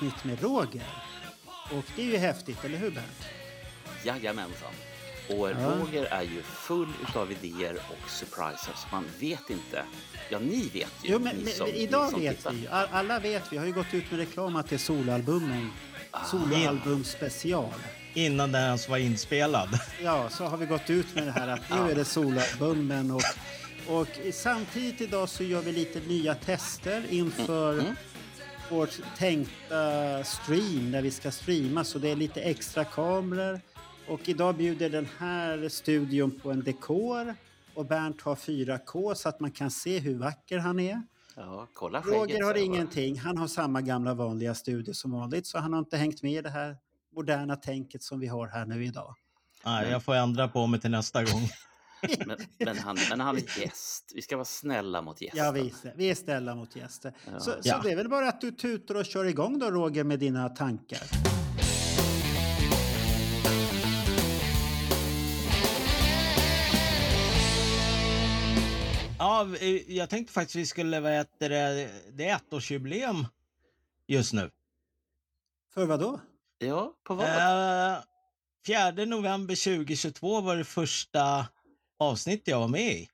Avsnitt med Roger. Och det är ju häftigt, eller hur Bernt? Jajamensan. Och Roger är ju full utav idéer och surprises. Man vet inte. Ja, ni vet ju. Jo, men, ni som- men ni idag som vet tittar. vi Alla vet vi. har ju gått ut med reklam att det är soloalbumen. Soloalbum special. Innan den ens var inspelad. Ja, så har vi gått ut med det här att nu är det soloalbumen och, och samtidigt idag så gör vi lite nya tester inför vårt tänkta stream när vi ska streama. Så det är lite extra kameror. Och idag bjuder den här studion på en dekor. Och Bernt har 4K så att man kan se hur vacker han är. Ja, kolla skägget. Roger har ingenting. Han har samma gamla vanliga studio som vanligt. Så han har inte hängt med i det här moderna tänket som vi har här nu idag. Nej, jag får ändra på mig till nästa gång. Men, men, han, men han är gäst. Vi ska vara snälla mot gästen. Ja, vi, är- vi är snälla mot gäster. Så, så Ja. det är väl bara att du tutar och kör igång då, Roger, med dina tankar. Ja, jag tänkte faktiskt vi skulle, vad heter det, det är ettårsjubileum just nu. För vad då? Ja, på vad? Eh, 4 november 2022 var det första avsnittet jag var med i.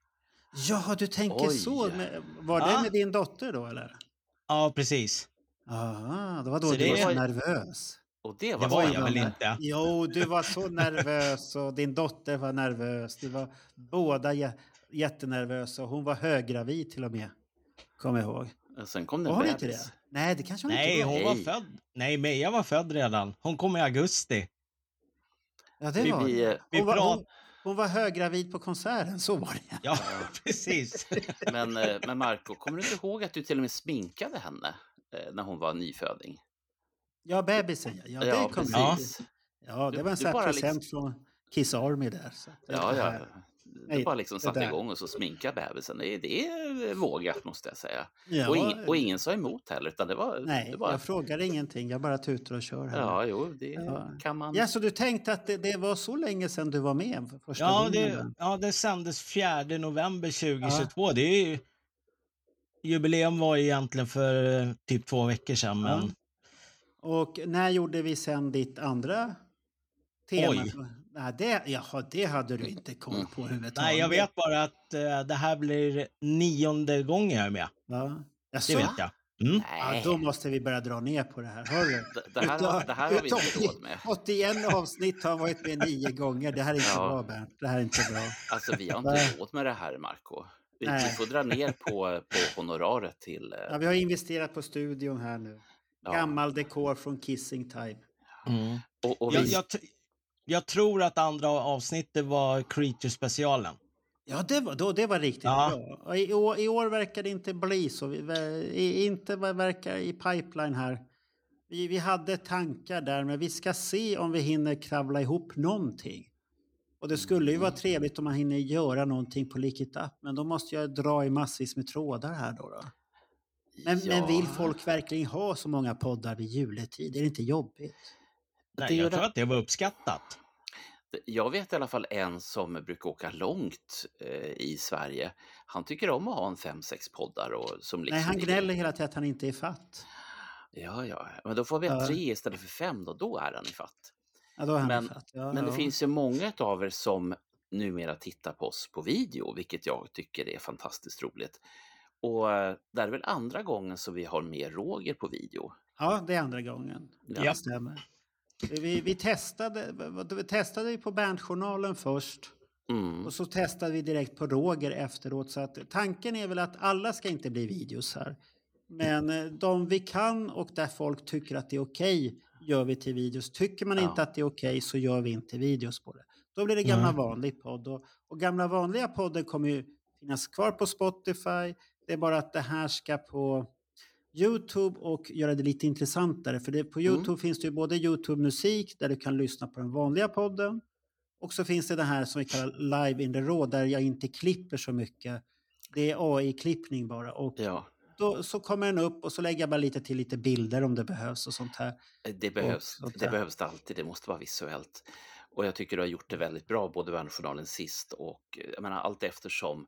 Ja, du tänker Oj. så. Var det Ja. med din dotter då, eller? Ja, precis. Ja, det var då Så du det var så nervös. Och det var, Det var jag väl inte. Jo, du var så nervös och din dotter var nervös. Du var båda jä- jättenervösa och hon var höggravid till och med. Jag ihåg. Sen kom det Var en bebis. det? Nej, det kanske hon Nej, inte var. hon var född. Nej, Meja var född redan. Hon kom i augusti. Ja, det Vi var blir- det. vi hon, var, hon, hon var höggravid på konserten, så var det. Ja, precis. Men, eh, men Marco, kommer du inte ihåg att du till och med sminkade henne eh, när hon var nyföding? Ja, bebisen ja. Ja, det kommer jag. Ja, det Du- var en sån present från Kiss Army där. Så Ja, ja. Nej, bara liksom satte igång och så sminka bebisen. Det det är vågat måste jag säga. Ja, och, ing, och ingen sa emot heller, utan det var... Nej, det var jag frågar ingenting. Jag bara tutar och kör här. Ja, jo, det Ja. kan man... Ja, så du tänkte att det, det var så länge sedan du var med för första Ja det, ja, det sändes 4 november 2022. Det är ju... Jubileum var ju egentligen för eh, typ två veckor sedan, men... Ja. Och när gjorde vi sen ditt andra tema? Oj. Nej, det, jaha, det hade du inte koll på överhuvudtaget. Nej, jag vet bara att eh, det här blir nionde gången jag är med. Ja. Jaså? Det vet jag. Mm. Ja, Nej, då måste vi börja dra ner på det här. Hörru. det, det, här, det här har vi inte råd med. 81 avsnitt har varit med nio gånger. Det här är inte Ja. bra, Bernt. Det här är inte bra. Alltså vi har inte råd med det här, Marco. Vi, vi får dra ner på, på honoraret till... eh, Ja, vi har investerat på studion här nu. ja. Gammal dekor från Kissing Time. Mm. Och, och Jag, vi, jag, t- jag tror att andra avsnittet var Creature-specialen. Ja, det var, då, det var riktigt Ja. bra. I år, I år verkar det inte bli så. Vi, inte vad verkar i pipeline här. Vi, vi hade tankar där, men vi ska se om vi hinner kravla ihop någonting. Och det skulle ju vara trevligt om man hinner göra någonting på Lick It Up, men då måste jag dra i massvis med trådar här då. då. Men, ja, men vill folk verkligen ha så många poddar vid juletid? Är det inte jobbigt? Nej, jag tror att det var uppskattat. Jag vet i alla fall en som brukar åka långt eh, i Sverige. Han tycker om att ha en fem, sex poddar. Och, som liksom Nej, han gnäller hela tiden att han inte är fatt. Ja, ja, men då får vi Ja. tre istället för fem då. Då är han i fatt. Ja, då är han Men- fatt. Ja, Men det ja. finns ju många av er som numera tittar på oss på video, vilket jag tycker är fantastiskt roligt. Och eh, det är väl andra gången som vi har med Roger på video. Ja, det är andra gången. Ja. Det stämmer. Vi, vi, testade, vi testade ju på Berntjournalen först Mm. och så testade vi direkt på Roger efteråt. Så att tanken är väl att alla ska inte bli videos här. Men eh, de vi kan och där folk tycker att det är okej gör vi till videos. Tycker man Ja. inte att det är okej så gör vi inte videos på det. Då blir det gamla Nej. vanlig podd. Och, och gamla vanliga podden kommer ju finnas kvar på Spotify. Det är bara att det här ska på Youtube och göra det lite intressantare. För det, på Mm. Youtube finns det ju både Youtube-musik där du kan lyssna på den vanliga podden. Och så finns det det här som vi kallar live in the raw där jag inte klipper så mycket. Det är AI-klippning bara. Och Ja, då, så kommer den upp och så lägger jag bara lite till lite bilder om det behövs och sånt här. det behövs. sånt Det där. behövs det alltid. Det måste vara visuellt. Och jag tycker du har gjort det väldigt bra, både Värnjournalen sist och eh, jag menar allt eftersom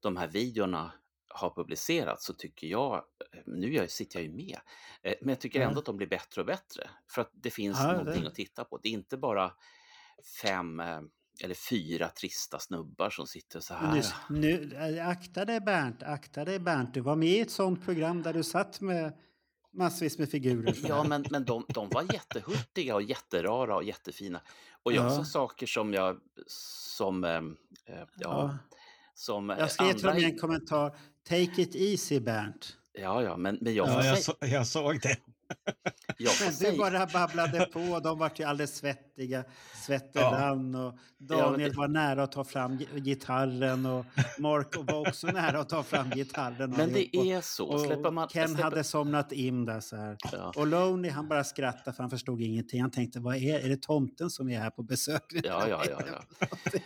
de här videorna har publicerats så tycker jag, eh, nu sitter jag ju med, eh, men jag tycker ändå att de blir bättre och bättre. För att det finns Ja, någonting det- att titta på. Det är inte bara fem eh, eller fyra trista snubbar som sitter så här. Nu, nu, akta dig Bernt, akta dig Bernt. Du var med i ett sånt program där du satt med massvis med figurer. Ja, men, men de, de var jättehurtiga och jätterara och jättefina. Och jag Ja. sa saker som jag, som, ja, Ja. som Jag skrev till andra... dem i en kommentar, take it easy Bernt. Ja, ja, men, men jag Ja, jag, så, jag såg det. Jag Men du bara babblade på och de vart ju alldeles svettiga. Svetten Ja. och Ja, Daniel men det- var nära att ta fram gi- gitarren och Marco var också nära att ta fram gitarren. men det är så. och Släpper man, Ken släpper, hade somnat in där så här. Ja. Och Loney han bara skrattade för han förstod ingenting. Han tänkte, vad är, är det tomten som är här på besök? Ja, ja, ja. ja.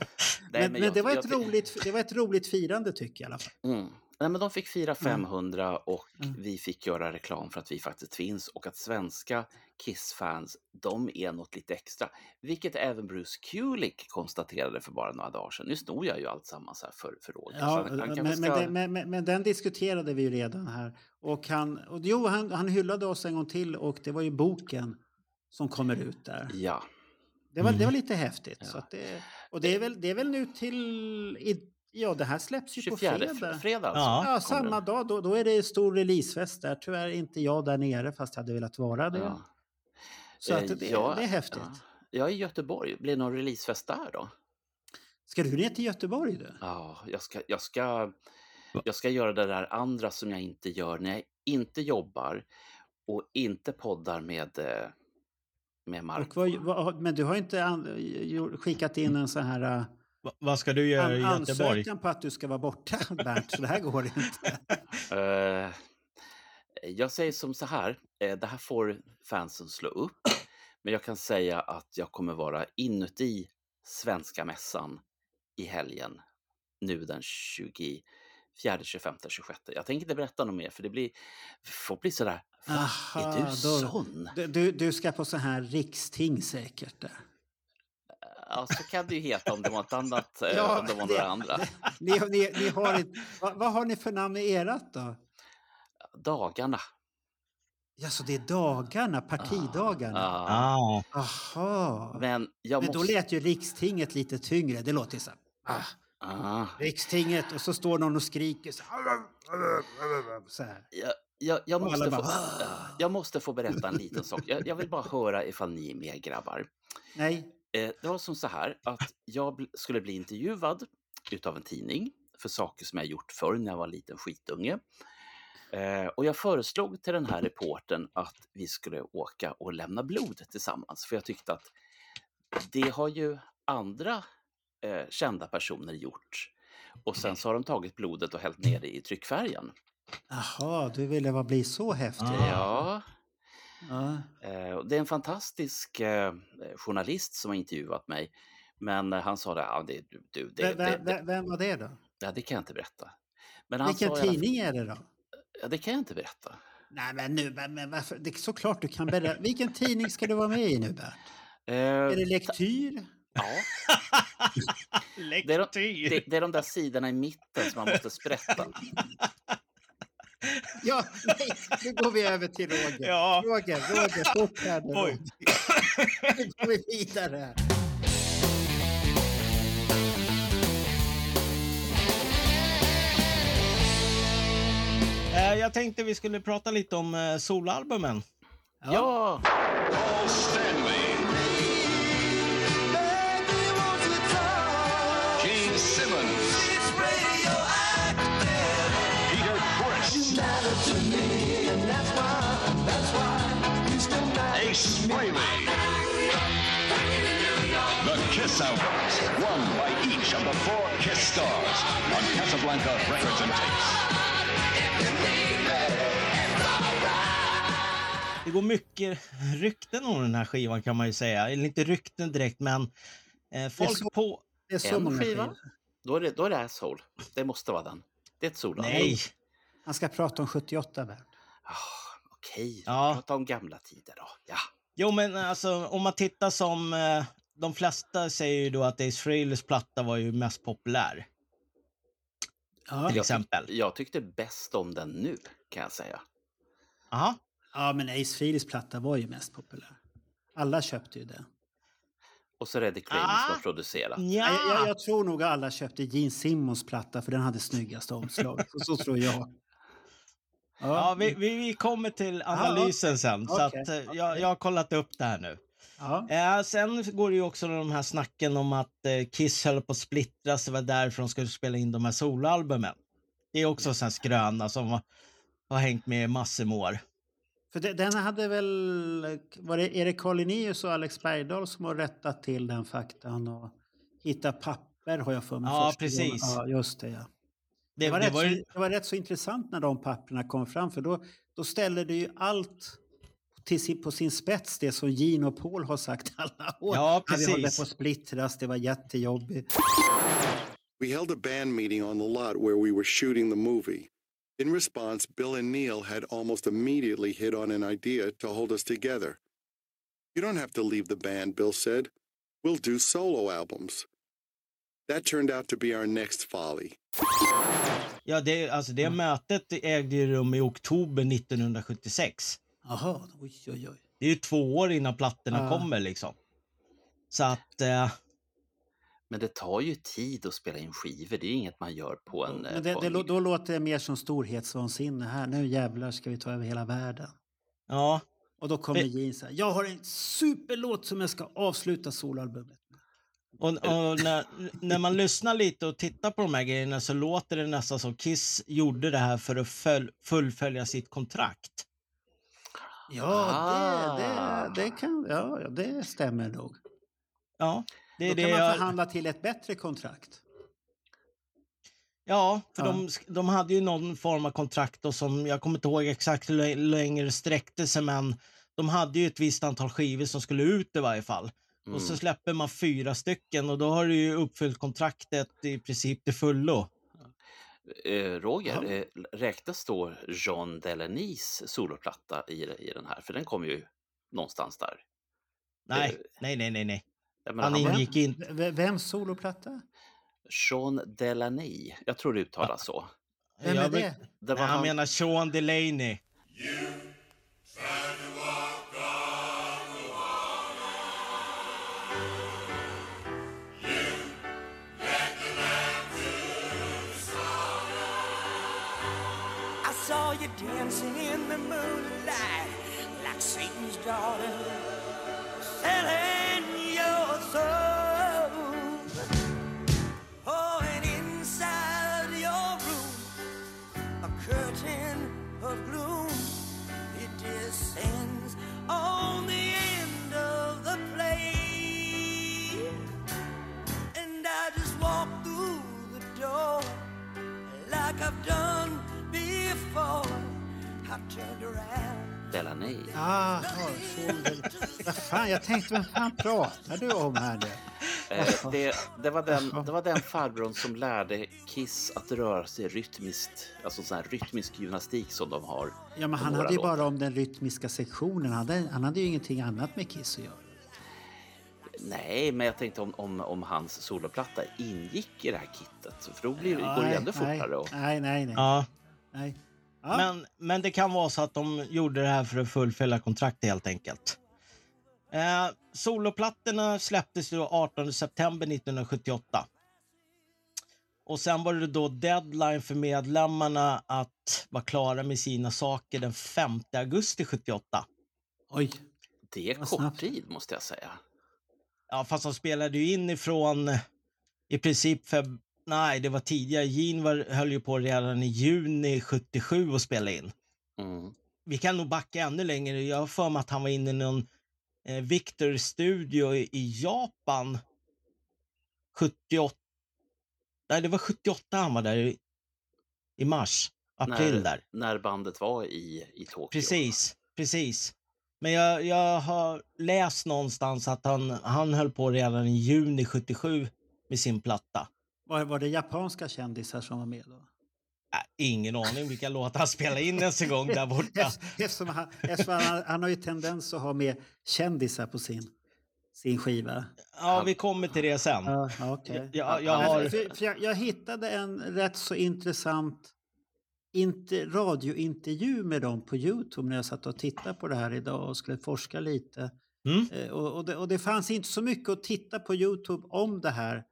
Nej, men men jag- det, var jag ett roligt, det var ett roligt firande tycker jag i alla fall. Mm. Nej, men de fick fira 500 och Mm. vi fick göra reklam för att vi faktiskt finns och att svenska Kiss-fans, de är något lite extra. Vilket även Bruce Kulick konstaterade för bara några dagar sedan. Nu snor jag ju allt sammans här för, för Roger. Ja, han, han men, kanske men, ska... den- men, men den diskuterade vi ju redan här. Och han, och jo, han, han hyllade oss en gång till och det var ju boken som kommer ut där. Ja, Det var, det Mm. var lite häftigt. Ja. Så att det, och det är, väl, det är väl nu till... I, ja, det här släpps ju 24 på fredag. fredag alltså. Ja. Ja, samma dag. Då, då är det stor releasefest där. Tyvärr är inte jag där nere fast jag hade velat vara det. Ja. Så att Eh, det, ja, det är häftigt. Ja. Jag är i Göteborg. Blir det någon releasefest där då? Ska du ner till Göteborg du? Ja, jag ska, jag ska, jag ska göra det där andra som jag inte gör när jag inte jobbar och inte poddar med, eh, med Och Marco. vad, vad, men du har inte an, gjort- skickat in en sån här Va, vad ska du göra i Göteborg? ansökan på att du ska vara borta, Bernt. Så det här går inte. Eh, jag säger som så här, eh, det här får fansen slå upp, men jag kan säga att jag kommer vara inuti Svenska mässan i helgen, nu den 24, 25, 26. Jag tänker inte berätta något mer, för det blir, folk blir sådär, Va, Aha, är du då- sån? Du, du, ska på så här riksting säkert. Där. Ja, så kan det ju heta om det var något annat, eh, Ja, om det var några andra. Ni, ni, ni har ett, vad, vad har ni för namn i erat då? Dagarna. Ja, så det är dagarna, partidagarna? Ja. Ah, Aha. Men, Men jag då måste... lät ju rikstinget lite tyngre. Det låter så här. Ah, Ah, rikstinget och så står någon och skriker så här. Så här. jag, jag, jag, måste få, bara, Ja, jag måste få berätta en liten sak. Jag, jag vill bara höra ifall ni är med grabbar. Nej. Eh, det var som så här att jag skulle bli intervjuad utav en tidning för saker som jag gjort förr när jag var en liten skitunge. Eh, och jag föreslog till den här reporten att vi skulle åka och lämna blod tillsammans. För jag tyckte att det har ju andra eh, kända personer gjort. Och sen så har de tagit blodet och hällt ner det i tryckfärgen. Jaha, du ville vara bli så häftig. Ja, Ja. Eh, det är en fantastisk eh, journalist som har intervjuat mig. Men eh, han sa det, ja, det, du, det, Vem, det, vem, var det då? ja, det kan jag inte berätta. Men han Vilken sa tidning är det då? Ja, det kan jag inte berätta. Nej men nu, men, varför? Det är såklart du kan berätta. Vilken tidning ska du vara med i nu Bert? Eh, Är det Lektyr? ja, det, är de, det, det är de där sidorna i mitten som man måste sprätta. Ja, nej, nu går vi över till Roger. Ja. Roger, Roger, fort här nu. Oj. Nu går vi vidare. Eh, jag tänkte vi skulle prata lite om eh, solalbumen. Ja, Paul Albums, one by each of the four Kiss stars on Casablanca Records and Tapes. Det går mycket rykten om den här skivan kan man ju säga. Eller inte rykten direkt, men eh, folk så- på... Det är så En många skiva? Då är det, då är det Asshole. Det måste vara den. Det är ett soloalbum. Nej! Han ska prata om 78, Bernt. Ah, Okej, Ja. prata om gamla tider då. Ja. Jo, men alltså om man tittar som... Eh, de flesta säger ju då att Ace Frehleys platta var ju mest populär. Ja. Till Jag, exempel. tyck, jag tyckte bäst om den nu, kan jag säga. Aha. ja, men Ace Frehleys platta var ju mest populär. Alla köpte ju den. Och så Ah. som har producerat. Ja! Jag, jag, jag tror nog alla köpte Gene Simmons platta för den hade snyggast omslag. så, så tror jag. Ja, vi, vi, vi kommer till analysen sen. Så Okej, att, eh, jag, jag har kollat upp det här nu. Ja. Eh, sen går det ju också de här snacken om att eh, Kiss höll på att splittras. Det var därför de skulle spela in de här soloalbumen. Det är också en sån här skröna som har, har hängt med i massor med år. För det, den hade väl... Var det Erik Collinius och Alex Bergdahl som har rättat till den faktan och hittat papper har jag för mig. Ja, precis. Ja, just det. Ja. Det, Det, var det rätt var så, ju, det var rätt så intressant när de papperna kom fram för då, då ställde det ju allt till sin, på sin spets det som Gene och Paul har sagt alla år. Ja, vi håller precis. på att splittras, det var jättejobbigt. We held a band meeting on the lot where we were shooting the movie. In response, Bill and Neil had almost immediately hit on an idea to hold us together. You don't have to leave the band, Bill said. We'll do solo albums. That turned out to be our next folly. ja, det, alltså det mötet ägde rum i oktober 1976. Jaha, oj oj oj. Det är ju två år innan plattorna Ja. kommer liksom. Så att... Eh, Men det tar ju tid att spela in skivor. Det är inget man gör på en... eh, Men det, på det, en då låter det mer som storhetsvansinne här. Nu jävlar ska vi ta över hela världen. ja, Och då kommer Men- Gene så här. Jag har en superlåt som jag ska avsluta soloalbumet med. Och, och när, när man lyssnar lite och tittar på de här grejerna så låter det nästan som Kiss gjorde det här för att föl, fullfölja sitt kontrakt. Ja, Ah. det, det, det, kan, ja, det stämmer nog. Ja, det är Då det kan man jag, förhandla till ett bättre kontrakt. Ja, för Ja. De, de hade ju någon form av kontrakt och som jag kommer inte ihåg exakt hur länge det sträckte sig men de hade ju ett visst antal skivor som skulle ut i varje fall. Och så Mm. släpper man fyra stycken och då har du ju uppfyllt kontraktet i princip till fullo. Eh, Roger, Ja. eh, räknas då John Delanys soloplatta i, i den här? För den kom ju någonstans där. Nej, Eh, nej, nej, nej, nej. Menar, Han han ingick in... V- Vems soloplatta? Sean Delaney, jag tror det uttalas så. Vem Jag är det? Det var Nej, han han, menar Sean Delaney. You dancing in the moonlight like Satan's daughter, selling your soul. Oh, and inside your room, a curtain of gloom, it descends on the end of the play. And I just walk through the door like I've done before. Sean Del... Vad fan, jag tänkte, vem fan pratar du om här nu? Eh, det, det, var den, det var den farbrorn som lärde Kiss att röra sig rytmiskt, alltså sån här rytmisk gymnastik som de har. Ja, men han hade ju bara om den rytmiska sektionen. Han hade, han hade ju ingenting annat med Kiss att göra. Nej, men jag tänkte om, om, om hans soloplatta ingick i det här kittet, för då blir, går det Nej, ju ändå nej, fortare. Och, Nej, nej, nej. Ja, nej. Ja. men, men det kan vara så att de gjorde det här för att fullfölja kontraktet helt enkelt. Eh, soloplattorna släpptes då 18 september 1978. Och sen var det då deadline för medlemmarna att vara klara med sina saker den 5 augusti 78. Oj. det är kort snabbt. tid, måste jag säga. Ja, fast de spelade ju in ifrån i princip feb... Nej, det var tidigare. Gene var, höll ju på redan i juni 77 och spela in. Mm. Vi kan nog backa ännu längre. Jag har för mig att han var inne i någon eh, Victor Studio i, i Japan 78. Nej, det var 78 han var där i, i mars, april när, där. när bandet var i, i Tokyo. Precis, precis. Men jag, jag har läst någonstans att han, han höll på redan i juni 77 med sin platta. Var, var det japanska kändisar som var med då? Äh, ingen aning vilka låtar han spelade in ens en gång där borta. Eftersom han, eftersom han, han har ju tendens att ha med kändisar på sin, sin skiva. Ja, vi kommer till det sen. Ja, okej. Jag, jag har... jag, jag hittade en rätt så intressant inte, radiointervju med dem på Youtube när jag satt och tittade på det här idag och skulle forska lite. Mm. Eh, och, och, det, och det fanns inte så mycket att titta på Youtube om det här.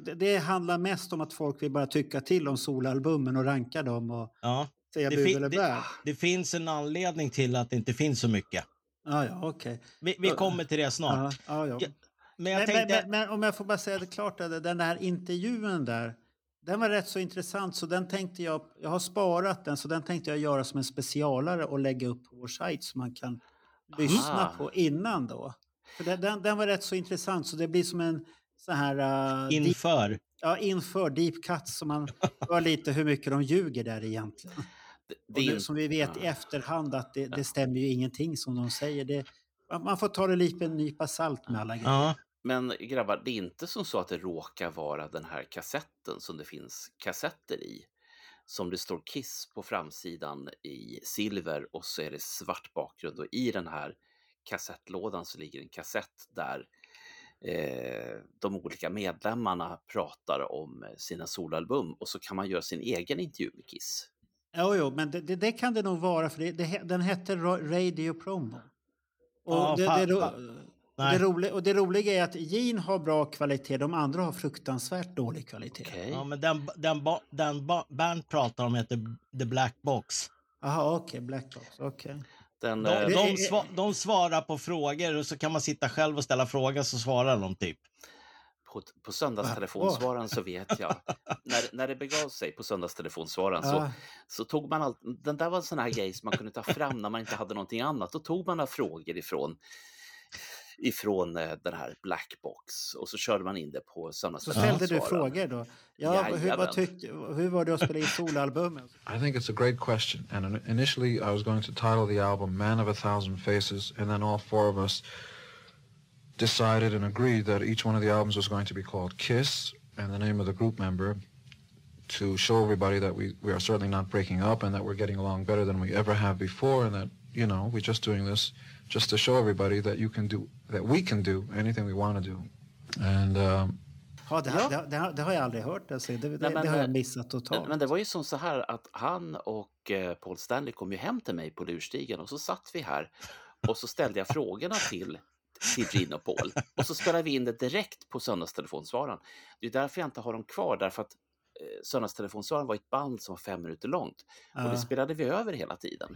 Det, det handlar mest om att folk vill bara tycka till om solalbumen och ranka dem och Ja, säga Det bu eller det- bä. det finns en anledning till att det inte finns så mycket. Ja, ja, okej. Vi, vi kommer till det snart. Ja. Men jag Men, tänkte... men, men, men om jag får bara säga det klart, att den där intervjun där, den var rätt så intressant så den tänkte jag, jag har sparat den så den tänkte jag göra som en specialare och lägga upp på vår sajt så man kan lyssna på innan då. För den, den, den var rätt så intressant så det blir som en så här uh, deep, Inför. ja, inför deep cut så man hör lite hur mycket de ljuger där egentligen. Det, det in- som vi vet i efterhand att det, det stämmer ju ingenting som de säger. Det, man får ta det lite med en nypa salt med alla grejer. Ja, Men grabbar, det är inte som så att det råkar vara den här kassetten som det finns kassetter i. Som det står Kiss på framsidan i silver och så är det svart bakgrund och i den här kassettlådan så ligger en kassett där eh, de olika medlemmarna pratar om sina solalbum och så kan man göra sin egen intervju med Kiss. Jo, jo, men det, det, det kan det nog vara för det, den hette Ra- Radio Promo. Och, Ja, det, roliga, och det roliga är att Gene har bra kvalitet, de andra har fruktansvärt dålig kvalitet. Okej. ja men den, den, ba- den ba- Bernt pratar om heter The Black Box. Jaha, okej, Black Box, okej. Den, De, eh, de, sva, de svarar på frågor och så kan man sitta själv och ställa frågor så svarar de typ. på, på söndagstelefonsvararen så vet jag, när, när det begav sig på söndagstelefonsvararen så, Ja. så tog man allt, den där var en sån här grej som man kunde ta fram när man inte hade någonting annat. Då tog man några frågor ifrån ifrån eh, den här blackbox och så körde man in det på Så ställde söndagstelefonsvararen. du frågor då. Ja, hur, vad tyckte, hur var det att spela in solalbumet? I think it's a great question. And initially, I was going to title the album Man of a Thousand Faces, and then all four of us decided and agreed that each one of the albums was going to be called Kiss, and the name of the group member to show everybody that we, we are certainly not breaking up and that we're getting along better than we ever have before, and that, you know, we're just doing this just to show everybody that you can do, that we can do anything we want to do. And um, Ja, det, Ja. Det, det, har- det har jag aldrig hört. Alltså. Det, det, Nej, men, det har jag eh, missat totalt. Men, men det var ju som så här att han och eh, Paul Stanley kom ju hem till mig på lurstigen och så satt vi här och så ställde jag frågorna till till Gene och Paul. Och så spelade vi in det direkt på söndagstelefonsvararen. Det är därför jag inte har dem kvar, därför att eh, söndagstelefonsvararen var ett band som var fem minuter långt. Och det Ja. spelade vi över hela tiden.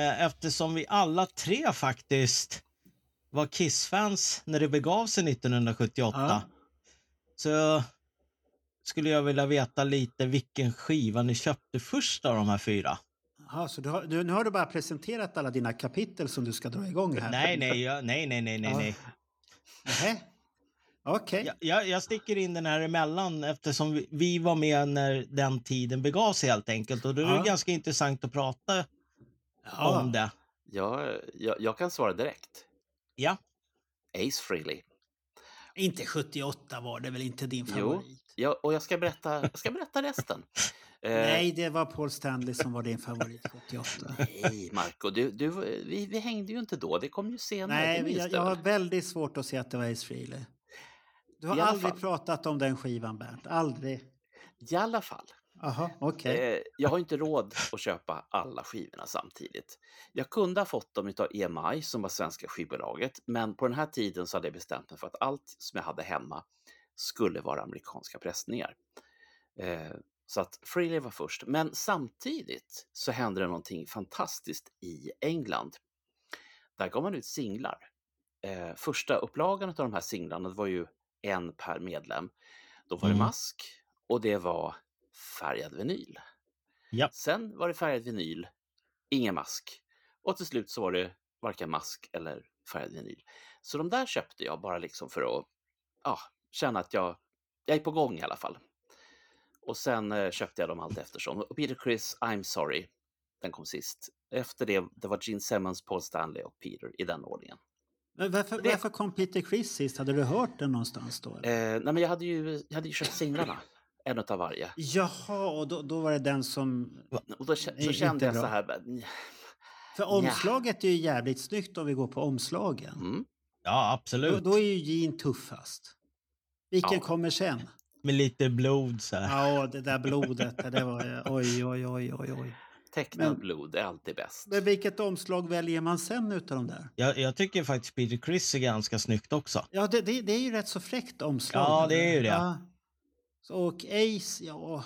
Eftersom vi alla tre faktiskt var Kiss-fans när det begav sig 1978. Ja. Så skulle jag vilja veta lite vilken skiva ni köpte först av de här fyra. Jaha, så du har, du, nu har du bara presenterat alla dina kapitel som du ska dra igång här. Nej, nej, jag, nej, nej, nej, nej. Ja. nej. Okej. Jag, jag, jag sticker in den här emellan eftersom vi, vi var med när den tiden begav sig helt enkelt. Och då är det Ja. ganska intressant att prata Ja. om det. Jag, jag, jag kan svara direkt. Ja. Ace Frehley. Inte 78 var det väl inte din Jo. favorit? Ja, och jag ska berätta, jag ska berätta resten. Eh, Nej, det var Paul Stanley som var din favorit 78. Nej, Marco, du, du, vi, vi hängde ju inte då. Det kom ju senare. Nej, jag, jag har väl? väldigt svårt att se att det var Ace Frehley. Du har aldrig fall. pratat om den skivan, Bernt. Aldrig. I alla fall. Jaha, okej. Eh, jag har inte råd att köpa alla skivorna samtidigt. Jag kunde ha fått dem av EMI som var svenska skivbolaget, men på den här tiden så hade jag bestämt mig för att allt som jag hade hemma skulle vara amerikanska pressningar. Eh, så att Freely var först, men samtidigt så hände det någonting fantastiskt i England. Där gav man ut singlar. Eh, första upplagan av de här singlarna var ju en per medlem. Då var det Mm. Mask och det var färgad vinyl. Japp. Sen var det färgad vinyl, ingen mask. Och till slut så var det varken mask eller färgad vinyl. Så de där köpte jag bara liksom för att ja, känna att jag, jag är på gång i alla fall. Och sen eh, köpte jag dem allt eftersom. Och Peter Chris, I'm sorry, den kom sist. Efter det, det var Gene Simmons, Paul Stanley och Peter i den ordningen. Men varför, varför kom Peter Criss sist? Hade du hört den någonstans då? Eh, nej, men jag hade ju, jag hade ju köpt singlarna, en av varje. Jaha, och då, då var det den som... Och då, så kände jag bra. så här, För omslaget är ju jävligt snyggt om vi går på omslagen. mm, Ja, Då, absolut. då är ju Jean tuffast. Vilken Ja. kommer sen? Med lite blod så här. Ja, det där blodet. Det var, oj, oj, oj, oj, oj. tecknad Men- blod är alltid bäst. Men vilket omslag väljer man sen utav de där? Jag, jag tycker faktiskt Peter Criss är ganska snyggt också. Ja, det, det, det är ju rätt så fräckt omslag. Ja, det är ju det. Ja. Så, och Ace, ja,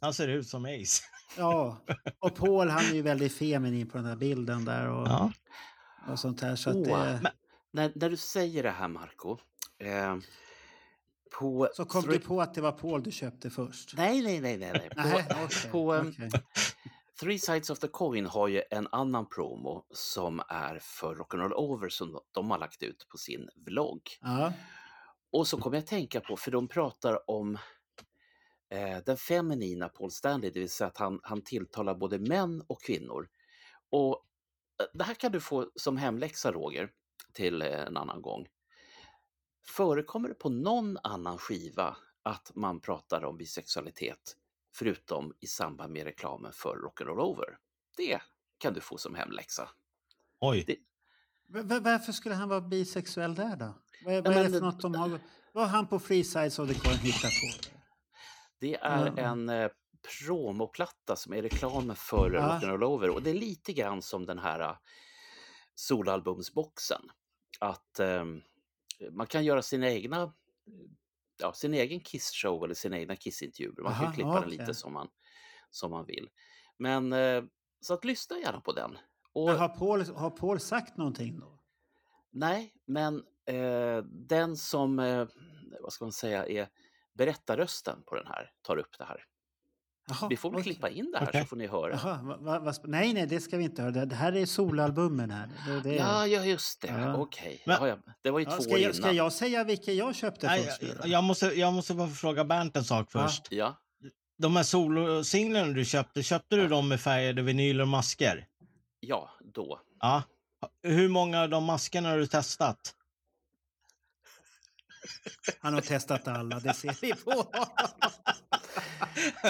Han ser ut som Ace. ja. Och Paul, han är ju väldigt feminin på den där bilden där och, Ja. och sånt här. Så, att Åh, det, men- När, när du säger det här, Marco eh, på så kom du på att det var Paul du köpte först? Nej, nej, nej, nej. nej. På, okej, på ehm, okej. Three Sides of the Coin har ju en annan promo som är för Rock'n'Roll Over som de har lagt ut på sin vlogg. Ja, Och så kommer jag att tänka på, för de pratar om eh, den feminina Paul Stanley, det vill säga att han, han tilltalar både män och kvinnor. Och eh, det här kan du få som hemläxa, Roger, till eh, en annan gång. Förekommer det på någon annan skiva att man pratar om bisexualitet, förutom i samband med reklamen för Rock'n'Roll Over? Det kan du få som hemläxa. Oj. Det- Va- va- Varför skulle han vara bisexuell där då? Vad, är- vad är det för något de har... Vad har han på Free Sides of the Coin hittat på? Det är Ja. en eh, promoplatta som är reklamen för Ja. Rock'n'Roll Over och det är lite grann som den här eh, solalbumsboxen. Att eh, man kan göra sina egna, eh, ja, sin egen Kiss-show eller sina egna Kiss-intervjuer. Man kan Aha, ju klippa den okej. lite som man, som man vill. Men eh, så att lyssna gärna på den. Och, har, Paul, har Paul sagt någonting då? Nej, men eh, den som, eh, vad ska man säga, är berättarrösten på den här tar upp det här. Jaha, Vi får väl klippa in det här Okej. så får ni höra. Jaha, va, va, nej, nej, det ska vi inte höra. Det, här är solalbumen här. Det, det, Ja, ja, just det. Ja. Okej. Men- Ja. Det var ju Ja, två ska, år jag, innan. ska jag säga vilken jag köpte Nej, först? jag, jag, måste, jag måste bara fråga Bernt en sak först. Ja, De här solosinglarna du köpte, köpte du dem med färgade vinyler och masker? Ja, då. Ja. Hur många av de maskerna har du testat? Han har testat alla, det ser vi på.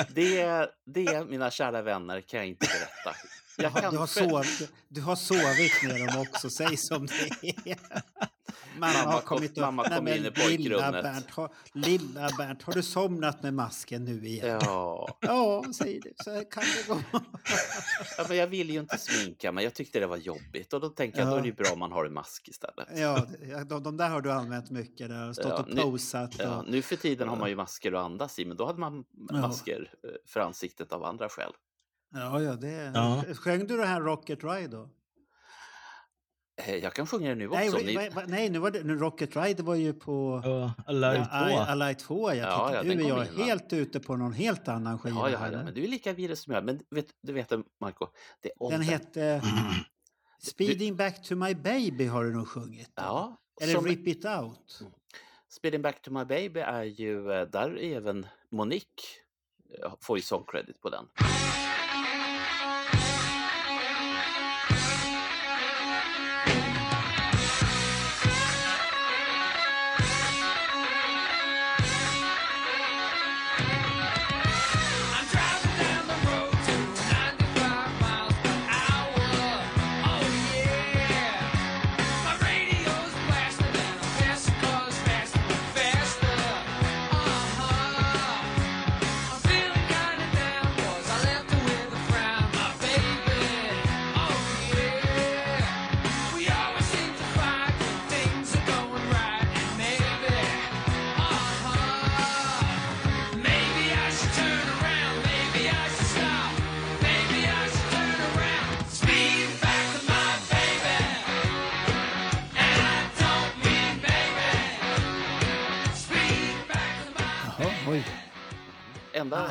Det, det, mina kära vänner, kan jag inte berätta. Jag kan Du har, själv- sov, du har sovit med dem också, säg som det är. Mamma, Mamma har kom- kommit mamma kom Nej, in i pojkrummet. Lilla Bernt, har, lilla Bernt, har du somnat med masken nu igen? Ja. Ja, säger du. Så kan det gå. ja, men jag ville ju inte sminka mig. Jag tyckte det var jobbigt och då tänkte jag Ja. då är det ju bra om man har en mask istället. Ja, de, de där har du använt mycket. Där stått Ja, och nu- posat. Och, Ja, nu för tiden har man ju masker att andas i, men då hade man masker eh, för ansiktet av andra skäl. ja, ja, det... Ja. Sjöng du det här Rocket Ride då? Eh, Jag kan sjunga det nu Nej, också. Ni... va- va- nej nu var det, nu Rocket Ride var ju på... Uh, Alive Ja, 2. Alive 2, jag Ja, ja, nu den är jag in, va? helt ute på någon helt annan skiva. Ja, ja, här. ja, men du är lika virus som jag. Men vet, du vet, Marco, det är Den hette Speeding Back to My Baby har du nog sjungit. Ja, Eller som- Rip It Out. Speeding Back to My Baby är ju, eh, där är även Monique eh, får ju sång credit på den.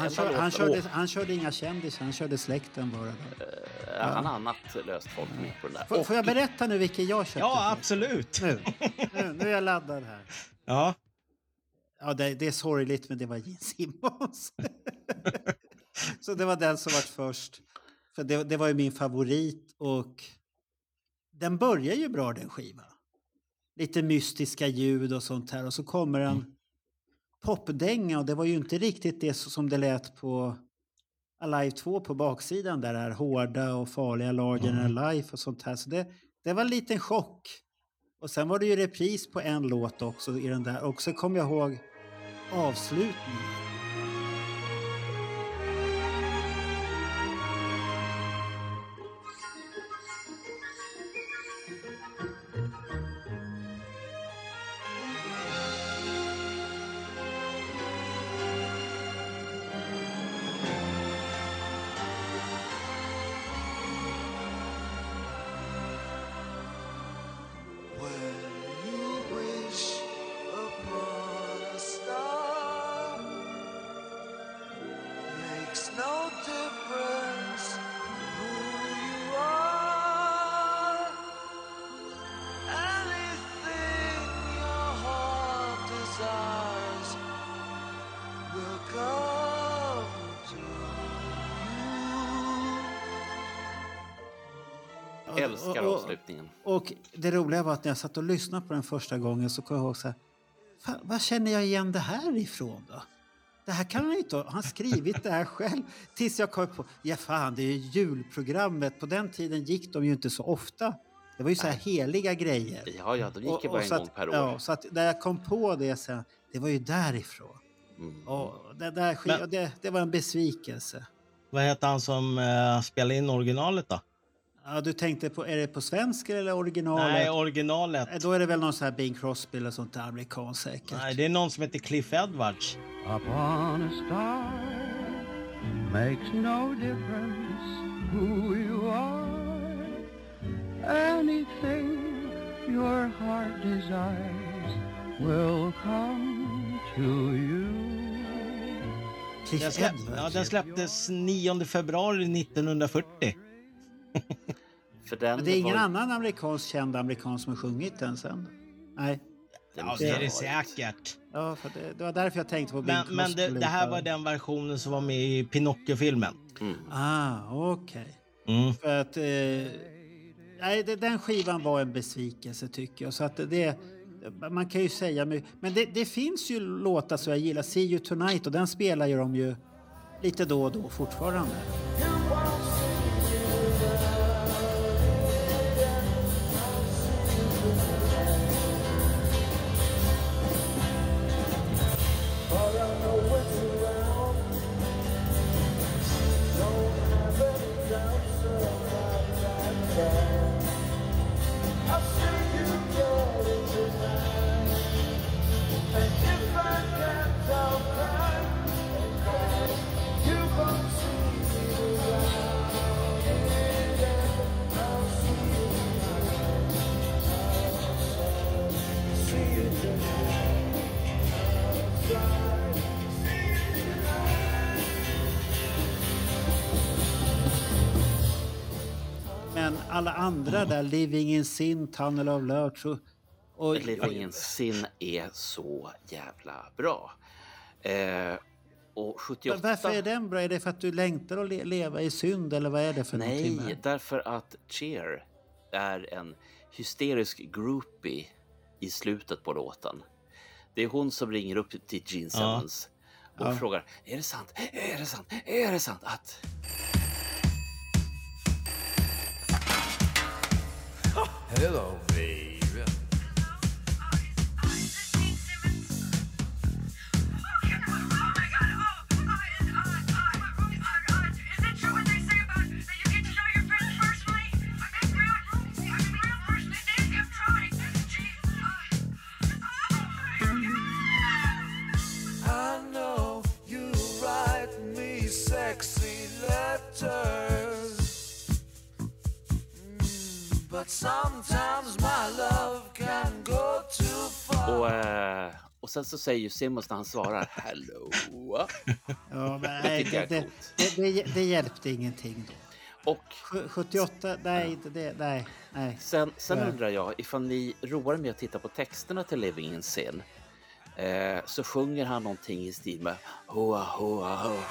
Han, kör, han, körde, han körde inga kändisar, han körde släkten bara. Då. Ja, Han har annat löst folk med på den där. Får, får jag berätta nu vilken jag köpte? Ja, absolut. Nu, nu, nu är jag laddad här. Ja. Ja, det, det är sorgligt, men det var Gene Simmons. så det var den som var först. För det, det var ju min favorit och den börjar ju bra den skivan. Lite mystiska ljud och sånt här och så kommer en popdänga och det var ju inte riktigt det som det lät på Alive 2 på baksidan där det här hårda och farliga lagen mm. Life och sånt här. Så det, det var en liten chock. Och sen var det ju repris på en låt också i den där. Och så kommer jag ihåg avslutningen. Det roliga var att när jag satt och lyssnade på den första gången så kom jag ihåg så här. Fan, vad känner jag igen det här ifrån då? Det här kan han inte ha. Han har skrivit det här själv. Tills jag kom på, ja fan det är ju julprogrammet. På den tiden gick de ju inte så ofta. Det var ju så här heliga grejer. Ja, ja, de gick ju bara en så gång att, per år. Ja, så att när jag kom på det sen, det var ju därifrån. Mm. Och det, där, Men- det, det var en besvikelse. Vad heter han som uh, spelade in originalet då? Ja, du tänkte på, är det på svenska eller originalet? Nej, originalet. Då är det väl någon sån här Bing Crosby eller sånt där amerikanskt säkert. Nej, det är någon som heter Cliff Edwards. upon a star makes no difference who you are. Anything your heart desires will come to you. Cliff Den, släpp, Edwards. ja, den släpptes 9 februari 1940. För den Men det är ingen var- annan amerikansk känd amerikan som har sjungit den sen? Nej. Ja, det är det säkert. Ja, för det, det var därför jag tänkte på Bing Men, men det, det här var den versionen som var med i Pinocchio-filmen. Mm. Ah, okej. Mm. För att... Eh, nej, det, den skivan var en besvikelse tycker jag. Så att det... Man kan ju säga mycket. Men det, det finns ju låtar som jag gillar. See You Tonight och den spelar ju de ju lite då och då fortfarande. Living in Sin, Tunnel of Love, så, och, Living in Sin är så jävla bra. Eh, och 78... Varför är den bra? Är det för att du längtar att le- leva i synd eller vad är det för någonting? Nej, därför att Cher är en hysterisk groupie i slutet på låten. Det är hon som ringer upp till Gene Simmons och Ja. frågar Är det sant? Är det sant? Är det sant att... Hello, baby. Och, eh, och sen så säger ju Simmons när han svarar hello. Ja, men nej, det, det, det, det, det hjälpte ingenting då. Och Sju- 78, nej, det- det, nej, nej. sen, sen Nej. undrar jag ifall ni roar med att titta på texterna till Living in Sin. Eh, så sjunger han någonting i stil med hoa hoa hoa.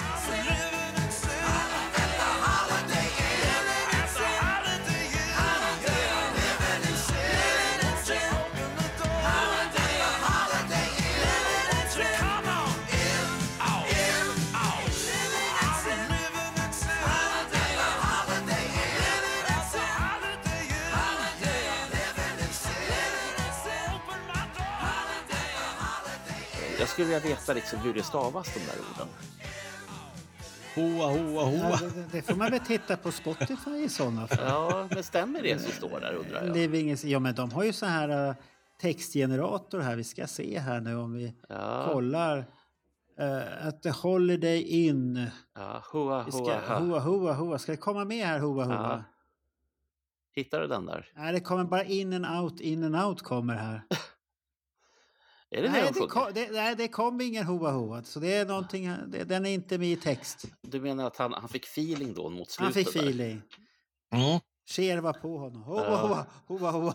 Skulle vilja veta liksom hur det stavas de där orden. Hoa, hoa, Ja, hoa. det, det- det får man väl titta på Spotify i sådana fall. Ja, men stämmer det som står där undrar jag? Living is, ja, men de har ju så här uh, textgenerator här. Vi ska se här nu om vi Ja, kollar. Uh, att the Holiday Inn. ja hoa Vi hoa ska, ha. hoa, hoa, hoa. Ska det komma med här, hoa, hoa? Ja. Hittar du den där? Nej, det kommer bara in and out, in and out kommer här. Är det det nej, de det sjunger? kom, det, nej, det kom ingen hoa, hoa. Så det är någonting, det, den är inte med i text. Du menar att han, han fick feeling då mot slutet? Han fick där? feeling. Mm. Cher var på honom. Hoa, hoa, hoa, hoa.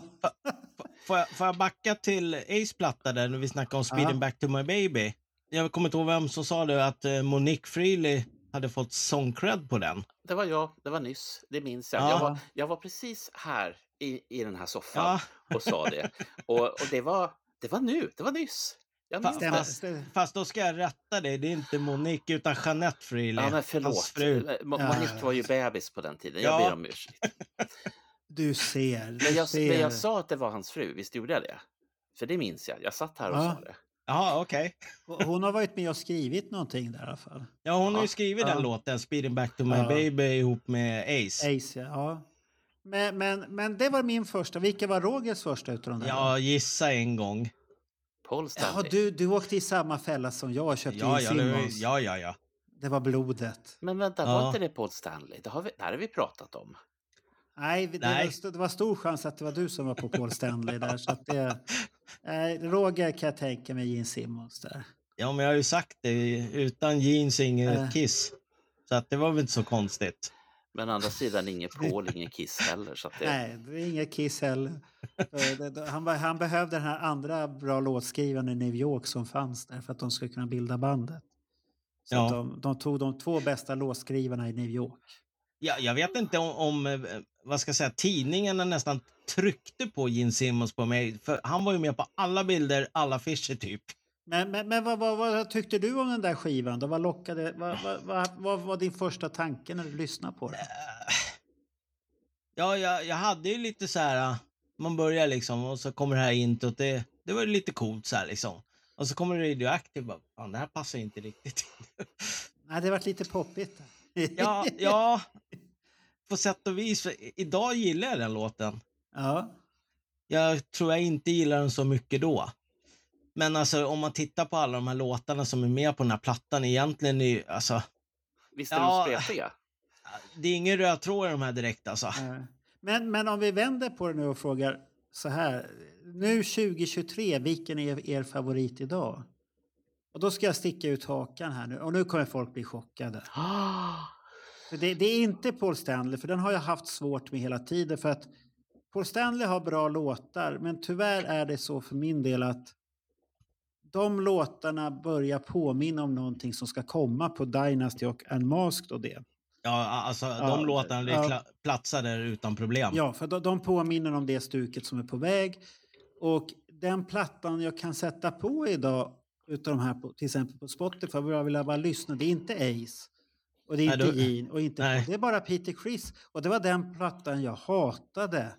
Får, jag, får jag backa till Ace platta där när vi snackade om Speeding Ja. Back to My Baby? Jag kommer inte ihåg vem som sa det, att eh, Monique Freely hade fått sångcred på den. Det var jag, det var nyss, det minns jag. Ja. Jag, var, jag var precis här i, i den här soffan Ja. och sa det. Och, och det, var, det var nu, det var nyss. Jag minns Fa- det. fast, fast då ska jag rätta dig, det är inte Monique utan Jeanette Freely. Ja, men Hans förlåt. fru. Ja. Monique var ju bebis på den tiden. Jag Ja. ber om ursäkt. Du ser. Du Men jag, ser. men jag sa att det var hans fru, visst gjorde jag det? För det minns jag. Jag satt här och Ja. sa det. Ja, okej. Och Hon har varit med och skrivit någonting där i alla fall. Ja, hon har ju Ja. skrivit Ja. den låten, Speeding Back to My Ja. Baby, ihop med Ace. Ace, ja. Ja. Men, men, men det var min första. Vilka var Rogers första utav de där? Ja, gissa en gång. Paul ja Stanley. du, du åkte i samma fälla som jag och köpte Ja, in ja, det, Simmons. ja, ja, ja. Det var blodet. Men vänta, Ja. var inte det Paul Stanley? Det har vi, det här har vi pratat om. Nej, det, Nej. Var, det var stor chans att det var du som var på Paul Stanley där. Så att det, nej, Roger kan jag tänka mig Gene Simmons där. Ja, men jag har ju sagt det, utan jeans inget Äh. Kiss. Så att det var väl inte så konstigt. Men å andra sidan ingen Paul, ingen Kiss heller. Så att det, Nej, det är inget Kiss heller. Eh, han, han behövde den här andra bra låtskrivaren i New York som fanns där för att de skulle kunna bilda bandet. Så Ja. de, de tog de två bästa låtskrivarna i New York. Ja, jag vet inte om, om eh, vad ska jag säga, tidningarna nästan tryckte på Gene Simmons på mig. För han var ju med på alla bilder, alla affischer typ. Men, men, men vad, vad, vad tyckte du om den där skivan? Då? Vad, lockade, vad, vad, vad, var din första tanke när du lyssnade på den? Ja, jag, jag hade ju lite så här, man börjar liksom och så kommer det här introt. Det, det var lite coolt så här liksom. Och så kommer Radioactive, bara, fan det här passar inte riktigt. Nej, det var lite poppigt. ja, ja, på sätt och vis. Idag gillar jag den låten. ja. Jag tror jag inte gillar den så mycket då. Men alltså om man tittar på alla de här låtarna som är med på den här plattan egentligen är ju, alltså, visst är Ja. de spretiga? det är ingen röd tråd i de här direkt alltså. Men, men om vi vänder på det nu och frågar så här. Nu 2023, vilken är er favorit idag? Och då ska jag sticka ut hakan här nu. Och nu kommer folk bli chockade. Det, det är inte Paul Stanley, för den har jag haft svårt med hela tiden. För att Paul Stanley har bra låtar, men tyvärr är det så för min del att de låtarna börjar påminna om någonting som ska komma på Dynasty och Unmasked och det. Ja, alltså Ja, de låtarna det ja. platsar där utan problem. Ja, för de, de påminner om det stuket som är på väg. Och den plattan jag kan sätta på idag, utav de här på, till exempel på Spotify, jag vill bara lyssna, det är inte Ace. Och det är Nej, inte Gene och inte Nej. Det är bara Peter Criss. Och det var den plattan jag hatade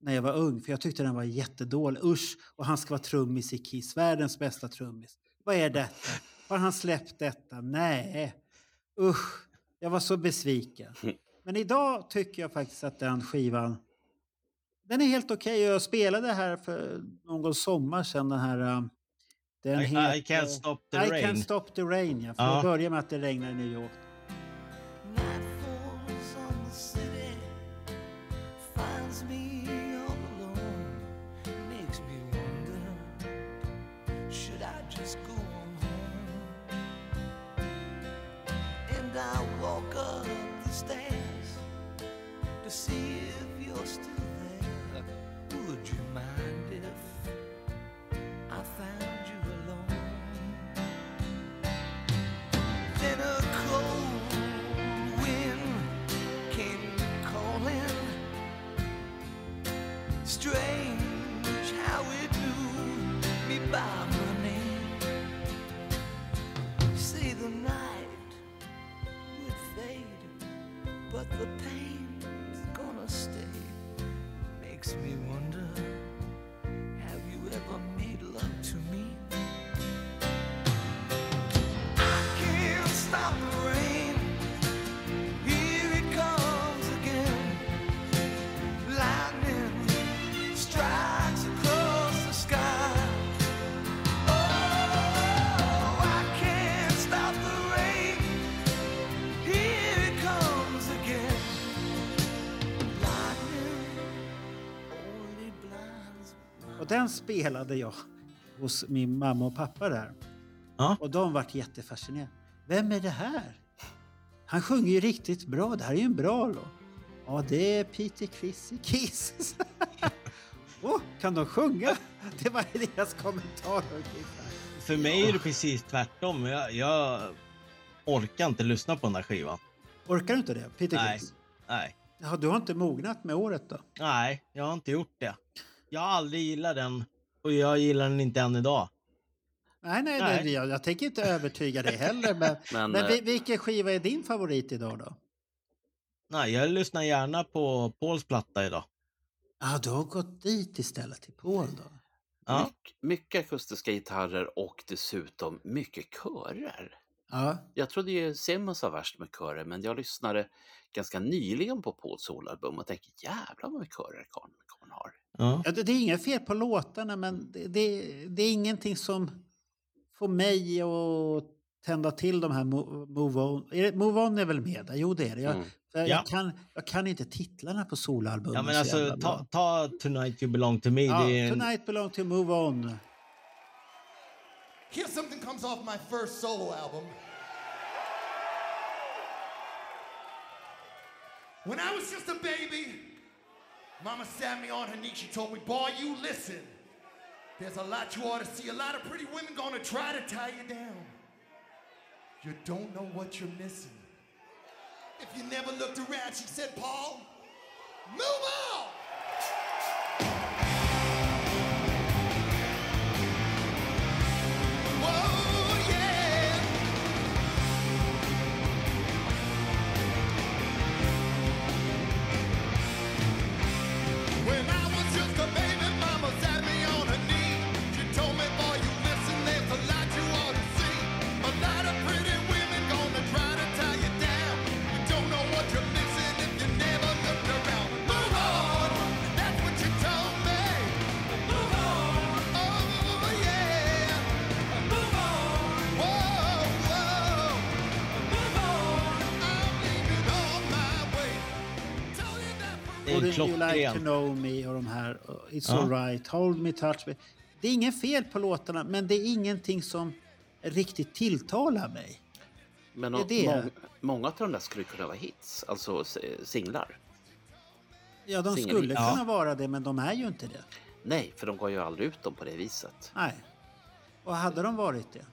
när jag var ung, för jag tyckte den var jättedålig. Usch, och han ska vara trummis i Kiss, världens bästa trummis. Vad är detta? Har han släppt detta? Nej. Usch, jag var så besviken. Men idag tycker jag faktiskt att den skivan den är helt okej. Jag spelade här för någon sommar sedan den här... um, Den I, I can't stop the I rain. can't stop the rain, ja. För Ja. att börja med att det regnar i New York. Den spelade jag hos min mamma och pappa där. Ja. Och de vart jättefascinerade. Vem är det här? Han sjunger ju riktigt bra. Det här är ju en bra låt. Ja, det är Peter Criss i Kiss. Åh, kan de sjunga? Det var deras kommentar. För mig är det precis tvärtom. Jag, jag orkar inte lyssna på den där skivan. Orkar du inte det? Peter Nej. Nej. Ja, du har inte mognat med året då? Nej, jag har inte gjort det. Jag har aldrig gillat den och jag gillar den inte än idag. Nej, nej, Nej. Det, jag, jag tänker inte övertyga dig heller. Men, Men, men eh, vi- vilken skiva är din favorit idag då? Nej, jag lyssnar gärna på Pauls platta idag. Ja, du har gått dit istället, till Paul då? Ja. Myck- mycket akustiska gitarrer och dessutom mycket körer. Ja, Jag trodde ju Simmons var värst med körer, men jag lyssnade ganska nyligen på Pauls solalbum och tänkte jävlar vad mycket körer karln har. Ja. Ja, det, det är inget fel på låtarna, men det, det, det är ingenting som får mig att tända till de här Mo- Move On. Är det, Move On är väl med där? Jo, det är det. Jag, Mm. för jag, Ja. kan, jag kan inte titlarna på solalbumen ja, men alltså ta, ta Tonight You Belong To Me. Ja, det är en, Tonight belong to Move On. Here's something comes off my first solo album. When I was just a baby, Mama sat me on her knee. She told me, Boy, you listen. There's a lot you ought to see. A lot of pretty women gonna try to tie you down. You don't know what you're missing. If you never looked around, she said, Paul, move on! Wouldn't you like to know me och de här. och It's Ja. alright, hold me, touch me. Det är inget fel på låtarna, men det är ingenting som riktigt tilltalar mig. Men Det det. mång- många av de där skulle kunna vara hits, alltså singlar. Ja, de Singel- skulle Ja. kunna vara det, men de är ju inte det. Nej, för de gav ju aldrig ut dem på det viset. Nej. Och hade de varit det?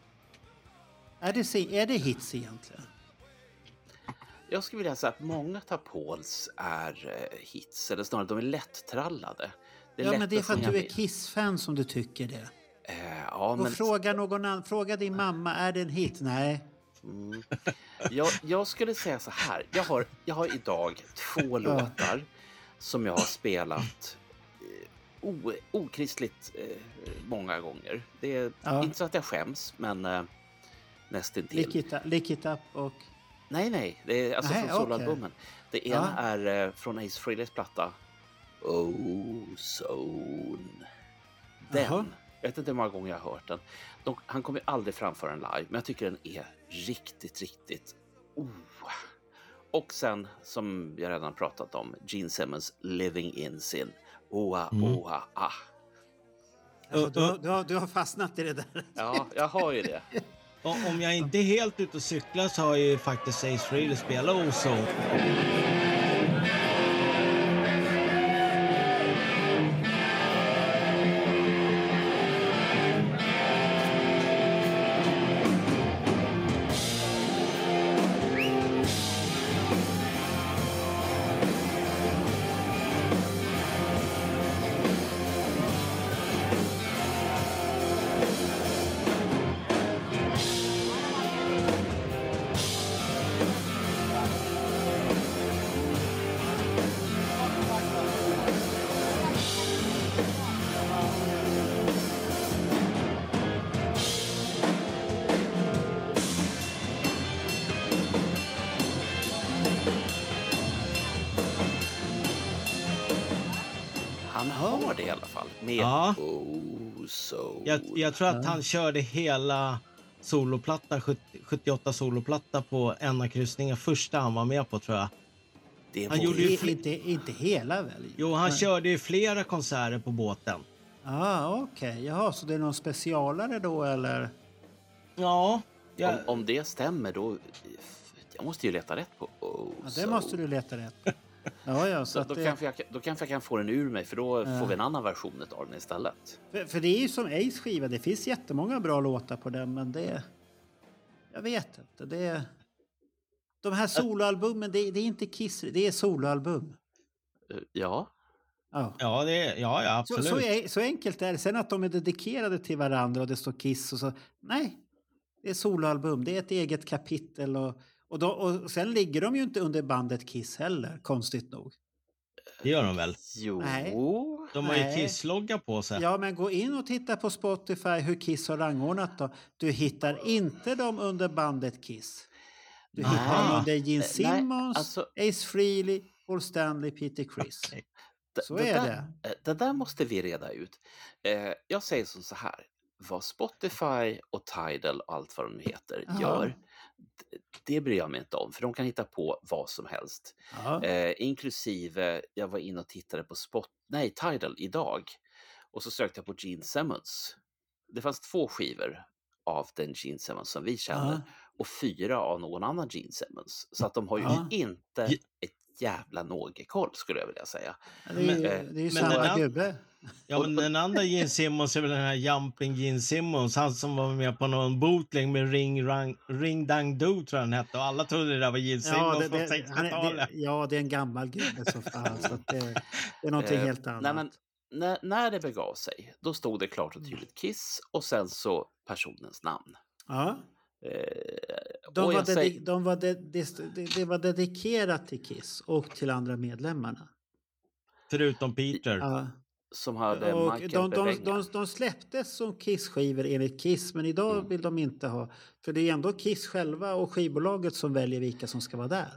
Är det, är det hits egentligen? Jag skulle vilja säga att många av Pauls är eh, hits, eller snarare de är lättrallade. Det ja, men det är för att du är. Kiss-fan som du tycker det. Eh, ja, Och men fråga någon annan, fråga din mamma, är det en hit? Nej. jag, jag skulle säga så här. Jag har, jag har idag två låtar som jag har spelat eh, o, okristligt eh, många gånger. Det är Ja. inte så att jag skäms, men eh, nästintill. Lick it, up, lick it up och... Nej, nej, det är alltså Nej, från soloalbumen. Det ena Ja. är eh, från Ace Frehleys platta Oh Zone. Den. Jaha. Jag vet inte hur många gånger jag har hört den. De, han kommer ju aldrig framföra den live, men jag tycker den är riktigt, riktigt... Oh. Och sen, som jag redan pratat om, Gene Simmons Living in Sin. Oa, Mm. oa, ah. Du, har- du, har, du har fastnat i det där. Ja, jag har ju det. Och om jag inte är helt ute och cyklar så har ju faktiskt Ace Frehley spelat Ozone. Jag, jag tror att han körde hela soloplatta, 70, 78 soloplatta på en kryssningar. Första han var med på tror jag. Det Han gjorde ju fler, inte, inte hela väl? jo, han Nej. körde ju flera konserter på båten. Ah, Okej, jaha, så det är någon specialare då eller? Ja, jag, om, om det stämmer då... Jag måste ju leta rätt på Oh, Ja, det so. måste du leta rätt på. Ja, ja, så Så att då, det, kanske jag, då kanske jag kan få den ur mig för då Ja. får vi en annan version av den istället. för, för det är ju som Ace skiva, det finns jättemånga bra låtar på den, men det... Jag vet inte, det... De här soloalbumen, det, det är inte Kiss, det är soloalbum. Eh, Ja, Ja. ja, det, ja, ja Så, absolut. så, är, så enkelt är det. Sen att de är dedikerade till varandra och det står Kiss och så. Nej, det är soloalbum. Det är ett eget kapitel. Och, och, då, och sen ligger de ju inte under bandet Kiss heller, konstigt nog. Det gör de väl? jo. Nej. De har ju. Kiss-logga på sig. Ja, men gå in och titta på Spotify hur Kiss har rangordnat då. Du hittar inte dem under bandet Kiss. Du Nej. hittar dem under Gene Nej, Simmons, alltså- Ace Frehley, Paul Stanley, Peter Chris. D- Så det är där, Det där måste vi reda ut. Eh, jag säger som så här. Vad Spotify och Tidal och allt vad de heter Ja. gör, det bryr jag mig inte om, för de kan hitta på vad som helst. Eh, inklusive, jag var inne och tittade på Spot, nej, Tidal idag. Och så sökte jag på Gene Simmons. Det fanns två skivor av den Gene Simmons som vi känner Ja. och fyra av någon annan Gene Simmons. Så att de har ju Ja. inte ett jävla någekoll skulle jag vilja säga. Det är Men- det är ju men samma gubbe. Ja, men den andra Gene Simmons är väl den här Jumping Gene Simmons. Han som var med på någon bootleg med Ring, rang, ring Dang Do tror jag den hette. Och alla trodde det där var Gene Simmons Ja det, från det, han är, 60-talet. det, ja, det är en gammal gubbe så fan. Så att det, det är någonting Eh, helt annat. Nej, men, när, när det begav sig, då stod det klart och tydligt Kiss och sen så personens namn. ja. Eh, de var säger, de var de- det, det, det var dedikerat till Kiss och till andra medlemmarna. Förutom Peter. Ja. Som hade Och Michael de, de, Berenga. de, de släpptes som Kiss-skivor enligt Kiss, men idag Mm. vill de inte ha. För det är ändå Kiss själva och skivbolaget som väljer vilka som ska vara där.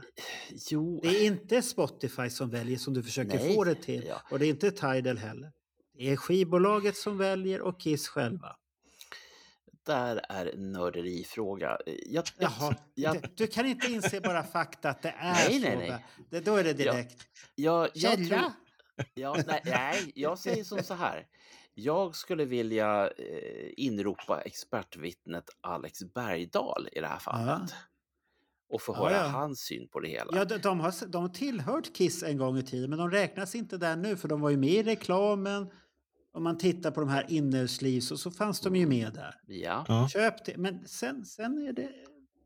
Jo, Det är inte Spotify som väljer som du försöker Nej, få det till. ja. Och det är inte Tidal heller. Det är skivbolaget som väljer och Kiss själva. där är nörderifråga. Jag, Jaha, jag, du kan inte inse bara fakta att det är Nej, så. nej, nej. Det, då är det direkt. jag, jag, tror, Källa? Ja, nej, nej, jag säger som så här. Jag skulle vilja eh, inropa expertvittnet Alex Bergdahl i det här fallet. Och få Ja, höra ja. hans syn på det hela. Ja, de, de, har, de har tillhört Kiss en gång i tiden, men de räknas inte där nu för de var ju med i reklamen. Om man tittar på de här innersleeves så, så fanns de ju med där. Ja, Ja. Köp det, men sen, sen är det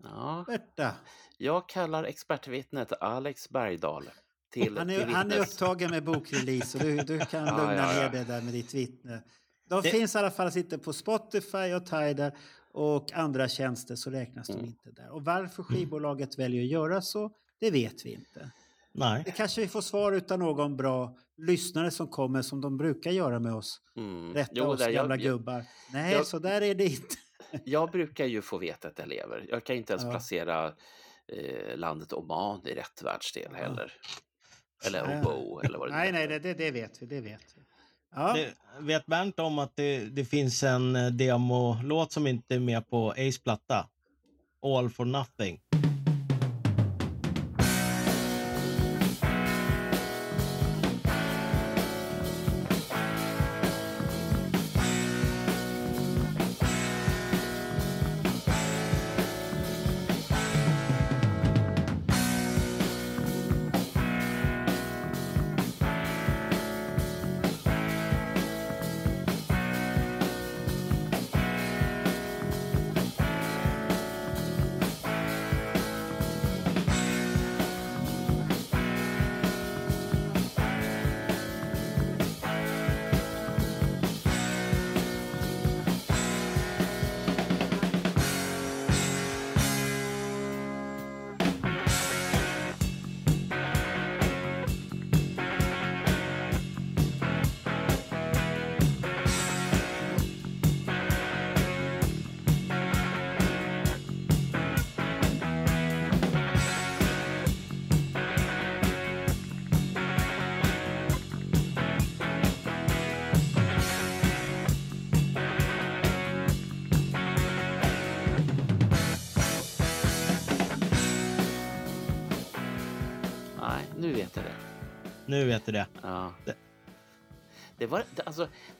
ja. borta. Jag kallar expertvittnet Alex Bergdahl till, Han till är, han är upptagen med bokrelease och du, du kan Ja, lugna ja, ja. ner det där med ditt vittne. De Det- finns i alla fall inte på Spotify och Tidal och andra tjänster så räknas Mm. de inte där. Och varför skivbolaget väljer att göra så, det vet vi inte. Nej. Det kanske vi får svar utan någon bra lyssnare som kommer som de brukar göra med oss. Mm. Rätta Jo, oss där, gamla jag, jag, gubbar. Nej, jag- så där är det inte. jag brukar ju få veta att jag lever. Jag kan inte ens Ja. placera eh, landet Oman i rätt världsdel heller. Eller Nej. Obo eller vad det Nej, nej, det, det vet vi. Det vet vi. Ja, Det, vet Bernt om att det, det finns en eh, demolåt som inte är med på Ace platta? All for nothing.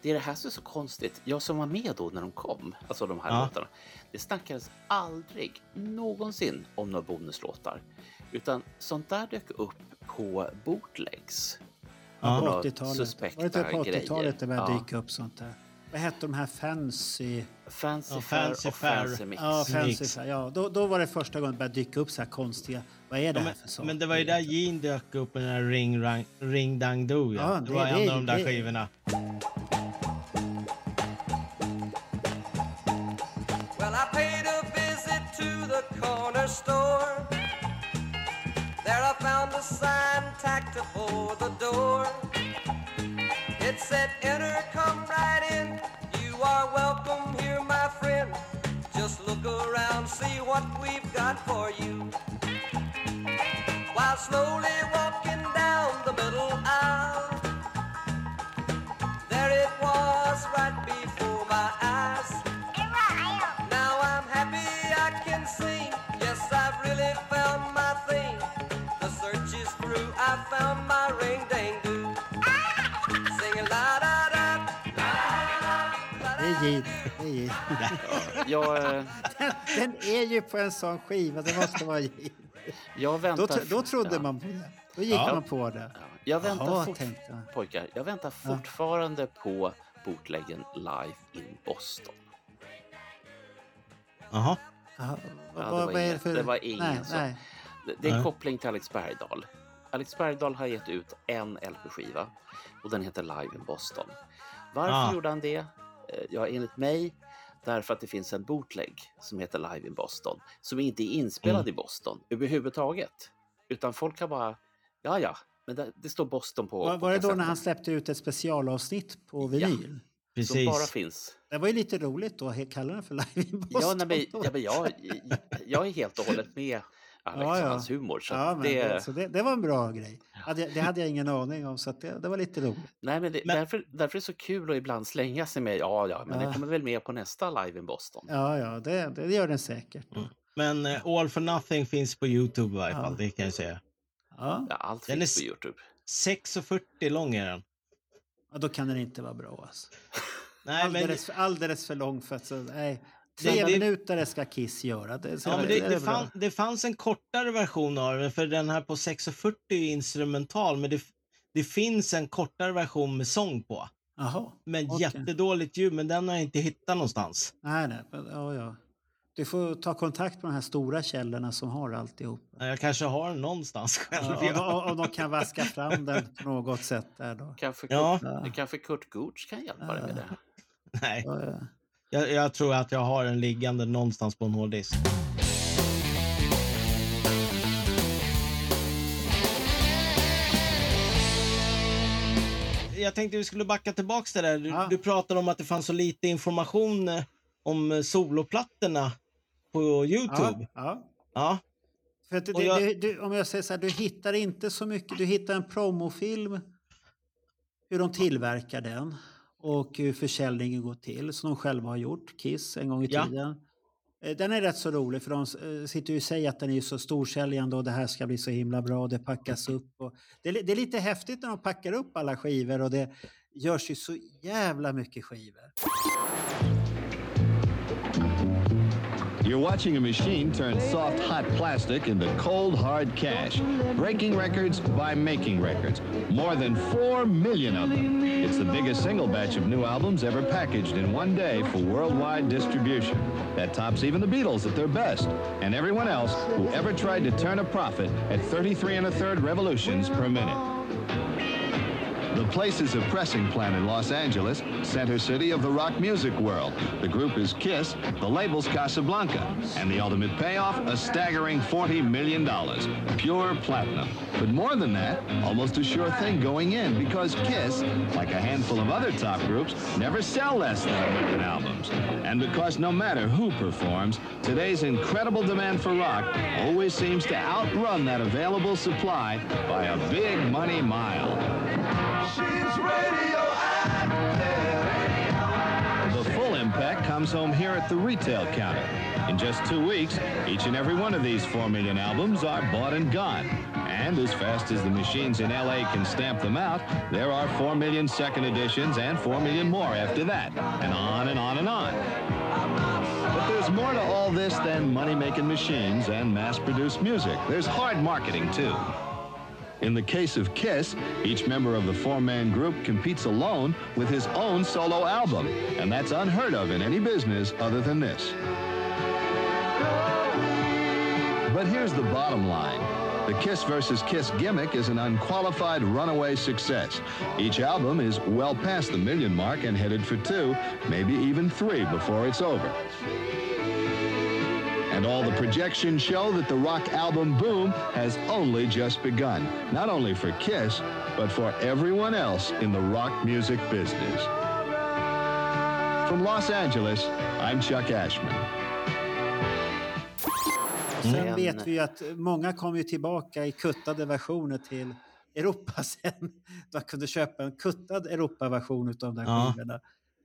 Det är det här som är så konstigt. Jag som var med då när de kom, alltså de här Ja. låtarna. Det snackades aldrig någonsin om några bonuslåtar. Utan sånt där dök upp på bootlegs. Ja. På På några 80-talet. suspekta Var det inte på grejer. 80-talet det började Ja. dyka upp sånt där? Vad hette de här Fancy? Fancy Ja, Fair Fancy och Fair. Fancy Mix. Ja, Fancy. Mix. Ja, då, då var det första gången det började dyka upp så här konstiga... Vad är det Ja, här för saker? men, men det var ju där Gene dök upp med den här Ring, rang, ring Dang Do. Ja. Ja, det, det- var det- en av de där det- skivorna. Well, I paid a visit to the corner store. There I found a sign tacked before the door. It said, Enter, come right in. You are welcome here, my friend. Just look around, see what we've got for you. While slowly walking down the middle aisle, there it was right before my eyes. Now I'm happy I can sing. Yes, I've really found my thing. The search is through. I found my ring dang do. Singing la da da. Det är Gene. Det är Gene. Jag, eh, Den är ju på en sån skiva. Det måste vara Gene. Jag Då, väntar... tro- då trodde ja. man på det. Då gick Ja. man på det. Ja, Jag väntar, fort, tänkte jag. pojkar, jag väntar fortfarande på bootleggen Live in Boston. Jaha. Ja, vad, det, vad, är det ingen, för... det var ingen nej, som... nej. Det, det är en koppling till Alex Bergdahl. Alex Bergdahl har gett ut en LP-skiva och den heter Live in Boston. Varför Ah. gjorde han det? Eh, Ja, enligt mig därför att det finns en bootleg som heter Live in Boston som inte är inspelad Mm. i Boston överhuvudtaget. Utan folk har bara, ja ja, men det, det står Boston på Var, var det då när han släppte ut ett specialavsnitt på vinyl? Som Precis. bara finns. Det var ju lite roligt då kalla den för Live in Boston. Ja, nej, men, ja, men jag, jag är helt och hållet med Alex Ja, ja. och hans humor. Så Ja, att men det, så det, det var en bra grej. Det hade jag ingen aning om, så att det, det var lite roligt. Nej, men, det, Men- Därför, därför är det så kul att ibland slänga sig med ja, ja, men Ja. det kommer väl med på nästa live in Boston. Ja, ja, det, det gör den säkert. Men eh, All for Nothing finns på Youtube i varje Ja. fall. Det kan jag säga. Ja, allt Den finns på Youtube. 6.40 lång är den. ja, då kan den inte vara bra. Alltså. Nej, men, Alldeles, för, alldeles för lång för att... Så, nej. Tre Det- det- minuter ska Kiss göra. Det, så ja, men det, det, det, fann, det fanns en kortare version av den, för den här på 6.40 är instrumental, men det, det finns en kortare version med sång på. Jaha. Men Okej. jättedåligt ljud, men den har jag inte hittat någonstans. Nej, nej. Ja, ja. Du får ta kontakt med de här stora källorna som har alltihop. Jag kanske har den någonstans själv. Ja, om, de- om de kan vaska fram den på något sätt där då. Kanske, Ja. Kurt, kanske Kurt Gooch kan hjälpa dig med det. Nej, Ja, ja. Jag, jag tror att jag har den liggande någonstans på en hårddisk. Jag tänkte vi skulle backa tillbaks till det där. Du, Ja. du pratade om att det fanns så lite information eh, om eh, soloplattorna på Youtube. Ja, ja. Ja. För att Och jag- det, du, om jag säger så här, du hittar inte så mycket. Du hittar en promofilm, hur de tillverkar den och hur försäljningen går till, som de själva har gjort, Kiss, en gång i Ja. tiden. Eh, Den är rätt så rolig för de eh, sitter ju och säger att den är så storsäljande och det här ska bli så himla bra och det packas upp. Och det, är, det är lite häftigt när de packar upp alla skivor och det görs ju så jävla mycket skivor. You're watching a machine turn soft, hot plastic into cold, hard cash. Breaking records by making records. More than 4 million of them. It's the biggest single batch of new albums ever packaged in one day for worldwide distribution. That tops even the Beatles at their best, and everyone else who ever tried to turn a profit at 33 and a third revolutions per minute. The place is a pressing plant in Los Angeles, center city of the rock music world. The group is Kiss, the label's Casablanca, and the ultimate payoff, a staggering $40 million. Pure platinum. But more than that, almost a sure thing going in because Kiss, like a handful of other top groups, never sell less than a million albums. And because no matter who performs, today's incredible demand for rock always seems to outrun that available supply by a big money mile. The full impact comes home here at the retail counter. In just two weeks, each and every one of these 4 million albums are bought and gone. And as fast as the machines in LA can stamp them out, there are 4 million second editions and 4 million more after that. And on and on and on. But there's more to all this than money making machines and mass produced music. There's hard marketing, too. In the case of Kiss, each member of the four man group competes alone with his own solo album. And that's unheard of in any business other than this. But here's the bottom line. The Kiss versus Kiss gimmick is an unqualified runaway success. Each album is well past the million mark and headed for two, maybe even three before it's over. And all the projections show that the rock album boom has only just begun, not only for Kiss, but for everyone else in the rock music business. From Los Angeles, I'm Chuck Ashman. Sen vet vi ju att många kom ju tillbaka i kuttade versioner till Europa sen. Man kunde köpa en kuttad Europaversion av de där Ja. skivorna.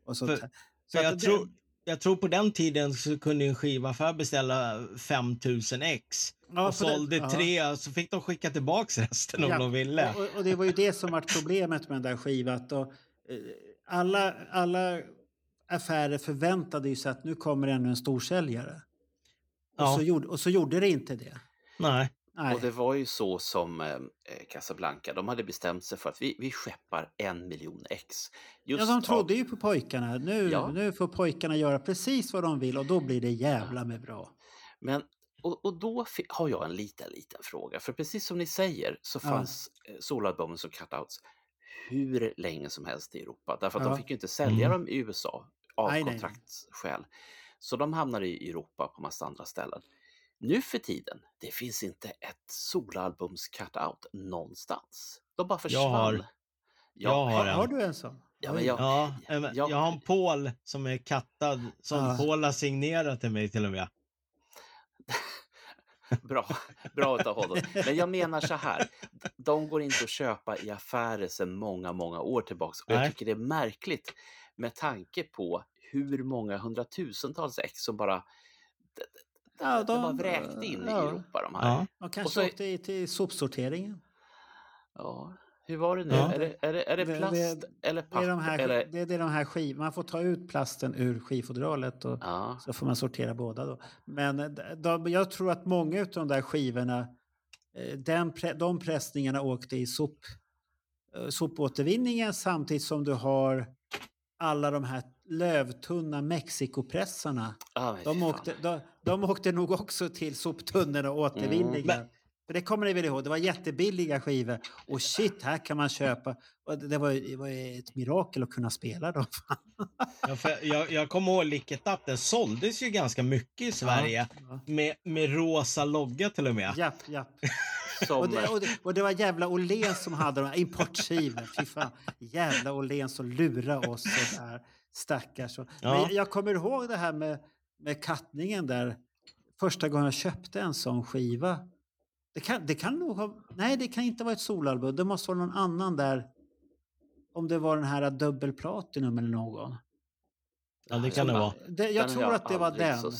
Och sånt För- här. För att jag, det- tror, jag tror på den tiden så kunde en skivaffär beställa 5000 ex. Ja, och för det- sålde ja. tre, så fick de skicka tillbaka resten om Ja, de ville. Och, och det var ju det som var problemet med den där skivan. Då, eh, alla, alla affärer förväntade ju sig att nu kommer ännu en storsäljare. Och, så gjorde, och så gjorde det inte det. Nej. Nej. Och det var ju så som eh, Casablanca, de hade bestämt sig för att vi, vi skeppar en miljon ex. Just ja, de trodde ju på pojkarna. Nu, Ja. nu får pojkarna göra precis vad de vill och då blir det jävla med bra. Men, och, och då har jag en liten, liten fråga. För precis som ni säger så fanns ja. soloalbumen som cutouts hur länge som helst i Europa. Därför att Ja. de fick ju inte sälja Mm. dem i USA av kontraktsskäl. Så de hamnade i Europa på massa andra ställen. Nu för tiden, det finns inte ett soloalbums cutout någonstans. De bara försvann. Jag har- jag har en. har du en sån? Ja, men jag, Ja, jag- jag har en Paul som är kattad, som Ja. Paul har signerat till mig till och med. Bra, bra utav honom. Men jag menar så här, de går inte att köpa i affärer sedan många, många år tillbaks. Och jag tycker det är märkligt med tanke på hur många hundratusentals ex som bara, Ja, det de- bara vräkte in ja. i Europa de här. Ja. De Och kanske så- åkte i- till sopsorteringen. Ja, hur var det nu? Ja. Är, det, är, det, är det Det- plast det- eller Det är papper? de här, eller... det, det är de här skiv, man får ta ut plasten ur skivfodralet och Ja, så får man sortera båda då. Men eh, de, jag tror att många av de där skivorna, eh, den, de pressningarna åkte i sop, eh, sopåtervinningen samtidigt som du har alla de här lövtunna Mexikopressarna. ah, De åkte, de, de åkte nog också till soptunnorna och återvinningen. Men- För det kommer ni väl ihåg, det var jättebilliga skivor. Och shit, här kan man köpa. Och det, var, det var ett mirakel att kunna spela dem. Ja, för jag, jag kommer ihåg Licket Up, den såldes ju ganska mycket i Sverige. Ja, Med, med rosa logga till och med. Japp, japp. Som, Och det, och, det, och det var jävla Åhléns som hade de här importskivor. Fy fan. Jävla Åhléns som lurade oss sådär. Stackars. Men Ja. jag, jag kommer ihåg det här med, med kattningen där. Första gången jag köpte en sån skiva. Det kan, det kan nog ha... Nej, det kan inte vara ett solalbum. Det måste vara någon annan där. Om det var den här dubbelplatinum eller någon. Ja, det kan det vara. Det, jag den tror har att det var den.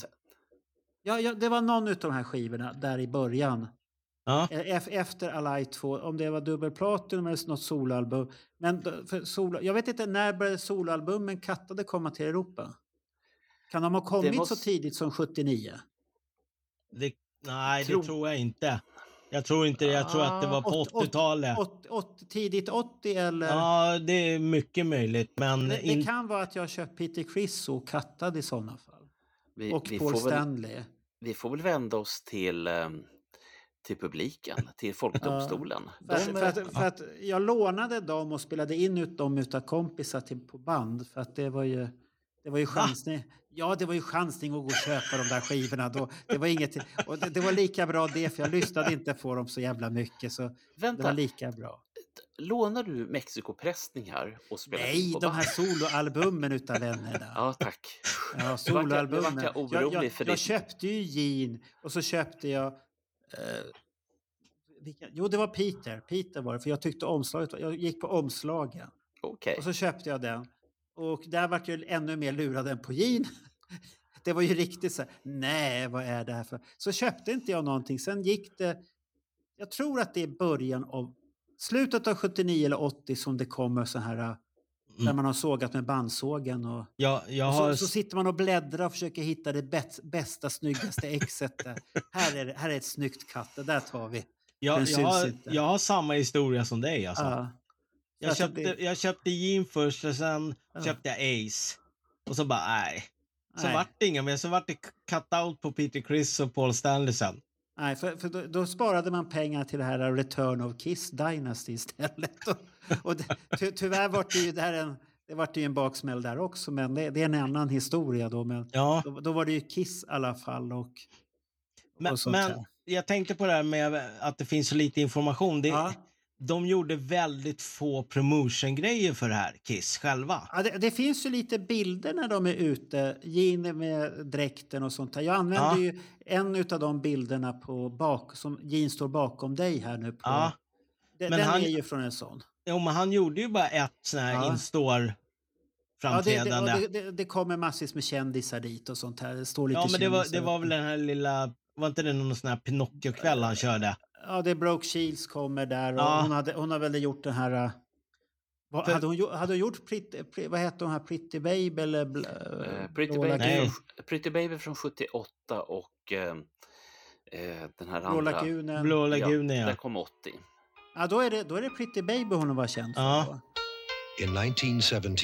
Ja, ja, det var någon av de här skivorna där i början. Ja. E- Efter Alive 2, om det var dubbelplatinum eller något soloalbum. Men solo, jag vet inte, när började soloalbumen Kattade komma till Europa? Kan de ha kommit måste- så tidigt som 79? Det, nej, Tror- det tror jag inte. Jag tror inte det. Jag tror att det var på Ah, åt- åt- 80-talet. Åt- åt- tidigt 80 eller? Ja, det är mycket möjligt. Men det, det in, kan vara att jag köpt Peter Criss och Kattad i sådana fall. Vi, Och vi, Paul får väl, Stanley. vi får väl vända oss till, ehm, till publiken, till Folkdomstolen. För att, De, för, att, för att jag lånade dem och spelade in ut dem utav kompisar till, på band. För att det var ju, det var ju chansning. Ja, det var ju chansning att gå och köpa de där skivorna. Då. Det, var inget, och det, det var lika bra det, för jag lyssnade inte på dem så jävla mycket. Så det vänta, var lika bra. lånar du Mexikopressningar och spelar Nej, de här soloalbumen utav vännerna. Ja, tack. Ja, soloalbumen. jag Jag, jag, för jag köpte ju Jean och så köpte jag... Eh, vilka, jo, det var Peter. Peter var det, för jag tyckte omslaget var- Jag gick på omslagen. Okej. Och så köpte jag den. Och där vart jag ännu mer lurad än på Jean. Det var ju riktigt så här, nej vad är det här för... Så köpte inte jag någonting. Sen gick det, jag tror att det är början av, slutet av 79 eller 80 som det kommer så här, där Mm. man har sågat med bandsågen. Och, jag och har... så, så sitter man och bläddrar och försöker hitta det bäst, bästa, snyggaste exet. Här, är här är ett snyggt katt, det där tar vi. Jag, Den jag, har, jag har samma historia som dig alltså. Ja. Jag, köpte, det- jag köpte Jean först och sen Ja. köpte jag Ace. Och så bara nej. Så Nej. vart det inga mer. Så vart det cut-out på Peter Criss och Paul Stanley sen. Nej, för, för då, då sparade man pengar till det här Return of Kiss Dynasty istället. Och, och ty, tyvärr var det ju där en, det var det ju en baksmäll där också, men det, det är en annan historia då. Men Ja, då, då var det ju Kiss i alla fall. Och, men, och sånt men jag tänkte på det här med att det finns så lite information. Det, Ja. De gjorde väldigt få promotion-grejer för det här, Kiss själva. Ja, det, det finns ju lite bilder när de är ute, Gene med dräkten och sånt här. Jag använder Ja. ju en av de bilderna på bak, som Gene står bakom dig här nu. På, Ja. Den, Men den han- är ju från en sån. Jo, men han gjorde ju bara ett sån här Ja. Ja, det, framträdande. det, och det, det, det kommer massvis med kändisar dit och sånt här. Det står lite Ja, men det var, det var väl den här lilla... Var inte det någon sån här Pinocchio-kväll han körde? Ja, det är Broke Shields kommer där och Ja. hon, hade, hon har väl gjort den här... äh, Vad, För- hade, hon, gjort- hade hon gjort Pretty, Pre- vad heter hon här, Pretty Baby eller... bl- Eh, Pretty, Blå Baby, Nej. Pretty Baby från 78 och eh, eh, den här Blå andra. lagunen. Blå lagunen, Den ja. kom 80. Ja, då är, det, då är det Pretty Baby hon var känd för. Ja. In 1917,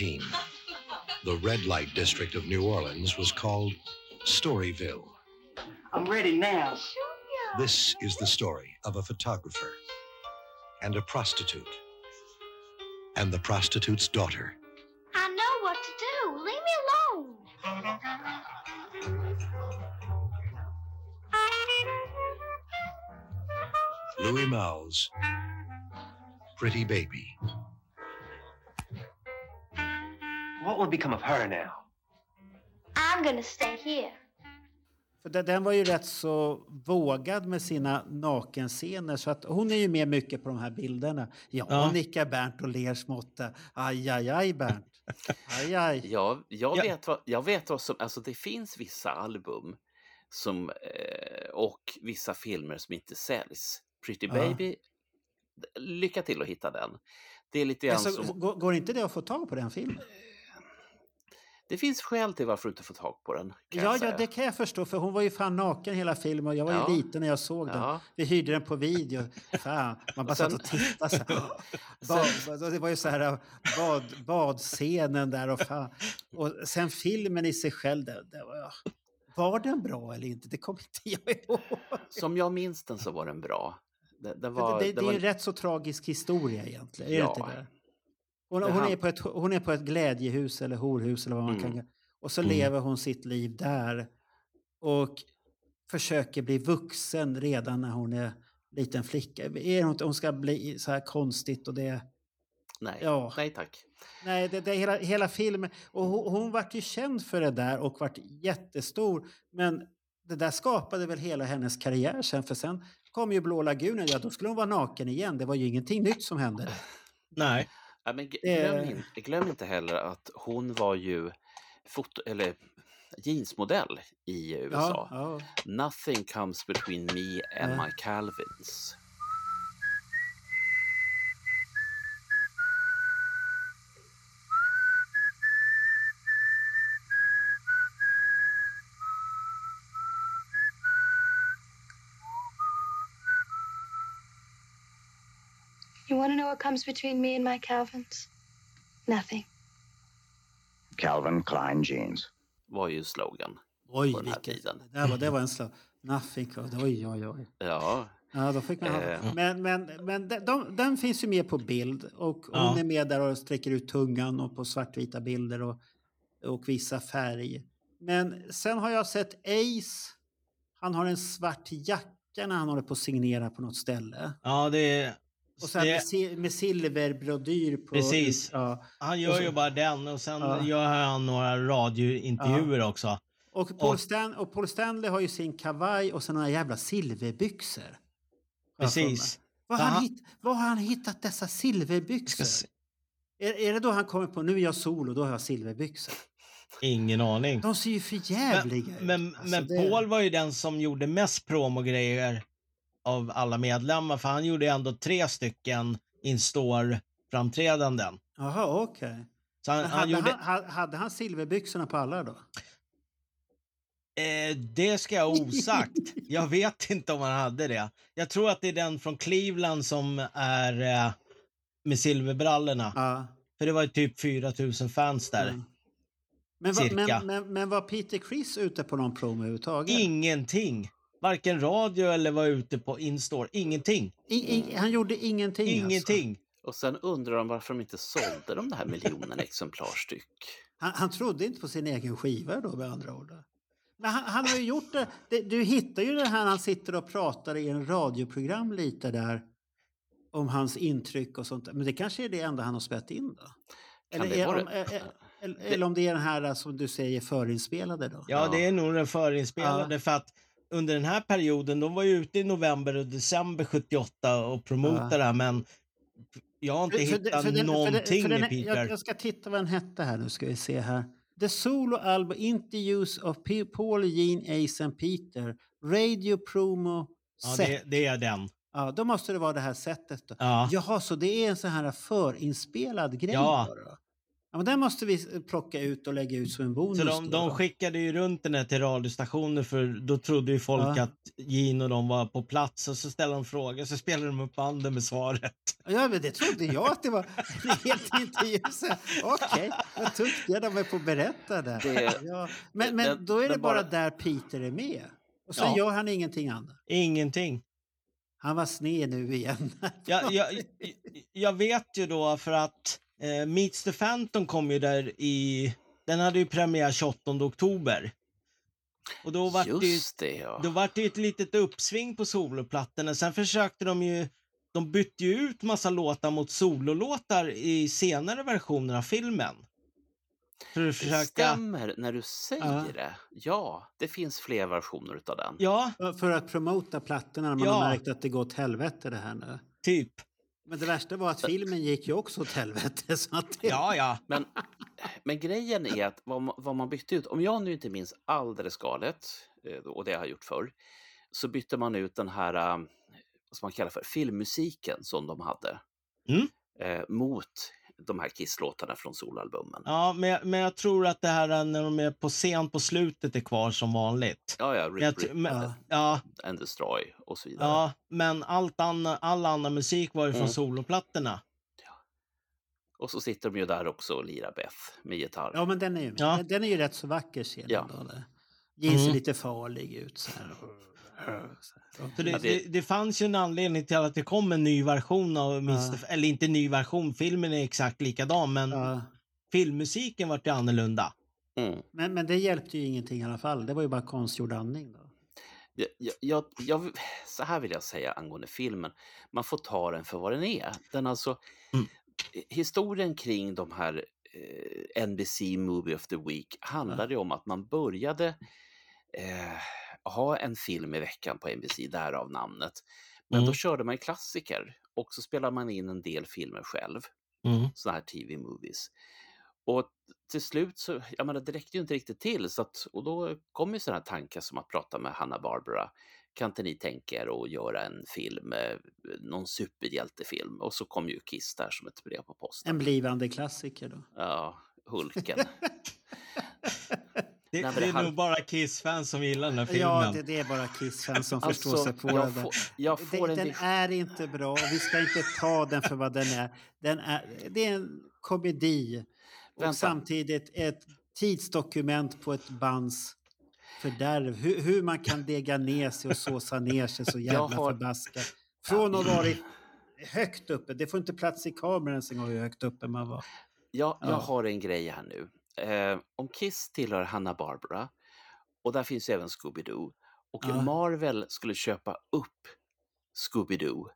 the red light district of New Orleans was called Storyville. I'm ready now. This is the story of a photographer and a prostitute and the prostitute's daughter. I know what to do. Leave me alone. Louis Mal's Pretty Baby. What will become of her now? I'm gonna stay here. För den, den var ju rätt så vågad med sina nakenscener så att hon är ju med mycket på de här bilderna. Ja, Ja. nickar Bernt och ler smått. Aj, aj, aj Bernt. Aj, aj. Ja, jag, Ja. Vet vad, jag vet vad som... Alltså det finns vissa album som, eh, och vissa filmer som inte säljs. Pretty Ja. Baby, lycka till att hitta den. Det är lite grann Alltså, som... går, går inte det att få tag på den filmen? Det finns skäl till varför du inte får tag på den. Ja, ja, det kan jag förstå, för hon var ju fan naken hela filmen och jag var ju Ja. liten när jag såg den. Ja. Vi hyrde den på video. Fan, man bara sen- satt och tittade så här. Bad, det var ju så här äh, bad, badscenen där och fan. Och sen filmen i sig själv, det, det var, var den bra eller inte? Det kommer inte jag ihåg. Som jag minns den så var den bra. Det, det var, det, det, är var, en rätt så tragisk historia egentligen. Är Ja. det inte? Hon, hon, han- är på ett, hon är på ett glädjehus eller horhus eller vad man Mm. kan Och så Mm. lever hon sitt liv där. Och försöker bli vuxen redan när hon är liten flicka. Är hon, hon ska bli så här konstigt och det... nej, Ja. nej tack. Nej, det, det är hela, hela filmen. Och hon, hon vart ju känd för det där och vart jättestor. Men det där skapade väl hela hennes karriär sen. För sen kom ju Blå lagunen. Ja, då skulle hon vara naken igen. Det var ju ingenting nytt som hände. Nej. Ja, men glöm, in, glöm inte heller att hon var ju foto, eller jeansmodell i USA. Ja, ja. Nothing comes between me and my Calvins. What comes between me and my Calvins? Nothing. Calvin Klein jeans. Var ju slogan Oj, på den här vilken... tiden. Det, var, det var en slag. Nothing. Oj, oj, oj. Ja, Ja, då fick man ha. Eh. Men, men, men de, de, den finns ju med på bild och hon Ja. är med där och sträcker ut tungan och på svartvita bilder och, och vissa färg. Men sen har jag sett Ace. Han har en svart jacka när han håller på att signera på något ställe. Ja, det är... Och sen med, det, med silverbrodyr på... Precis. Ja. han gör så- ju bara den och sen Ja. gör han några radiointervjuer också. Och Paul, Och- Stan, och Paul Stanley har ju sin kavaj och sen några jävla silverbyxor. Precis. Var har, Ja, han han- hitt, var har han hittat dessa silverbyxor? Är, är det då han kommer på nu är jag solo, då har jag silverbyxor? Ingen aning. De ser ju för jävliga ut. Men, Alltså, men det- Paul var ju den som gjorde mest promogrejer av alla medlemmar, för han gjorde ändå tre stycken in-store-framträdanden. Jaha, okej. Så han, Men han hade, gjorde, han, ha- hade han silverbyxorna på alla då? eh, det ska jag osagt. Jag vet inte om han hade det. Jag tror att det är den från Cleveland som är eh, med silverbrallorna. Ja. För det var ju typ 4000 fans där. Mm. Men, var, Cirka. men, men, men var Peter Criss ute på någon promo överhuvudtaget? Ingenting. Varken radio eller var ute på in-store. Ingenting. I, i, han gjorde ingenting Alltså. Ingenting. Och sen undrar de varför de inte sålde de här miljonen exemplar styck. Han, han trodde inte på sin egen skiva då med andra ord. Men han, han har ju gjort det. det. Du hittar ju det här när han sitter och pratar i en radioprogram lite där. Om hans intryck och sånt. där. Men det kanske är det enda han har spelat in då? Eller, det är, om, det? är, är, eller, eller om det är den här som du säger förinspelade då? Ja, det är nog den förinspelade Ja. för att under den här perioden, de var ju ute i november och december 78 och promotade Ja. det här, men jag har inte hittat den- den- någonting för den- med Peter. Jag, jag ska titta vad den hette här nu ska vi se här. The Solo Album Interviews of Paul, Gene, Ace and Peter. Radio Promo ja, Set. det, det är den. Ja, då måste det vara det här sättet. Då. Ja. Jaha, så det är en sån här förinspelad grej Ja. då? då? Ja, men den måste vi plocka ut och lägga ut som en bonus. Så de, då, de skickade ju runt den här till radiostationer för då trodde ju folk Ja. att Gene och de var på plats och så ställde de frågor så spelade de upp banden med svaret. Ja, men det trodde jag att det var helt intervju. Okej, vad duktiga de är på att berätta där. Det- ja. Men, men- då är det bara bara- där Peter är med. Och sen Ja. gör han ingenting annat. Ingenting. Han var sned nu igen. Jag, jag, jag vet ju då för att eh, Meets the Phantom kom ju där i... Den hade ju premiär 28 oktober. Och då var det ju Just det, ja. Då var det ett litet uppsving på soloplattorna. Sen försökte de ju... De bytte ju ut massa låtar mot sololåtar i senare versioner av filmen. För att Det försöka... stämmer när du säger Ja. det. Ja, det finns fler versioner utav den. Ja, För att promota plattorna när man Ja. har märkt att det går åt helvete det här nu. typ. Men det värsta var att filmen gick ju också åt helvete. Så att det... Ja, ja. Men, men grejen är att vad man, vad man bytte ut, om jag nu inte minns alldeles galet, eh, och det har jag gjort förr, så bytte man ut den här, eh, vad ska man kalla för, filmmusiken som de hade. Mm. Eh, mot de här Kiss-låtarna från solalbumen. Ja, men, jag- men jag tror att det här när de är på scen på slutet är kvar som vanligt. Ja, ja, Rip, Rip men, Ja. ja, and Destroy och så vidare. ja, men allt anna, all annan musik var ju från Mm. soloplattorna. Och så sitter de ju där också och lirar Beth med gitarr. Ja, men den är ju, Ja. den, den är ju rätt så vacker scenen. Ja. Då, sig Mm. lite farlig ut så här. Så det, det... det- fanns ju en anledning till att det kom en ny version av Mr. Ja. Eller inte ny version, filmen är exakt likadan, men Ja. filmmusiken vart ju annorlunda. Mm. Men, men det hjälpte ju ingenting i alla fall. Det var ju bara konstgjord andning. Då. Jag, jag, jag, så här vill jag säga angående filmen. Man får ta den för vad den är. Den alltså, Mm. Historien kring de här eh, NBC Movie of the Week handlade om att man började eh, ha en film i veckan på NBC, därav namnet. Men Mm. då körde man klassiker och så spelade man in en del filmer själv, Mm. såna här TV-movies. Och till slut så, jag menar det räckte ju inte riktigt till så att, och då kom ju sådana tankar som att prata med Hanna-Barbera. Kan inte ni tänka er att göra en film, eh, någon superhjältefilm? Och så kom ju Kiss där som ett brev på posten. En blivande klassiker då. Ja, Hulken. Det, Nej, det det är har- nog bara Kiss-fans som gillar den här filmen. Ja, det, det är bara Kiss-fans som förstår Alltså, sig på jag det får, jag får Den, en den är inte bra vi ska inte ta den för vad den är. Den är det är en komedi och Vänta. samtidigt ett tidsdokument på ett bands fördärv. Hur, hur man kan dega ner sig och såsa ner sig så jävla har- förbaskat. Från att ha varit högt uppe. Det får inte plats i kameran ens en gång hur högt uppe man var. Jag, jag Ja. har en grej här nu. Eh, om Kiss tillhör Hanna-Barbera och där finns även Scooby-Doo och Ja. Marvel skulle köpa upp Scooby-Doo,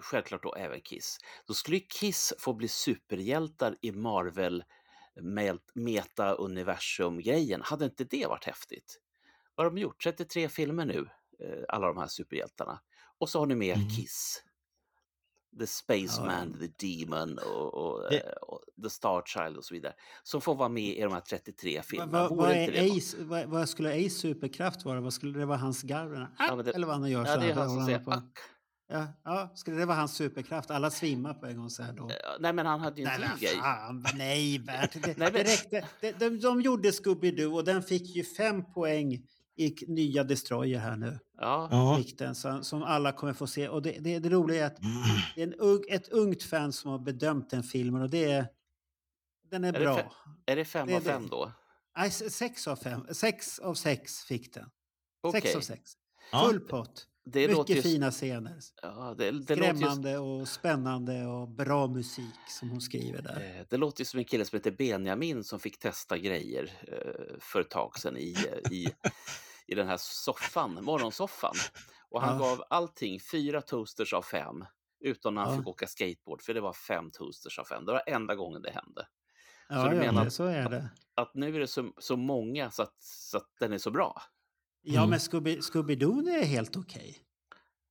självklart då även Kiss, då skulle Kiss få bli superhjältar i Marvel met- meta-universum-grejen. Hade inte det varit häftigt? Vad har de gjort? 33 filmer nu, eh, alla de här superhjältarna. Och så har ni med Mm. Kiss. The Spaceman, The Demon och, och, Det- eh, och The Star Child och så vidare. Som får vara med i de här 33 Vad, filmerna. vad, vad, det Ace, vad, vad skulle Ace superkraft vara? Vad skulle det vara hans garv? Ja, men det- Eller vad han gör Ja, så det är han som säger på. ack. Ja, ja, skulle det vara hans superkraft? Alla svimmar på en gång så här då. Ja, Nej, men han hade ju en Nej, grej. fan, nej Bert. Det, Nej, det men- räckte. De, de, de gjorde Scooby-Doo och den fick ju fem poäng i nya Destroyer här nu. Ja, Ja. Den, så, som alla kommer få se. Och det, det, det roliga är att det är en ung, ett ungt fan som har bedömt den filmen och det är... Den är, Är det bra. fe- är det fem Det av fem det. då? Nej, sex av fem. Sex av sex fick den. Sex Okej. av sex. Ja. Full pott. Det låter Mycket ju... fina scener. Ja, det, det, låter ju, Skrämmande och spännande och bra musik som hon skriver där. eh, det låter ju som en kille som heter Benjamin som fick testa grejer eh, för ett tag sedan i, i, i den här soffan, morgonsoffan. Och han Ja. gav allting fyra toasters av fem. Utom när han Ja. fick åka skateboard, för det var fem toasters av fem. Det var enda gången det hände. Ja, du ja menar det, så är det. Att nu är det så, så många så att, så att den är så bra. Ja, Mm. men Scooby- Scooby-Doo är helt okej.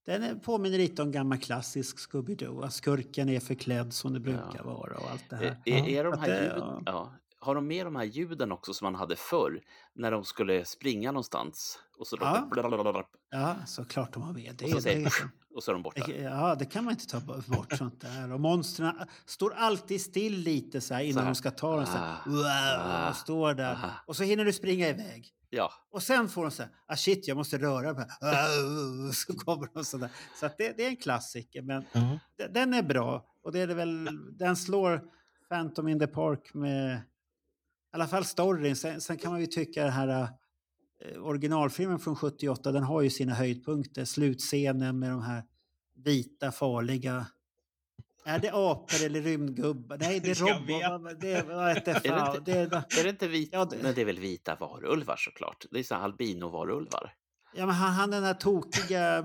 Den är, påminner lite om gammal klassisk Scooby-Doo. Att skurken är förklädd som det brukar Ja. vara och allt det Är, här. är, är de här det- ljuden, ja. ja. Har de med de här ljuden också som man hade förr när de skulle springa någonstans? Och så, Ja. blablabla, Ja, såklart de har med det. och så, säger, det, och så är de borta. ja, det kan man inte ta bort sånt där. Och monstren står alltid still lite så här innan Så här. de ska ta dem. Så här, Ah, wow, ah, och står där. ah. Och så hinner du springa iväg. Ja, Och sen får de så här, ah shit, jag måste röra mig. Ah, Så kommer de så där. Så att det, det är en klassiker, men de- den är bra. Och det är det väl, den slår Phantom in the Park med, i alla fall storyn. Sen, sen kan man ju tycka den här originalfilmen från 78, den har ju sina höjdpunkter. Slutscenen med de här vita farliga är det apor eller rymdgubbar? Nej, det är robotar. Det, Är det det är, är det inte vita? Ja, det- Men det är väl vita varulvar såklart. Det är så albino-varulvar. Ja, men han, han den här tokiga,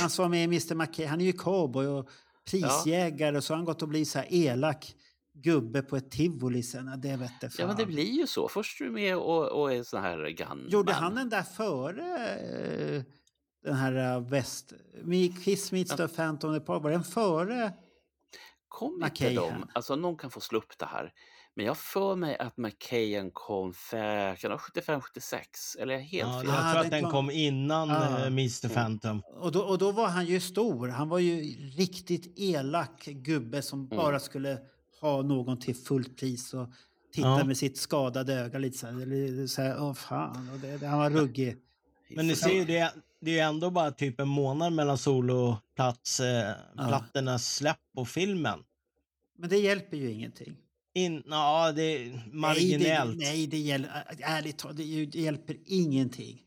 han som var med i Mr McKay, han är ju cowboy och prisjägare och så har han gått och blivit så här elak gubbe på ett tivoli sen. Ja, Det vette fan. Ja, men det blir ju så. Först är du med och, och är sån här gunman. Gjorde han den där före eh, den här uh, väst... Kiss meets the Phantom the Park, var den före? Kom inte de? Alltså någon kan få slå upp det här. Men jag för mig att McKayen kom för, kan det vara 75-76? Eller är jag helt Ja, fel? jag Ah, tror att den kom- kom innan Ah. eh, Mr Phantom. Och då, och då var han ju stor. Han var ju riktigt elak gubbe som Mm. bara skulle ha någon till fullt pris och titta Ja. med sitt skadade öga lite så här. Så här åh fan. Och det, det, han var ruggig. Men ni ser ju, det, det är ändå bara typ en månad mellan soloplats, eh, plattornas släpp och filmen. Men det hjälper ju ingenting. In, ja, det är marginellt. Nej, det, nej, det hjälper, ärligt talat, det, det hjälper ingenting.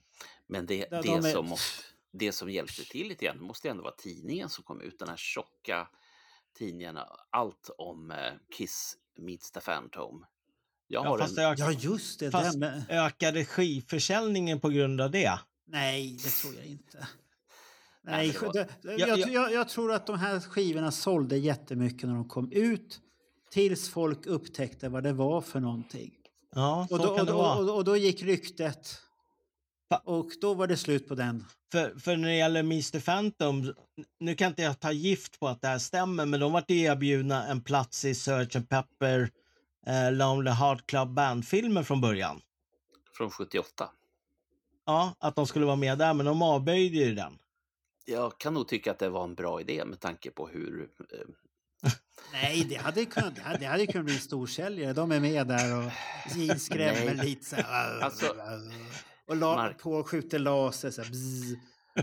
Men det, De- det, de är- som, måste- det som hjälpte till lite grann måste ändå vara tidningen som kom ut. Den här tjocka tidningen. Allt om eh, Kiss meets the Phantom. Jag Ja, har fast en, ök, Ja, just det. fast Den, men, ökade skivförsäljningen på grund av det? nej, det tror jag inte. Nej, Nej, det var- det, Ja, jag, ja. jag, jag tror att de här skivorna sålde jättemycket när de kom ut. Tills folk upptäckte vad det var för någonting. Ja, så Och då, kan och, det då, vara. och, då, och då gick ryktet. Och då var det slut på den. För, för när det gäller Mr Phantom, nu kan inte jag ta gift på att det här stämmer, men de vart ju erbjudna en plats i Sgt. Pepper eh, Lonely Heart Club Band-filmen från början. från 78. Ja, att de skulle vara med där, men de avböjde ju den. Jag kan nog tycka att det var en bra idé med tanke på hur... Eh, Nej, det hade kunnat, det hade, det hade kunnat bli en storsäljare. De är med där och Gene skrämmer lite så här. Alltså, och la, Mark- på skjuter laser så här. Bzz,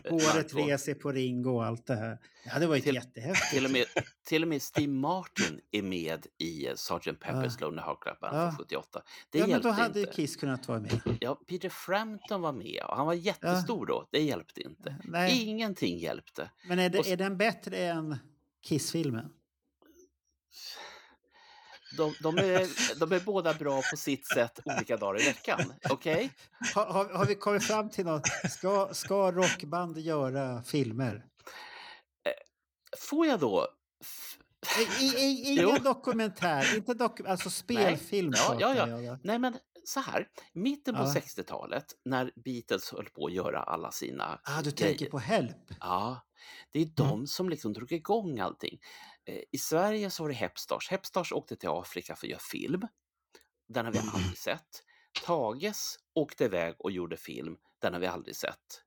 håret reser på Ringo och allt det här. Det hade varit Till- jättehäftigt. till, och med, till och med Steve Martin är med i eh, Sgt. Pepper's Lonely Heart Club Band Ja. från 78. Det ja, men då hade inte. Kiss kunnat vara med. Ja, Peter Frampton var med och han var jättestor då. Det hjälpte inte. Nej. Ingenting hjälpte. Men är, Och det, s- är den bättre än Kiss-filmen? De, de, är, de är båda bra på sitt sätt olika dagar i veckan. Okej? Har, har, har vi kommit fram till något? Ska, ska rockband göra filmer? Får jag då... I, i, i, ingen Jo. dokumentär, inte dok, alltså spelfilm Nej. Ja, ja, ja. Nej, men så här, mitten på Ja. 60-talet när Beatles höll på att göra alla sina Ah, du grejer. tänker på Help? Ja, det är de som liksom drog igång allting. Eh, I Sverige så var det Hepstars. Hepstars åkte till Afrika för att göra film. Den har vi aldrig sett. Tages åkte iväg och gjorde film. Den har vi aldrig sett.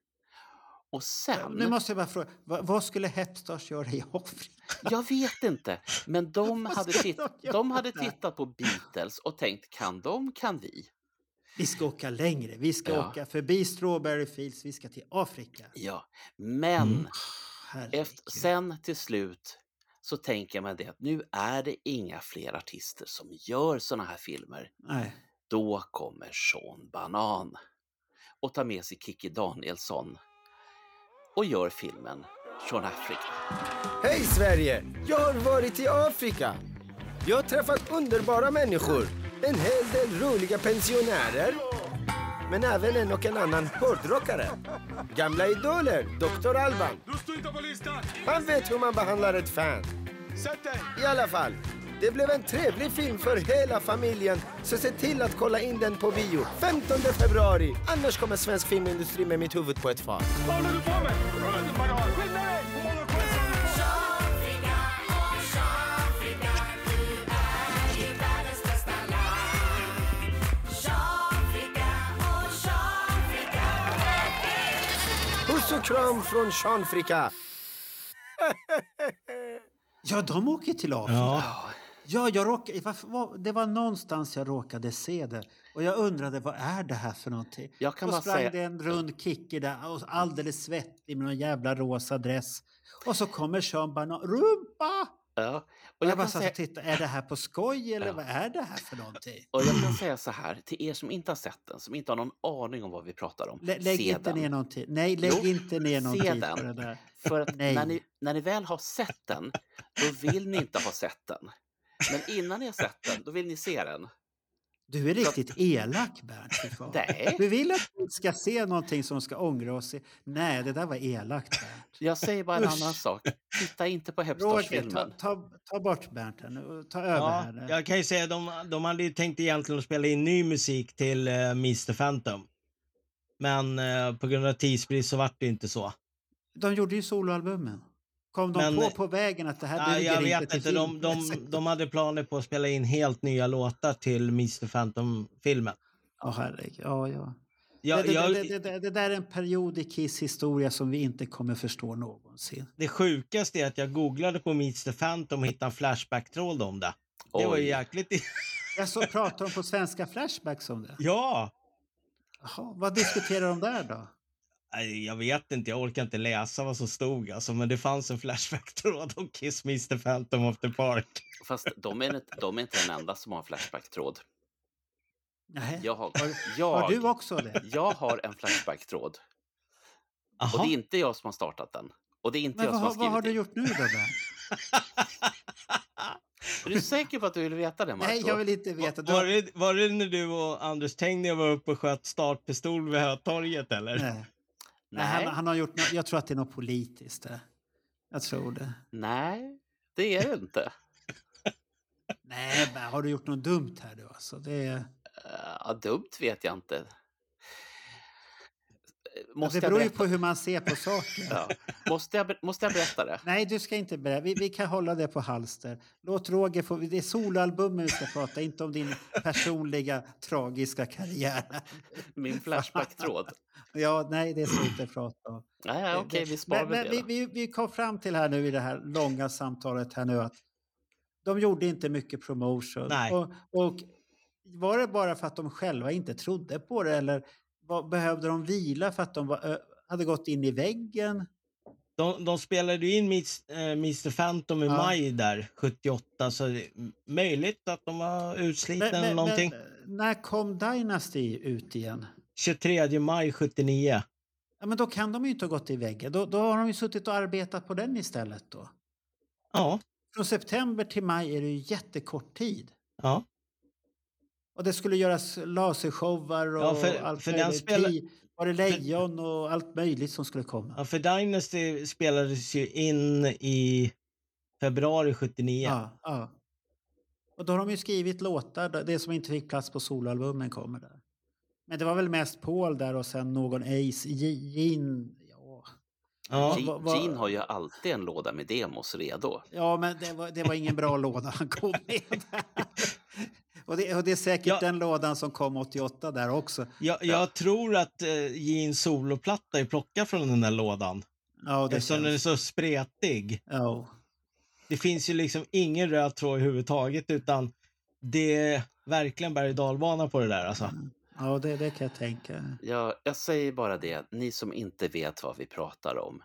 Och sen... Nu måste jag bara fråga, vad, skulle Hepstars göra i Afrika? Jag vet inte, men de hade, titt- de hade tittat på Beatles och tänkt kan de, kan vi. Vi ska åka längre, vi ska Ja. åka förbi Strawberry Fields, vi ska till Afrika. Ja, men Mm. Efter, sen till slut så tänker man det att nu är det inga fler artister som gör såna här filmer. Nej. Då kommer Sean Banan och tar med sig Kikki Danielsson och gör filmen Sean Africa. Hej Sverige! Jag har varit i Afrika. Jag har träffat underbara människor. En hel del roliga pensionärer. Men även en och en annan hårdrockare. Gamla idoler, Dr. Alban. Du står inte på listan! Han vet hur man behandlar ett fan. Sätt dig! I alla fall, det blev en trevlig film för hela familjen, så se till att kolla in den på bio 15 februari. Annars kommer svensk filmindustri med mitt huvud på ett fat. Vad håller du på med? Underbanan! Skynda och kram från Jean-Frika. Ja, de åker till Afrika. Ja. Ja, jag råkade, det var någonstans jag råkade se det. Och jag undrade, vad är det här för någonting? Jag kan och sprang säga- det en rund kicke där, och alldeles svettig med någon jävla rosa dress. Och så kommer Sean Banan, rumpa! Ja. Och jag, jag, bara satt säga, och tittade, är det här på skoj eller Ja. vad är det här för någonting? och jag kan säga så här, till er som inte har sett den, som inte har någon aning om vad vi pratar om, Lä, lägg inte den. ner någon tid. Nej, lägg Jo, inte ner någon tid den. på det där. För att när ni, när ni väl har sett den, då vill ni inte ha sett den. Men innan ni har sett den, då vill ni se den. Du är riktigt elak Bernt. Nej. Du vill att vi ska se någonting som ska ångra oss. i- Nej, det där var elakt Bernt. Jag säger bara en Usch. annan sak. Titta inte på Roger, ta, Hepstars-filmen. ta, ta bort Bernt här nu. Ta över Ja, här. nu. jag kan ju säga att de, de hade ju tänkt egentligen att spela in ny musik till uh, Mr Phantom. Men eh, på grund av tidsbrist så vart det inte så. De gjorde ju soloalbumen. Kom de Men- på på vägen att det här duger jag inte vet till inte, de, de, de hade planer på att spela in helt nya låtar till Mr Phantom-filmen. Ja, herregud. Ja, ja. Jag, det, jag, det, det, det, där är en period i Kiss historia som vi inte kommer förstå någonsin. det sjukaste är att jag googlade på Mr Phantom och hittade en Flashback-tråd om det. Det var ju Oj. jäkligt... Jag så pratar de på svenska Flashbacks om det. ja! Jaha, vad diskuterar de där då? Jag vet inte, jag orkar inte läsa vad som stod alltså, men det fanns en Flashback-tråd om Kiss Mr Phantom of the Park. Fast de är, inte- de är inte den enda som har en Flashback-tråd. Nej. Jag har, Har jag, du också det? jag har en Flashback-tråd. Och det är inte jag som har startat den. Och det är inte Men jag vad, som har har- skrivit vad har du gjort nu då? Är du säker på att du vill veta det, Marco? Nej, jag vill inte veta. Var har- det, var det när du och Anders Tengner var uppe och sköt startpistol vid Hötorget eller? Nej. Nej, han, han har gjort jag tror att det är något politiskt det. Jag tror det. Nej, det är det inte. Nej, men har du gjort något dumt här då? Alltså, det, Ja, dumt vet jag inte. Måste det jag beror ju på hur man ser på saker. Ja. Måste, jag, måste jag berätta det? Nej, du ska inte berätta. Vi, vi kan hålla det på halster. Låt Roger få... Det är soloalbumen vi ska prata, inte om din personliga tragiska karriär. Min Flashback-tråd. Ja, nej, det ska vi inte prata om. Nej, nej, okej, vi sparar men, det vi, vi, vi kom fram till här nu i det här långa samtalet här nu att de gjorde inte mycket promotion. Nej. Och, och var det bara för att de själva inte trodde på det eller vad, behövde de vila för att de var, hade gått in i väggen? De, de spelade ju in Miss, eh, Mr Phantom i Ja. maj där, 78, så det är möjligt att de var utslitna eller någonting. men när kom Dynasty ut igen? 23 maj 79. Ja, men då kan de ju inte ha gått i väggen. Då, då har de ju suttit och arbetat på den istället då. Ja, Från september till maj är det ju jättekort tid. ja. Och det skulle göras lasershowar och Ja, för- allt för den möjligt. spelar- Var det lejon och allt möjligt som skulle komma? ja för Dynasty spelades ju in i februari 79. Ja, ja. Och då har de ju skrivit låtar. Det som inte fick plats på soloalbumen kommer där. Men det var väl mest Paul där och sen någon Ace. Gene. Ja, Ja. Ge- vad- vad- Gene har ju alltid en låda med demos redo. ja men det var, det var ingen bra låda han kom med. och, det, och det är säkert den lådan som kom 88 där också. Jag, jag tror att eh, Jeans soloplatta är plockad från den där lådan. Ja, det Eftersom den är känns. så spretig. Ja. Det finns ju liksom ingen röd tråd överhuvudtaget utan det är verkligen berg och dalbana på det där alltså. Ja, det, det kan jag tänka. Jag, jag säger bara det, ni som inte vet vad vi pratar om,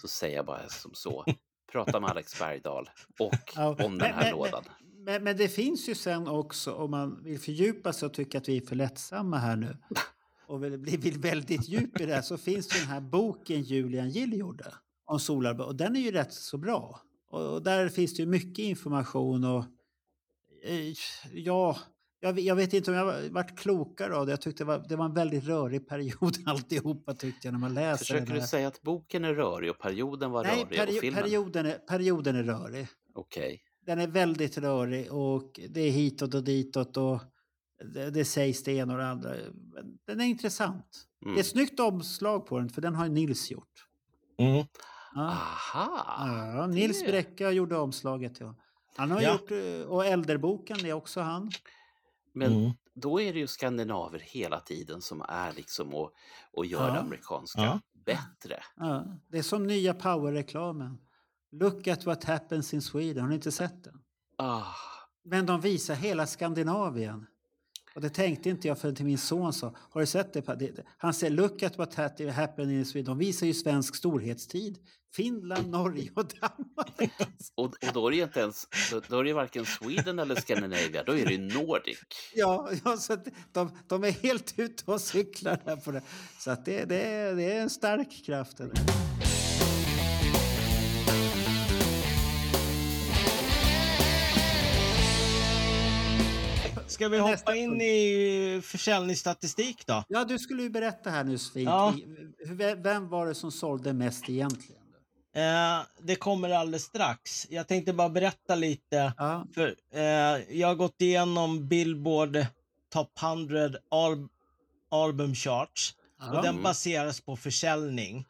så säger jag bara som så. Prata med Alex Bergdahl och Ja, om den här men- lådan. Men, men det finns ju sen också, om man vill fördjupa sig och tycka att vi är för lättsamma här nu och vill bli väldigt djup i det här, så finns den här boken Julian Gill gjorde om solalbum. Och den är ju rätt så bra. Och, och där finns det ju mycket information och eh, ja, jag, vet- jag vet inte om jag var- varit klokare av det. Jag tyckte det var, det var en väldigt rörig period alltihopa tyckte jag när man läser Försöker du säga att boken är rörig och perioden var Nej, rörig och peri- perioden, är, perioden är rörig. Okej. Den är väldigt rörig och det är hitåt och ditåt och det, det sägs det ena och det andra. Men Den är intressant. Mm. Det är ett snyggt omslag på den för den har ju Nils gjort. Mm. Ja. Aha! Ja, Nils det- Bräcka gjorde omslaget. Ja. Han har Ja. gjort, eh, och Äldreboken är också han. Men Mm. då är det ju skandinaver hela tiden som är liksom och, och gör Ja. det amerikanska Ja. bättre. Ja. Det är som nya powerreklamen. Look at what happens in Sweden. Har ni inte sett den? Ah, Men de visar hela Skandinavien. Och det tänkte inte jag förrän till min son sa. Har du sett det? Han säger look at what hat- happened in Sweden. De visar ju svensk storhetstid. Finland, Norge och Danmark. och, och då är det inte ens, då, är det varken Sweden eller Scandinavia, då är det Nordic. Ja, ja så de, de är helt ute och cyklar där på det. Så att det, det, är, det är en stark kraft. Det Ska vi Nästa hoppa in punkt. i försäljningsstatistik då? Ja, du skulle ju berätta här nu fint. Ja. Vem- Vem var det som sålde mest egentligen? Eh, det kommer alldeles strax. Jag tänkte bara berätta lite. Ja. För, eh, jag har gått igenom Billboard Top 100 al Album Charts. Ja. Och den baseras på försäljning.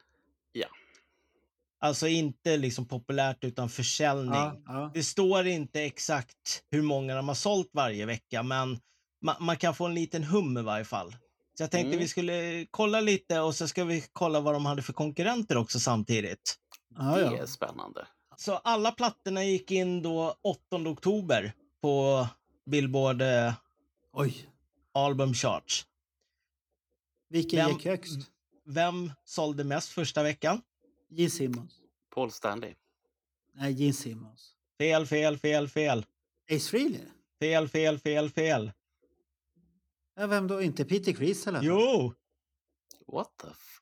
Alltså inte liksom populärt utan försäljning. Ja, ja. Det står inte exakt hur många de har sålt varje vecka men ma man kan få en liten hum i varje fall. Så jag tänkte Mm. vi skulle kolla lite och så ska vi kolla vad de hade för konkurrenter också samtidigt. Ja, Det ja. är spännande. Så alla plattorna gick in då 8 oktober på Billboard eh, Oj, Album Charts. vilken Vem- gick högst? Vem sålde mest första veckan? Gene Simmons. Paul Stanley. Nej, Gene Simmons. Fel, fel, fel, fel. Ace Frehley? Fel, fel, fel, fel. Ja, vem då? Inte Peter Criss eller? Jo! What the f...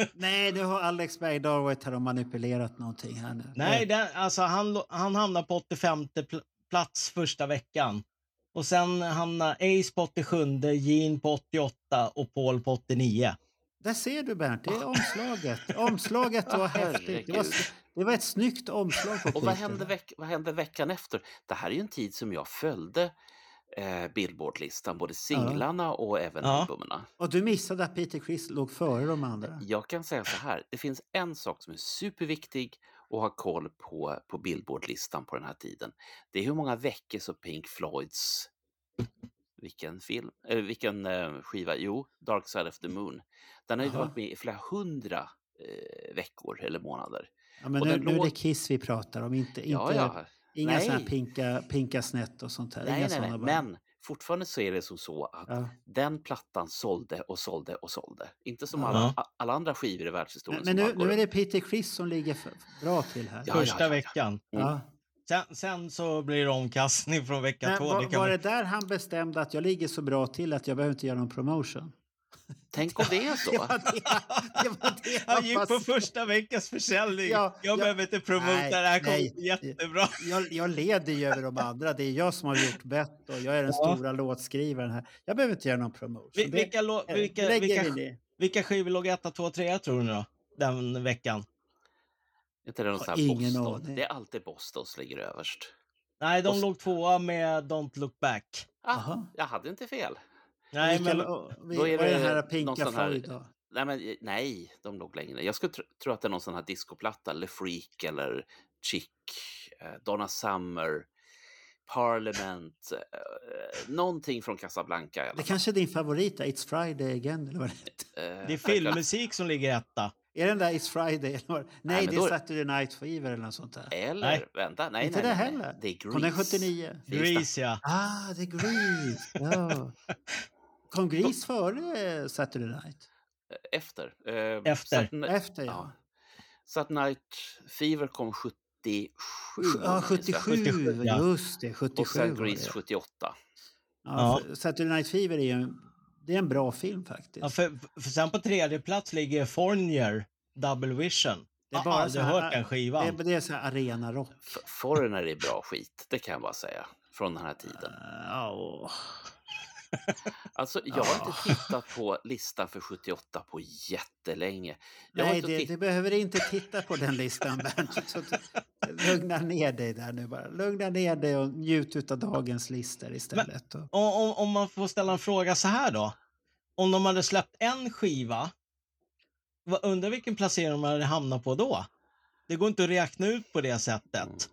Nej, nu har Alex Bergdahl varit här och manipulerat någonting här nu. Nej, den, alltså han, han hamnar på 85 pl- plats första veckan. Och sen hamnar Ace på 87, Gene på 88 och Paul på 89. Där ser du Bernt, det är omslaget. Omslaget var häftigt. Det var, det var ett snyggt omslag på Och vad hände, veck, vad hände veckan efter? Det här är ju en tid som jag följde eh, Billboard-listan, både singlarna och även Ja. albumen. Och du missade att Peter Criss låg före de andra. Jag kan säga så här, det finns en sak som är superviktig att ha koll på på Billboard-listan på den här tiden. Det är hur många veckor så Pink Floyds vilken film, eller vilken eh, skiva? Jo, Dark Side of the Moon. Den har ju varit med i flera hundra eh, veckor eller månader. Ja, men Och nu, nu är det Kiss vi pratar om, inte, inte Ja, ja. inga sådana här pinka, pinka snett och sånt här. Nej, inga nej, nej, men fortfarande så är det som så att Ja. den plattan sålde och sålde och sålde. Inte som Ja. alla, alla andra skivor i världshistorien Men, men nu, nu är det Peter Criss som ligger för, bra till här. Ja, första ja, ja. veckan. Ja. Sen, sen så blir det omkastning från vecka Men två. var, det kan var man- det där han bestämde att jag ligger så bra till att jag behöver inte göra någon promotion? Tänk om det är så. Det var det, det, var det Han gick på första veckans försäljning. Ja, jag ja. behöver inte promota Nej, det här kommer nej. jättebra. jag, jag leder ju över de andra. Det är jag som har gjort bett och jag är den Ja. stora låtskrivaren här. Jag behöver inte göra någon promotion. Vi- Det- vilka, eh, vilka, vilka, vi det. vilka skivor låg etta, två, trea tror du nu då? Den veckan. Inte det någon sån här ingen Boston? aning. Det är alltid Boston som ligger överst. Nej, de s- låg tvåa med Don't look back. Ah, jag hade inte fel. Nej, Vilka- men och- vi- Då är vad är det här någon Pinka sån här- Floyd då? Nej, men, eh, nej, de låg längre. Jag skulle tro, tro att det är någon sån här discoplatta, eller Freak eller Chick, eh, Donna Summer, Parliament, eh, någonting från Casablanca. i alla Det fall. kanske är din favorit, It's Friday again, eller vad det heter. Eh, det är filmmusik som ligger etta. Är den där It's Friday? Nej, men det är då- Saturday Night Fever eller något sånt där. Eller, Nej. vänta, nej, Inte nej, det nej, heller. nej. Det är Grease. Kom den 79? Grease, ja. Ah, det är Grease. Ja. Kom Grease före Saturday Night? Efter. Eh, Efter. Saturn- Efter, ja. Saturday Night Fever kom 77. Ja, om jag minns rätt. 77. ja. Just det, 77 Och sen Grease det. 78. Ja, Ja. Saturday Night Fever är ju en, det är en bra film faktiskt. ja för, för sen på tredje plats ligger Foreigner, Double Vision. Det är bara aldrig så här- hört den skivan. Det, det är så här arena rock. Foreigner är bra skit, det kan jag bara säga. Från den här tiden. Ja, Alltså, jag har inte tittat på listan för 78 på jättelänge. Jag Nej, det, det behöver inte titta på den listan Bernt. Lugna ner dig där nu bara. Lugna ner dig och njut av dagens listor istället. Och- Om, om, om man får ställa en fråga så här då. Om de hade släppt en skiva, undrar vilken placering de hade hamnat på då? Det går inte att räkna ut på det sättet.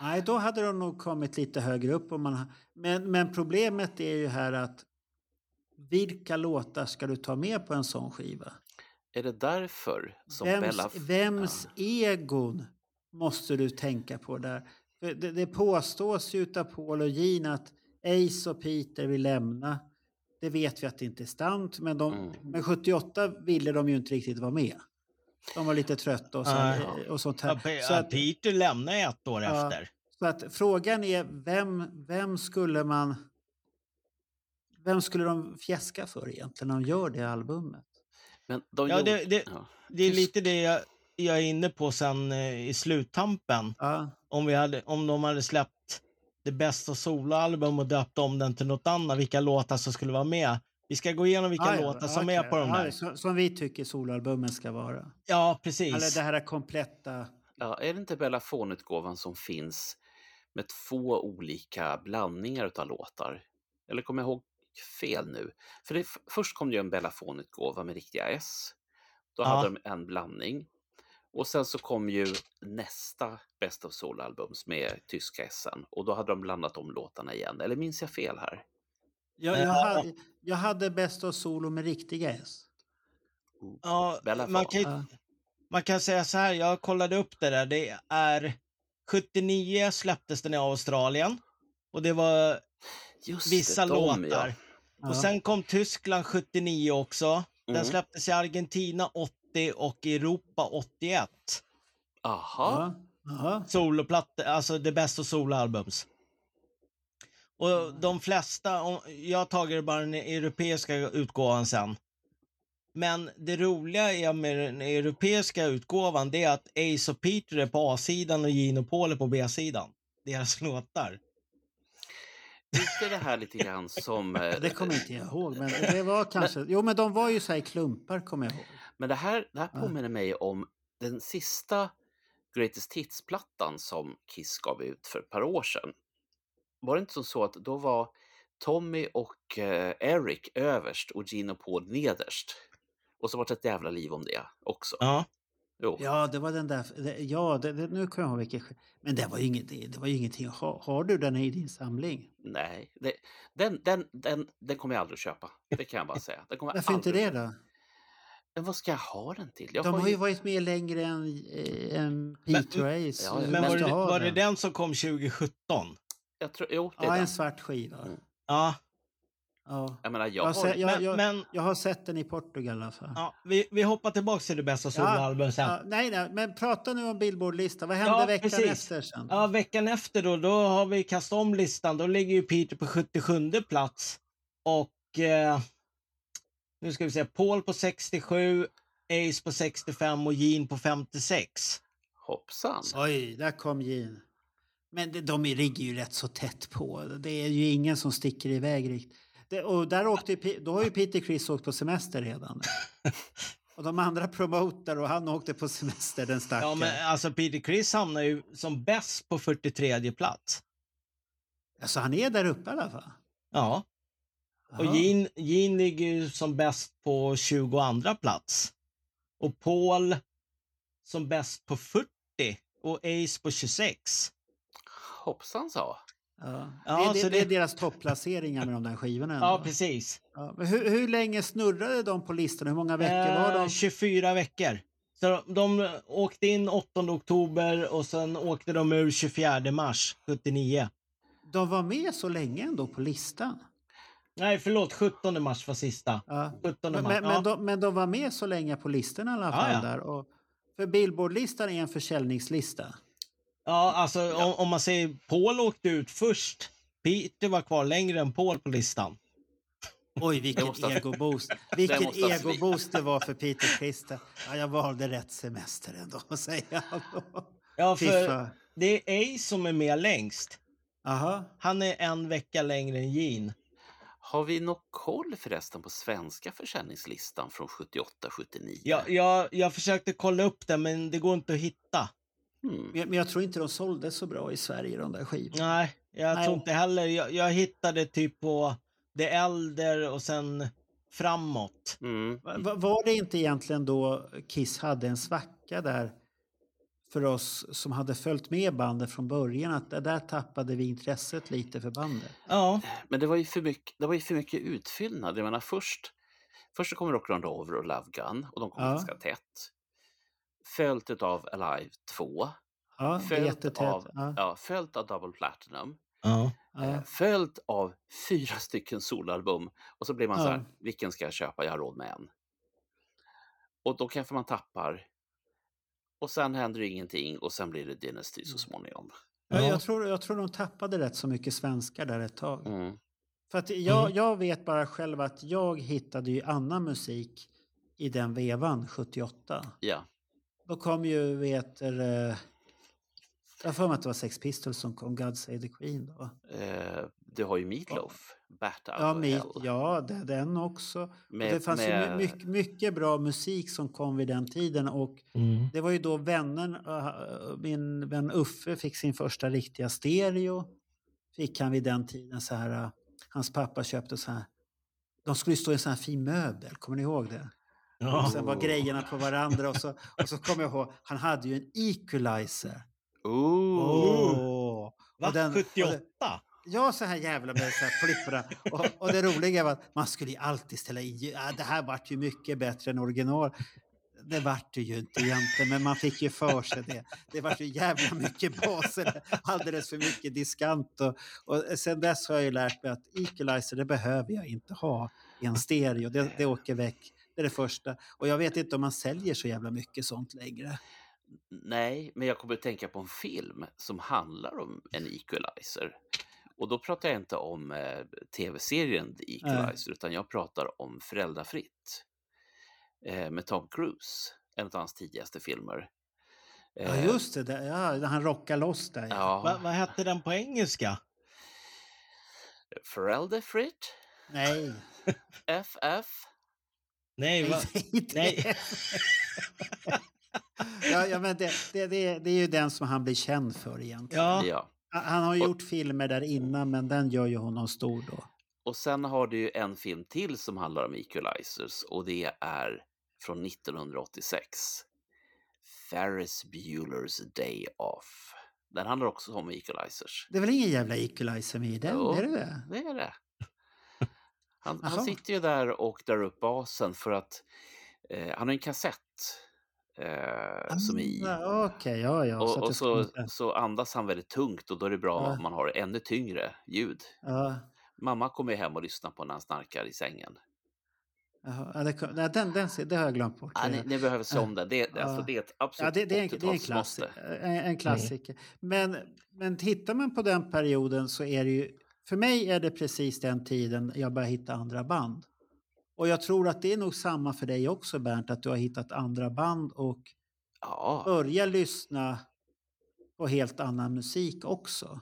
Nej, då hade de nog kommit lite högre upp. Om man, men, men problemet är ju här att vilka låtar ska du ta med på en sån skiva? Är det därför som Vems, Bella... vems egon måste du tänka på där? Det, det påstås ju av Paul och Gene att Ace och Peter vill lämna. Det vet vi att det inte är sant, men, de, Mm. men 78 ville de ju inte riktigt vara med. De var lite trötta och, och sånt här. Så att, Peter lämnade ett år Ja. efter. så att frågan är vem, vem skulle man... Vem skulle de fjäska för egentligen när de gör det albumet? Men de Ja, gjorde... det, det, ja. det är lite det jag, jag är inne på sen eh, i sluttampen. Ja, Om, vi hade, om de hade släppt det bästa soloalbum och döpt om den till något annat, vilka låtar som skulle vara med. Vi ska gå igenom vilka Ah, ja, låtar som okej. är på de där. så- Som vi tycker soloalbumen ska vara. Ja, precis. Eller det här kompletta... Ja, är det inte Bellafon-utgåvan som finns med två olika blandningar av låtar? Eller kommer jag ihåg fel nu? För det, först kom det ju en Bellafon-utgåva med riktiga S. Då Ja. hade de en blandning. Och sen så kom ju nästa Best of Soul-albums med tyska S och då hade de blandat om låtarna igen. Eller minns jag fel här? Jag, Eh, jag, hade, jag hade Best of Solo med riktiga S. Ja, Bellafon. man, kan, Ja. man kan säga så här, jag kollade upp det där. Det är 79 släpptes den i Australien och det var Just vissa det, de, låtar. ja. Ja. Och sen kom Tyskland 79 också. Den Mm. släpptes i Argentina 80 och i Europa 81. Aha. Ja. Jaha. Soloplattor, alltså det bästa soloalbums. Och de flesta, jag har tagit bara den europeiska utgåvan sen. Men det roliga är med den europeiska utgåvan det är att Ace och Peter är på A-sidan och och Paul är på B-sidan. Deras låtar. Inte det här lite grann som... eh, Det kommer inte jag ihåg. Men det var kanske... Jo, men de var ju så här i klumpar, kommer jag ihåg. Men det här, det här påminner mig om den sista Greatest Hits-plattan som Kiss gav ut för ett par år sedan. Var det inte som så att då var Tommy och eh, Eric överst och och Paul nederst? Och så var det ett jävla liv om det också. Ja. Jo. Ja, det var den där... det- Ja, det, det, nu kommer jag ihåg vilken... sk- Men det var ju inget, det, det var ingenting. Har, har du den i din samling? Nej, det, den, den, den, den kommer jag aldrig köpa. Det kan jag bara säga. Den kommer Varför inte aldrig det att köpa. då? Men vad ska jag ha den till? Jag De har ju varit med längre än, äh, än Peter och Ace. Ja, Men var det, var det den som kom 2017? Jag tror, jo, det är Ja, den. en svart skiva. Mm. Ja. Ja. Jag menar, jag Jag, har har... se, jag, Men- jag, men- jag har sett den i Portugal i alla fall. ja vi, vi hoppar tillbaka till det bästa soloalbum sen. Ja, nej, nej, men prata nu om Billboard-listan. Vad hände Ja, veckan precis. efter sen? Ja, veckan efter då, då har vi kastat om listan. Då ligger ju Peter på 77 plats. Och eh, nu ska vi se, Paul på 67, Ace på 65 och Gene på 56. Hoppsan. Oj, där kom Gene. Men de ligger ju rätt så tätt på. Det är ju ingen som sticker iväg riktigt. Och där åkte, då har ju Peter Criss åkt på semester redan. och de andra promotar och han åkte på semester den stackaren. Ja, men alltså Peter Criss hamnar ju som bäst på 43 plats. Alltså han är där uppe i alla fall? Ja. Och Gene ligger ju som bäst på 22 plats. Och Paul som bäst på 40 och Ace på 26. Hoppsan sa. Ja. Ja, det, så det är det- deras topplaceringar med de där skivorna. ändå. Ja, precis. Ja, hur, hur länge snurrade de på listan? Hur många veckor var Eh, de? 24 veckor. Så de, de åkte in 8 oktober och sen åkte de ur 24 mars 79. De var med så länge ändå på listan. Nej, förlåt. 17 mars var sista. Ja. 17 Men, mars. men, men, de, men de var med så länge på listan i alla fall. Där. Och, för Billboardlistan är en försäljningslista. Ja, alltså Om, om man säger Paul åkte ut först. Peter var kvar längre än Paul på listan. Oj, vilken egoboost. Det Vilken egoboost det var för Peter Christer. Ja, jag valde rätt semester ändå, säger han. Ja, för det är Ace som är med längst. Aha. Han är en vecka längre än Gene. Har vi någon koll förresten på svenska försäljningslistan från 78-79? Jag, jag, jag försökte kolla upp det, men det går inte att hitta. Hmm. Men, men jag tror inte de sålde så bra i Sverige, de där skivorna. Nej, jag Nej. tror inte heller. Jag, jag hittade typ på The Elder och sen framåt. Mm. Va- va- Var det inte egentligen då Kiss hade en svacka där för oss som hade följt med bandet från början? Att där- där tappade vi intresset lite för bandet. Ja, Men det var ju för mycket, det var ju för mycket utfyllnad. Jag menar först, först så kommer Rock Around Over och Love Gun och de kom Ja. ganska tätt. Följt av Alive 2. Ja, Följt av, Ja. ja, följt av Double Platinum. ja. Ja. Eh, Följt av fyra stycken solalbum. Och så blir man så här, vilken ska jag köpa? Jag har råd med en. Och då kanske man tappar. Och sen händer det ingenting och sen blir det Dynasty så småningom. Ja, Ja. jag, tror, jag tror de tappade rätt så mycket svenskar där ett tag. Mm. För att jag, Mm. jag vet bara själv att jag hittade ju annan musik i den vevan, 78. Ja. Då kom ju, vet du, eh, jag har för mig att det var Sex Pistols som kom, God Save the Queen då. Eh, du har ju Meatloaf, Bat Out Ja, of Meat, Hell. ja det, den också. och Med- det fanns ju med- my, mycket, mycket bra musik som kom vid den tiden och Mm. det var ju då vännen, äh, min vän Uffe fick sin första riktiga stereo. Fick han vid den tiden så här, äh, hans pappa köpte så här, de skulle ju stå i en sån här fin möbel, kommer ni ihåg det? Och sen var grejerna på varandra och så, och så kommer jag ihåg, han hade ju en equalizer. Ooh. Åh! Va? Den- och 78? det- Ja, så här jävla med så här plipporna. Och, och det roliga var att man skulle ju alltid ställa in, ja, det här vart ju mycket bättre än original. Det vart det ju inte egentligen, men man fick ju för sig det. Det vart ju jävla mycket baser, alldeles för mycket diskant. Och, och sen dess har jag ju lärt mig att equalizer, det behöver jag inte ha i en stereo. Det, det åker väck. Det är det första. Och jag vet inte om man säljer så jävla mycket sånt längre. Nej, men jag kommer att tänka på en film som handlar om en equalizer. Och då pratar jag inte om eh, tv-serien The Equalizer, utan jag pratar om Föräldrafritt. Eh, med Tom Cruise, en av hans tidigaste filmer. Ja, Eh, just det. Där, ja, han rockar loss där. Ja. Ja, Va, vad hette den på engelska? Föräldrafritt, Nej. FF. Nej, va? Nej. ja, ja, men det, det, det, det är ju den som han blir känd för egentligen. Ja. Ja. Han- har ju gjort filmer där innan men den gör ju honom stor då. Och sen har du ju en film till som handlar om equalizers och det är från 1986. Ferris Bueller's Day Off. Den handlar också om equalizers. Det är väl ingen jävla equalizer med i den? Jo, Är det det? Det är det. Han, han sitter ju där och drar upp basen för att eh, han har en kassett eh, som är i. Ja, Okej, ja, ja. Och, så och så, så andas han väldigt tungt och då är det bra Ja. om man har ännu tyngre ljud. ja, Mamma kommer hem och lyssnar på när han snarkar i sängen. ja, det, nej, den, den, det har jag glömt bort. Ja, ni, ni behöver se om den. Det, Ja. alltså, det är ett Ja, absolut det, det, är en, det är en, 80-talsmåste. klassiker, en, en klassiker. Men, men tittar man på den perioden så är det ju... För mig är det precis den tiden jag börjar hitta andra band. Och jag tror att det är nog samma för dig också Bernt, att du har hittat andra band och Ja, börjar lyssna på helt annan musik också.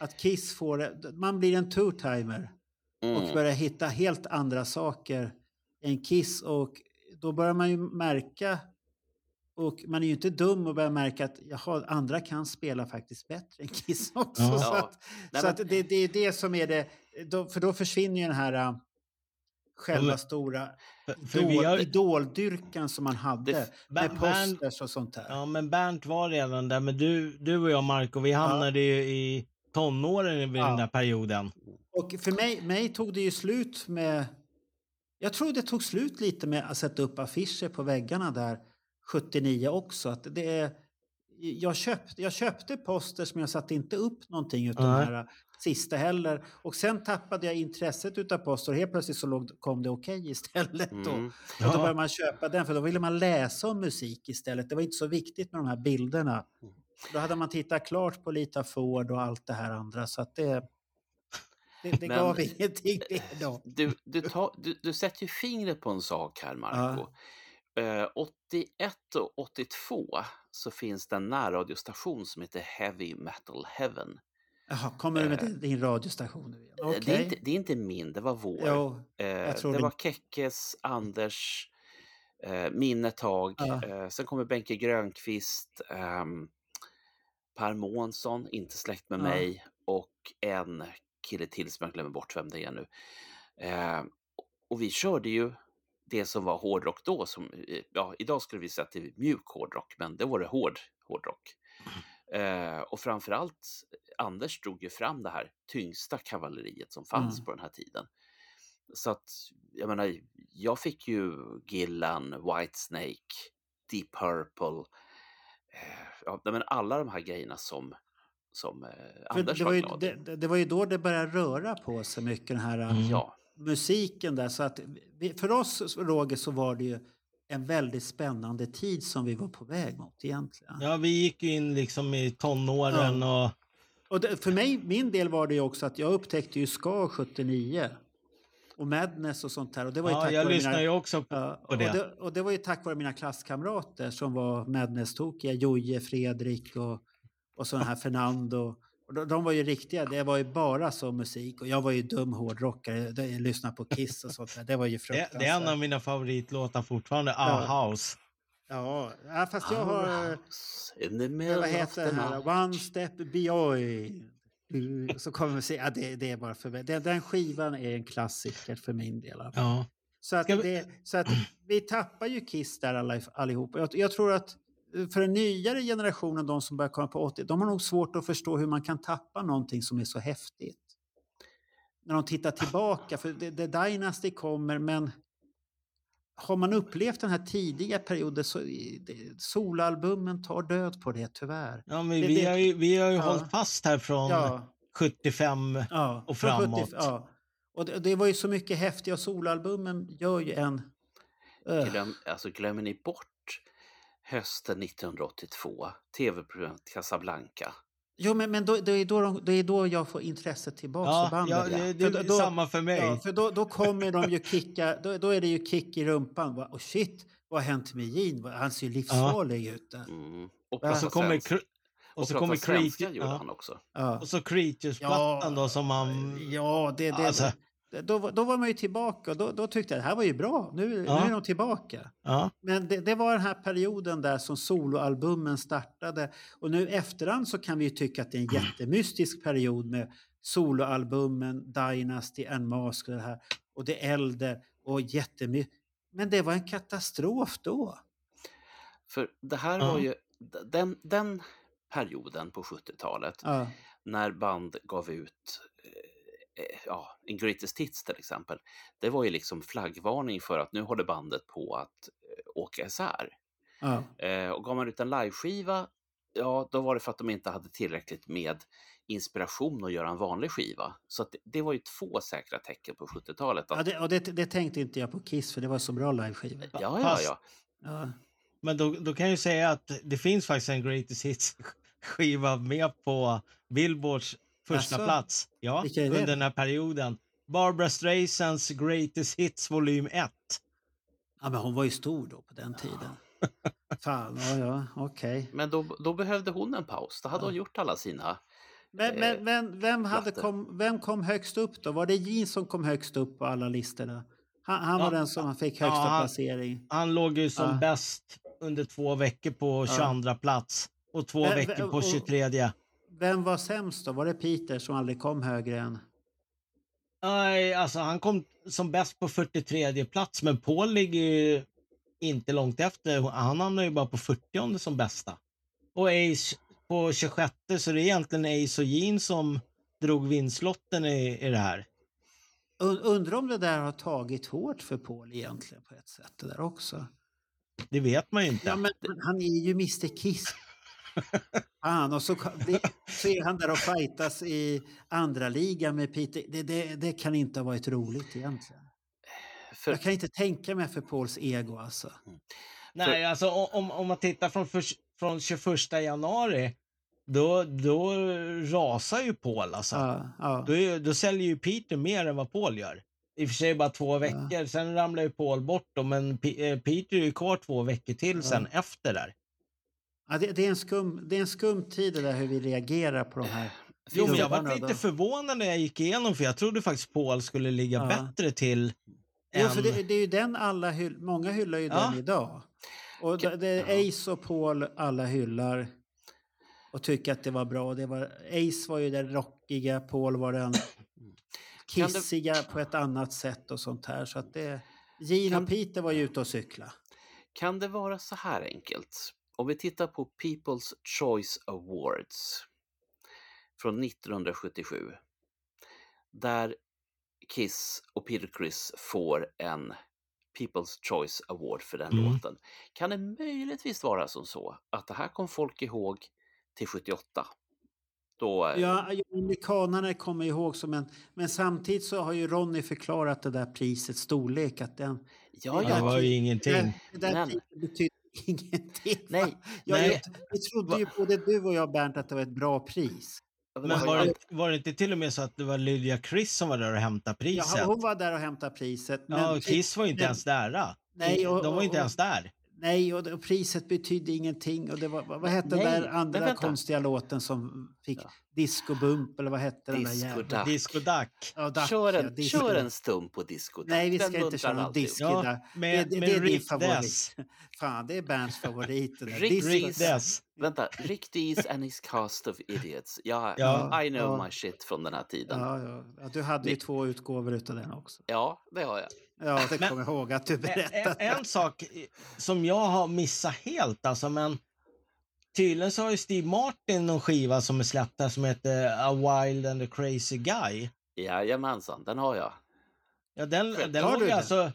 Att Kiss får... Man blir en two-timer och mm. börjar hitta helt andra saker än Kiss och då börjar man ju märka Och man är ju inte dum och börjar märka att jaha, andra kan spela faktiskt bättre än Kiss också. Ja. Så, Ja. att, Nej, så att det, det är det som är det. Då, för då försvinner ju den här äh, själva men- stora För, för idol, vi har, idoldyrkan som man hade Det- med Bernt- posters och sånt där. ja, men Bernt var redan där, men du, du och jag Marco, vi hamnade ju i tonåren vid Ja. den där perioden. Och för mig, mig tog det ju slut med... Jag tror det tog slut lite med att sätta upp affischer på väggarna där 79 också. Att det är, jag, köpte, jag köpte posters men jag satte inte upp någonting utav de här sista heller. Och sen tappade jag intresset utav poster och helt plötsligt så låg, kom det okej istället. Då. Mm. Och då Ja. började man köpa den för då ville man läsa om musik istället. Det var inte så viktigt med de här bilderna. Då hade man tittat klart på Lita Ford och allt det här andra. Så att det, det, det Men- gav ingenting då. Du, du, du, du sätter ju fingret på en sak här, Marco. Eh, 81 och 82 så finns det en närradiostation som heter Heavy Metal Heaven. Jaha, kommer du med Eh, din, radiostation nu igen? Eh, Okej. Det, är inte, det är inte min, det var vår. Jo, Eh, det var Kekkes, Anders, eh, min ett tag. Ja. Eh, sen kommer Benke Grönqvist, ehm, Per Månsson, inte släkt med Ja. mig, och en kille till som jag glömmer bort vem det är nu. Eh, och vi körde ju det som var hårdrock då, som, ja, idag skulle vi säga att det är mjuk hårdrock, men det var det hård hårdrock. Eh, och framförallt Anders drog ju fram det här tyngsta kavalleriet som fanns Mm. på den här tiden. Så att, jag menar, jag fick ju Gillan, Whitesnake, Deep Purple, eh, ja, men alla de här grejerna som, som eh, Anders det, var, ju, det, det- var ju då det började röra på sig mycket, den här äh, Ja, musiken där. Så att vi, för oss, Roger, så var det ju en väldigt spännande tid som vi var på väg mot egentligen. Ja, vi gick ju in liksom i tonåren och... Och det, för mig, min del var det ju också att jag upptäckte ju Ska 79 och Madness och sånt här. Och det var ju Ja, tack jag lyssnar mina, ju också på, Ja, på det. Och, det, och det var ju tack vare mina klasskamrater som var Madness-tokiga. Joje, Fredrik och, och sådana här Fernando. Och de, var ju riktiga, det var ju bara så musik. Och jag var ju dum hårdrockare, jag lyssnade på Kiss och sånt där. Det var ju fruktansvärt. det är en av mina favoritlåtar fortfarande, Ja. Our House. Ja, fast jag har... vad heter den här? One step beyond. Mm, Så kommer vi se, ja, det, det är bara för mig. Den, den skivan är en klassiker för min del. Ja. Så att, vi- det, så att vi tappar ju Kiss där alla, allihopa. Jag, jag tror att för den nyare generationen, de som börjar komma på 80, de har nog svårt att förstå hur man kan tappa någonting som är så häftigt. När de tittar tillbaka, för The, The Dynasty kommer, men har man upplevt den här tidiga perioden så det, solalbumen tar död på det tyvärr. Ja, men Det- vi, det- har ju, vi har ju Ja. hållit fast här från Ja. 75 Ja, och framåt. 70 ja. Och det, det var ju så mycket häftiga solalbumen gör ju en... Glöm, alltså, glömmer ni bort hösten 1982, tv-programmet Casablanca? Jo, men, men då, det, är då de, det är då jag får intresset tillbaka Ja, för bandet. ja, det- det För är då- samma för mig. Ja, för då, då kommer de ju kicka, då, då är det ju kick i rumpan. Va, Och shit, vad har hänt med Gene? Han ser ju livsfarlig ut. där. Mm. Och, Och så kommer och och så kommer svenska Creature- gjorde ja. han också. Ja. Och så Creatures-plattan då som man... Ja, det, det, Alltså. Då, var- då var man ju tillbaka och då, då tyckte jag det här var ju bra. Nu, Ja. nu är de tillbaka. Ja. Men det, det var den här perioden där som soloalbumen startade. Och nu efterhand så kan vi ju tycka att det är en jättemystisk period med soloalbumen, Dynasty, and Mask och det här. Och det äldre och jättemycket. Men det var en katastrof då. För det här Ja. var ju den, den perioden på 70-talet Ja. när band gav ut ja, en Greatest Hits till exempel. Det var ju liksom flaggvarning för att nu håller bandet på att eh, åka isär. Ja. Eh, och gav man ut en liveskiva, ja då var det för att de inte hade tillräckligt med inspiration att göra en vanlig skiva. Så att det, det var ju två säkra tecken på 70-talet. Ja, Att, det, och det, det tänkte inte jag på Kiss för det var så bra liveskivor. ja, ja, Fast- ja. Ja. Men då, då kan jag ju säga att det finns faktiskt en Greatest Hits-skiva med på Billboards första Jaså? plats. Ja, Vilka är det? under den här perioden. Barbara Streisands Greatest Hits volym 1. ja, men hon var ju stor då på den tiden. Fan, ja, ja, okej. Men då, då behövde hon en paus. Då hade Ja. hon gjort alla sina... Men, Eh, men, men vem, hade kom, vem kom högst upp då? Var det Gene som kom högst upp på alla listorna? Han, han var Ja, den som fick ja, högsta han- placering. Han låg ju som Ja. bäst under två veckor på 22 plats och två Vem- veckor på och- 23. Vem var sämst då? Var det Peter som aldrig kom högre än... Nej, alltså han kom som bäst på 43 plats, men Paul ligger ju inte långt efter. Han hamnar ju bara på 40 som bästa. Och Ace på 26, så det är egentligen Ace och Jean som drog vinstlotten i, i det här. Und- Undrar om det där har tagit hårt för Paul egentligen på ett sätt det där också. Det vet man ju inte. Ja, men han är ju Mr Kiss. Fan, och så, det, så är han där och fightas i andra ligan med Peter. Det, det, det kan inte ha varit roligt egentligen. För- Jag kan inte tänka mig för Pauls ego alltså. Nej, alltså o- om, om man tittar från, förs- från 21 januari, då, då rasar ju Paul alltså. Ja, ja. Då, då säljer ju Peter mer än vad Paul gör. I och för sig bara två veckor, sen ramlar ju Paul bort då, men P- eh, Peter är ju kvar två veckor till sen efter där. Ja, det, det, är en skum, det är en skum tid det där hur vi reagerar på de här Jo, men jag var lite då. förvånad när jag gick igenom, för jag trodde faktiskt Paul skulle ligga Ja. bättre till Jo, än... för det, det är ju den alla hyll, många hyllar ju Ja. den idag. Och det, det är Ace och Paul alla hyllar och tycker att det var bra. Det var, Ace var ju den rockiga, Paul var den kissiga på ett annat sätt och sånt här. Så att det, Gene Kan- och Peter var ju ute och cykla. Kan det vara så här enkelt? Om vi tittar på People's Choice Awards från 1977. Där Kiss och Peter Criss får en People's Choice Award för den Mm. låten. Kan det möjligtvis vara som så att det här kom folk ihåg till 78? Då, eh, Ja, amerikanarna kommer ihåg som en... Men samtidigt så har ju Ronny förklarat det där prisets storlek. Att den, Ja, ja. Det var ju ingenting. Det, det där Men- priset ingenting. Nej, Jag, nej. Vi trodde ju både du och jag Bernt att det var ett bra pris. Men var det, var det inte till och med så att det var Lydia Chris som var där och hämtade priset? Ja, hon var där och hämtade priset. Ja, men- och Kiss var ju inte men- ens där. då. Nej, och- De var ju inte ens där. Nej, och, och priset betydde ingenting. Och det var, vad, vad hette den Nej, där men andra vänta. konstiga låten som fick Disco Bump eller vad hette den där Disco jävla... Duck. Disco Duck. Ja, Kör ja, en, Disco kör en stump på disco. Duck. Nej, vi Den ska inte muntrar köra någon disco Ja, där. med- det, med det är din favorit. Dess. Fan, det är Bernts favorit. där. Rick Rick Dess. Vänta, Rick Dees and his cast of idiots. Ja, Ja, I know ja. my shit från den här tiden. Ja, ja. ja, du hade ju Ni- två utgåvor utav den också. Ja, det har jag. Ja, det Men- kommer jag ihåg att du En, berättade. en sak som jag har missat helt, alltså, men tydligen så har ju Steve Martin någon skiva som är släppt där som heter A Wild and a Crazy Guy. Jajamensan, den har jag. Ja, den, Själv- den har låg du alltså...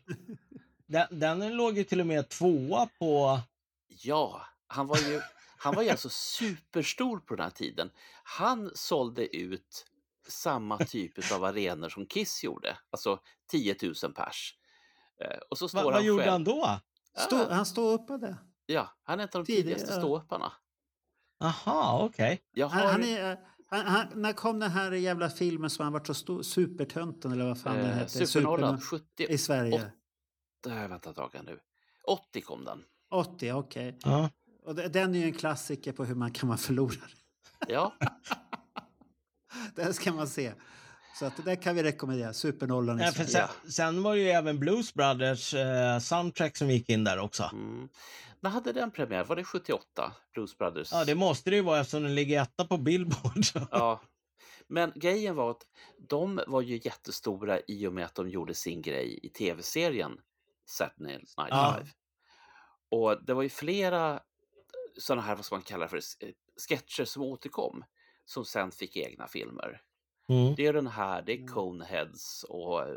Den, den låg ju till och med tvåa på... Ja, han var ju, han var ju alltså superstor på den här tiden. Han sålde ut samma typ av arenor som Kiss gjorde, alltså 10 000 pers. Eh, Och så står Va, vad han gjorde själv. han då? Stå, han står uppe där. Ja, han är ett av de tidigaste ja. ståupparna. Aha, okej. Han, har han är, han, han, när kom den här jävla filmen som han vart så stor? Supertönten eller vad fan den eh, hette? Supernollan Super- 70... I Sverige. Åt- äh, vänta ett tag här nu. 80 kom den. 80, okej. Ja. Och det- den är ju en klassiker på hur man kan vara förlorare. Ja, Den ska man se. Så att det där kan vi rekommendera. Supernollan i Ja, Sverige. sen, sen var det ju även Blues Brothers eh, soundtrack som gick in där också. mm. När hade den premiär? Var det 78? Blues Brothers? Ja, det måste det ju vara eftersom den ligger etta på Billboard. Ja. Men grejen var att de var ju jättestora i och med att de gjorde sin grej i tv-serien Saturday Night Live. Ja. Och det var ju flera sådana här, vad ska man kalla för, eh, sketcher som återkom som sen fick egna filmer. Mm. Det är den här, det är Coneheads och... eh,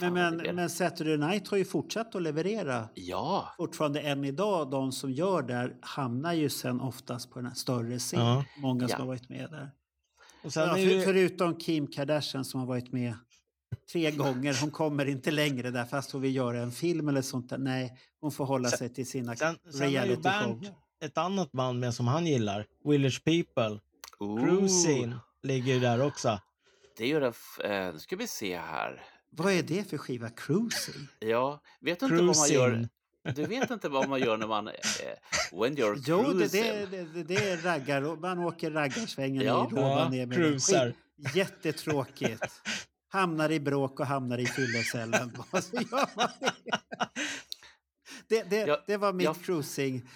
Men, men, det är. men Saturday Night har ju fortsatt att leverera. Ja, Fortfarande än idag, de som gör där hamnar ju sen oftast på den här större scenen. Ja. Många som Ja. har varit med där. Sen Ja, för, förutom Kim Kardashian som har varit med tre gånger. Hon kommer inte längre där fast hon vill göra en film eller sånt där. Nej, hon får hålla Sen- sig till sina sen, sen reality Bernt show. ett annat band med som han gillar. Village People. Ooh, Cruising ligger ju där också. det är ju den, f- eh, nu ska vi se här. Vad är det för skiva? Cruising? Ja, vet du inte vad man gör? Cruising. Du vet inte vad man gör när man... Eh, when you're Jo, det, cruising. det, det, det, det är raggar. Man åker raggarsvängen Ja. i Ja, Rovaniemi. med cruisar. Jättetråkigt. Hamnar i bråk och hamnar i fyllecellen. Gör det. det, det, det var mitt jag- cruising.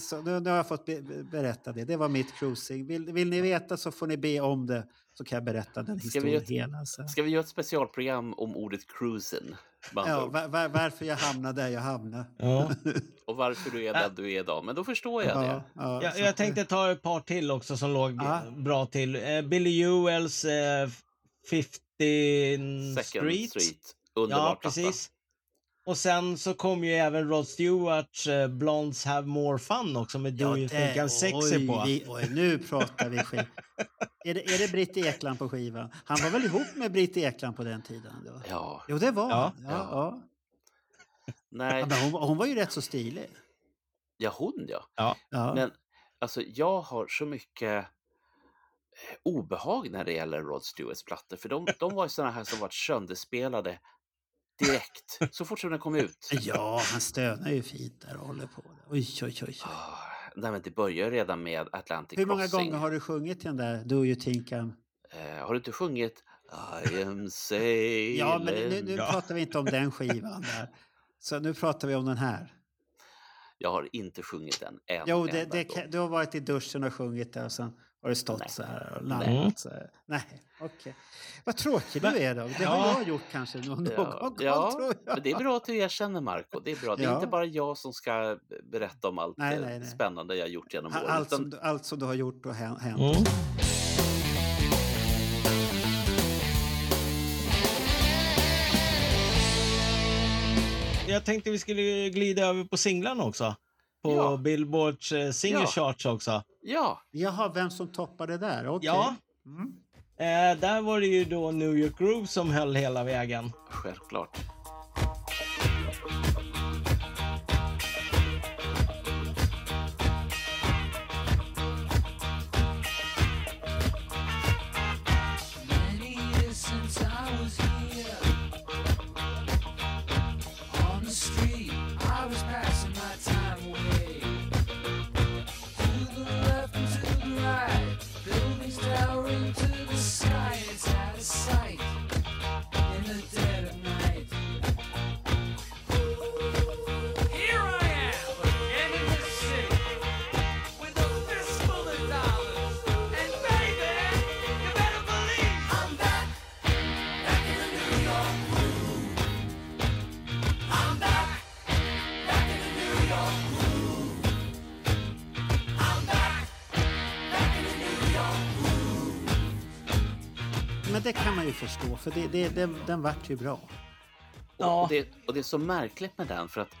Så, nu, nu har jag fått be, be- berätta det. Det var mitt cruising. Vill, vill ni veta så får ni be om det. Så kan jag berätta den Ska vi, historien göra hela. Så. ett, ska vi göra ett specialprogram om ordet cruisen? andra Ja, var, var, varför jag hamnade där jag hamnade. Ja. Och varför du är där du är idag. Men då förstår jag det. Ja, ja, Jag, jag tänkte ta ett par till också som låg Ja. bra till. Eh, Billy Joels eh, 50 Second Street. Street. Underbar Ja, platta. precis. Och sen så kom ju även Rod Stewarts eh, Blondes Have More Fun också med Do You Think I'm Sexy oj, på. Vi, oj, nu pratar vi skit. är, det, är det Britt Ekland på skivan? Han var väl ihop med Britt Ekland på den tiden? Då? Ja. Jo, det var Ja. ja. ja. Nej, Ja, men hon, hon var ju rätt så stilig. ja hon ja. Ja. Ja. Men alltså jag har så mycket eh, obehag när det gäller Rod Stewarts plattor. För de, de var ju sådana här som varit sönderspelade direkt. Så fort som den kom ut. ja, han stönar ju fint där och håller på. Oj, oj, oj. oj. Ah, Nej, men det börjar redan med Atlantic Hur många Crossing. gånger har du sjungit den där Do You Think I'm... Eh, har du inte sjungit I am sailing? Ja, men nu, nu Ja. pratar vi inte om den skivan där. Så nu pratar vi om den här. Jag har inte sjungit den en Jo, det, det, du har varit i duschen och sjungit där och sen har du stått Nej. så här och Nej. larmat så här. Nej, okej. Vad tråkig du är då. Det har Ja. jag gjort kanske någon, någon Ja, gång, ja tror jag. men det är bra att du erkänner Marco. Det är bra. Det är Ja. inte bara jag som ska berätta om allt Nej, eh, nej, nej. spännande jag gjort genom åren. Allt utan- som, du- allt som du har gjort och hä- hänt. Mm. Jag tänkte vi skulle glida över på singlarna också. På Ja. Billboards eh, single Ja. charts också. Ja, Jaha, vem som toppade där? Okej. Ja. Mm. Eh, där var det ju då New York Groove som höll hela vägen. självklart. Förstå, för det, det, det, den vart ju bra. Och, och, det, och det är så märkligt med den för att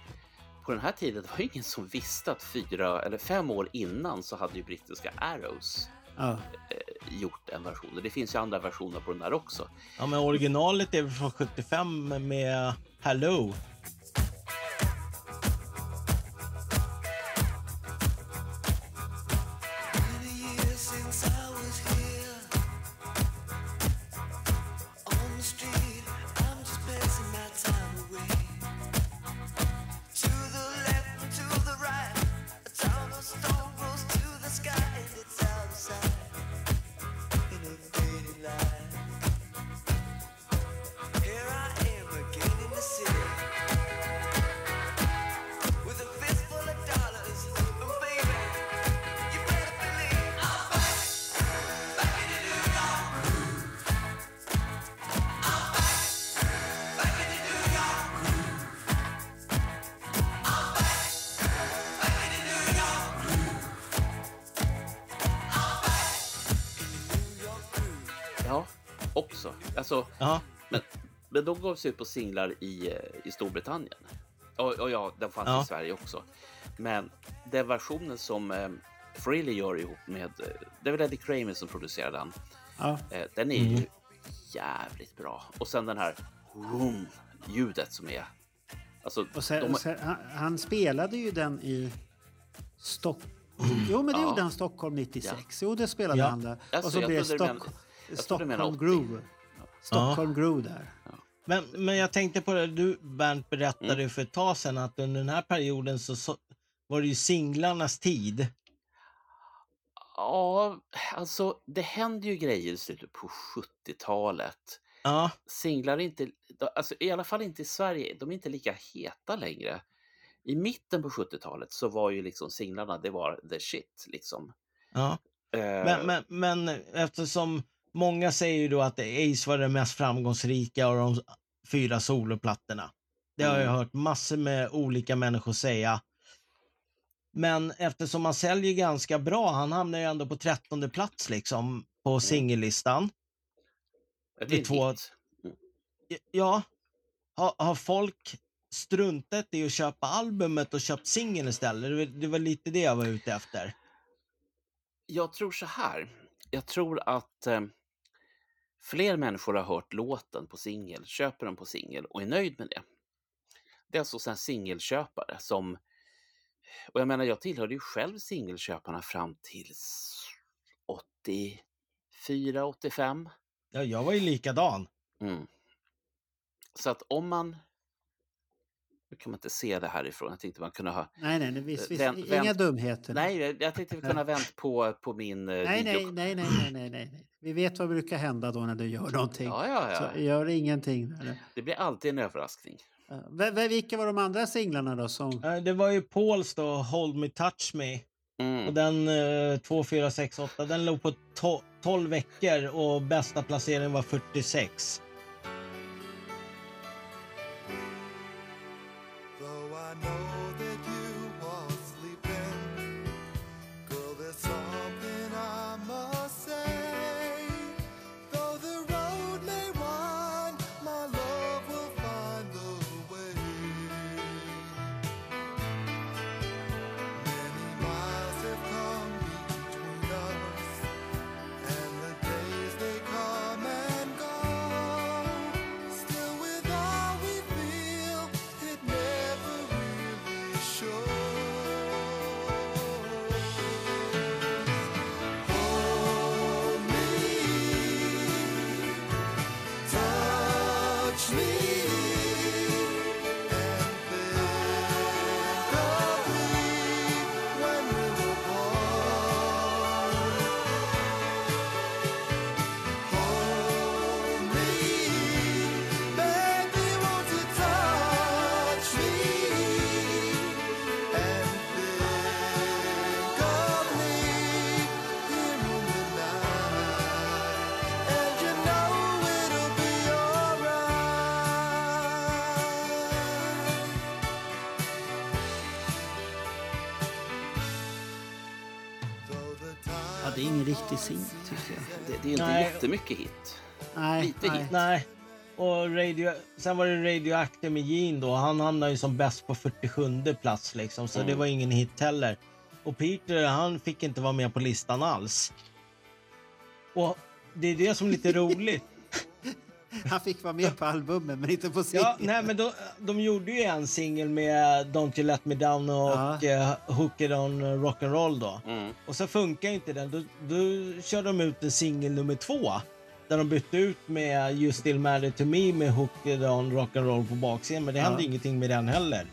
på den här tiden var det ingen som visste att fyra eller fem år innan så hade ju brittiska Arrows Ja. eh, gjort en version. Och det finns ju andra versioner på den där också. Ja, men originalet är från 75 med Hello. De gav sig ut på singlar i, eh, i Storbritannien. Och, och ja, den fanns Ja. i Sverige också. Men den versionen som eh, Frehley gör ihop med, eh, det väl Eddie Kramer som producerar den. Ja. Eh, den är Mm. ju jävligt bra. Och sen den här vroom, ljudet som är... Alltså, Och sen, de, sen, han, han spelade ju den i Stockholm. Jo, men det Ja. gjorde han Stockholm 96. Jo, det spelade Ja. han där. Alltså, och så blev Stock, Stockholm 80. Groove. Stockholm Groove där. Men, men jag tänkte på det, du Bernt berättade Mm. för ett tag sedan att under den här perioden så, så var det ju singlarnas tid. ja, alltså det händer ju grejer i slutet på 70-talet. Ja, Singlar är inte, alltså, i alla fall inte i Sverige, de är inte lika heta längre. i mitten på 70-talet så var ju liksom singlarna, det var the shit liksom. Ja. Eh, Men, men, men eftersom många säger ju då att Ace var den mest framgångsrika av de fyra soloplattorna. Det har jag Mm. hört massor med olika människor säga. Men eftersom han säljer ganska bra, han hamnar ju ändå på trettonde plats liksom på singellistan. det är två- hit. Ja, har, har folk struntat i att köpa albumet och köpt singeln istället? Det var, det var lite det jag var ute efter. Jag tror så här. Jag tror att eh, fler människor har hört låten på singel, köper den på singel och är nöjd med det. Det är alltså sen singelköpare som... Och jag menar, jag tillhörde ju själv singelköparna fram till 84, 85. Ja, jag var ju likadan. Mm. Så att om man... Nu kan man inte se det härifrån. Jag tänkte man kunde ha... Nej, nej, nej visst, visst, Vänt- inga vänt- dumheter. Nej, jag- tänkte vi kunde ha vänt på, på min eh, Nej, video. nej, nej, nej, nej, nej, nej. Vi vet vad brukar hända då när du gör någonting. Ja, ja, ja. Så gör ingenting. Eller? Det blir alltid en överraskning. V- vilka var de andra singlarna då? Som... Eh, Det var ju Pauls då, Hold Me Touch Me. Mm. Och den eh, 2, 4, 6, 8, den låg på to- 12 veckor och bästa placeringen var 46. Det, är inte Nej. jättemycket hit. Nej, Lite nej. hit. Nej. Och radio, sen var det Radioactive med Gene då. Han hamnade ju som bäst på 47 plats liksom, så Mm. det var ingen hit heller. Och Peter, han fick inte vara med på listan alls. Och det är det som är lite roligt. Han fick vara med på albumet men inte på singeln. Ja, nej, men de, de gjorde ju en singel med Don't You Let Me Down och Ja. ja. Hook It On Rock'n'Roll då. Mm. Och så funkar inte den. Då, då körde de ut en singel nummer två. Där de bytte ut med You Still Matter To Me med Hook It On Rock'n'Roll på baksidan. Men det hände Ja. ingenting med den heller.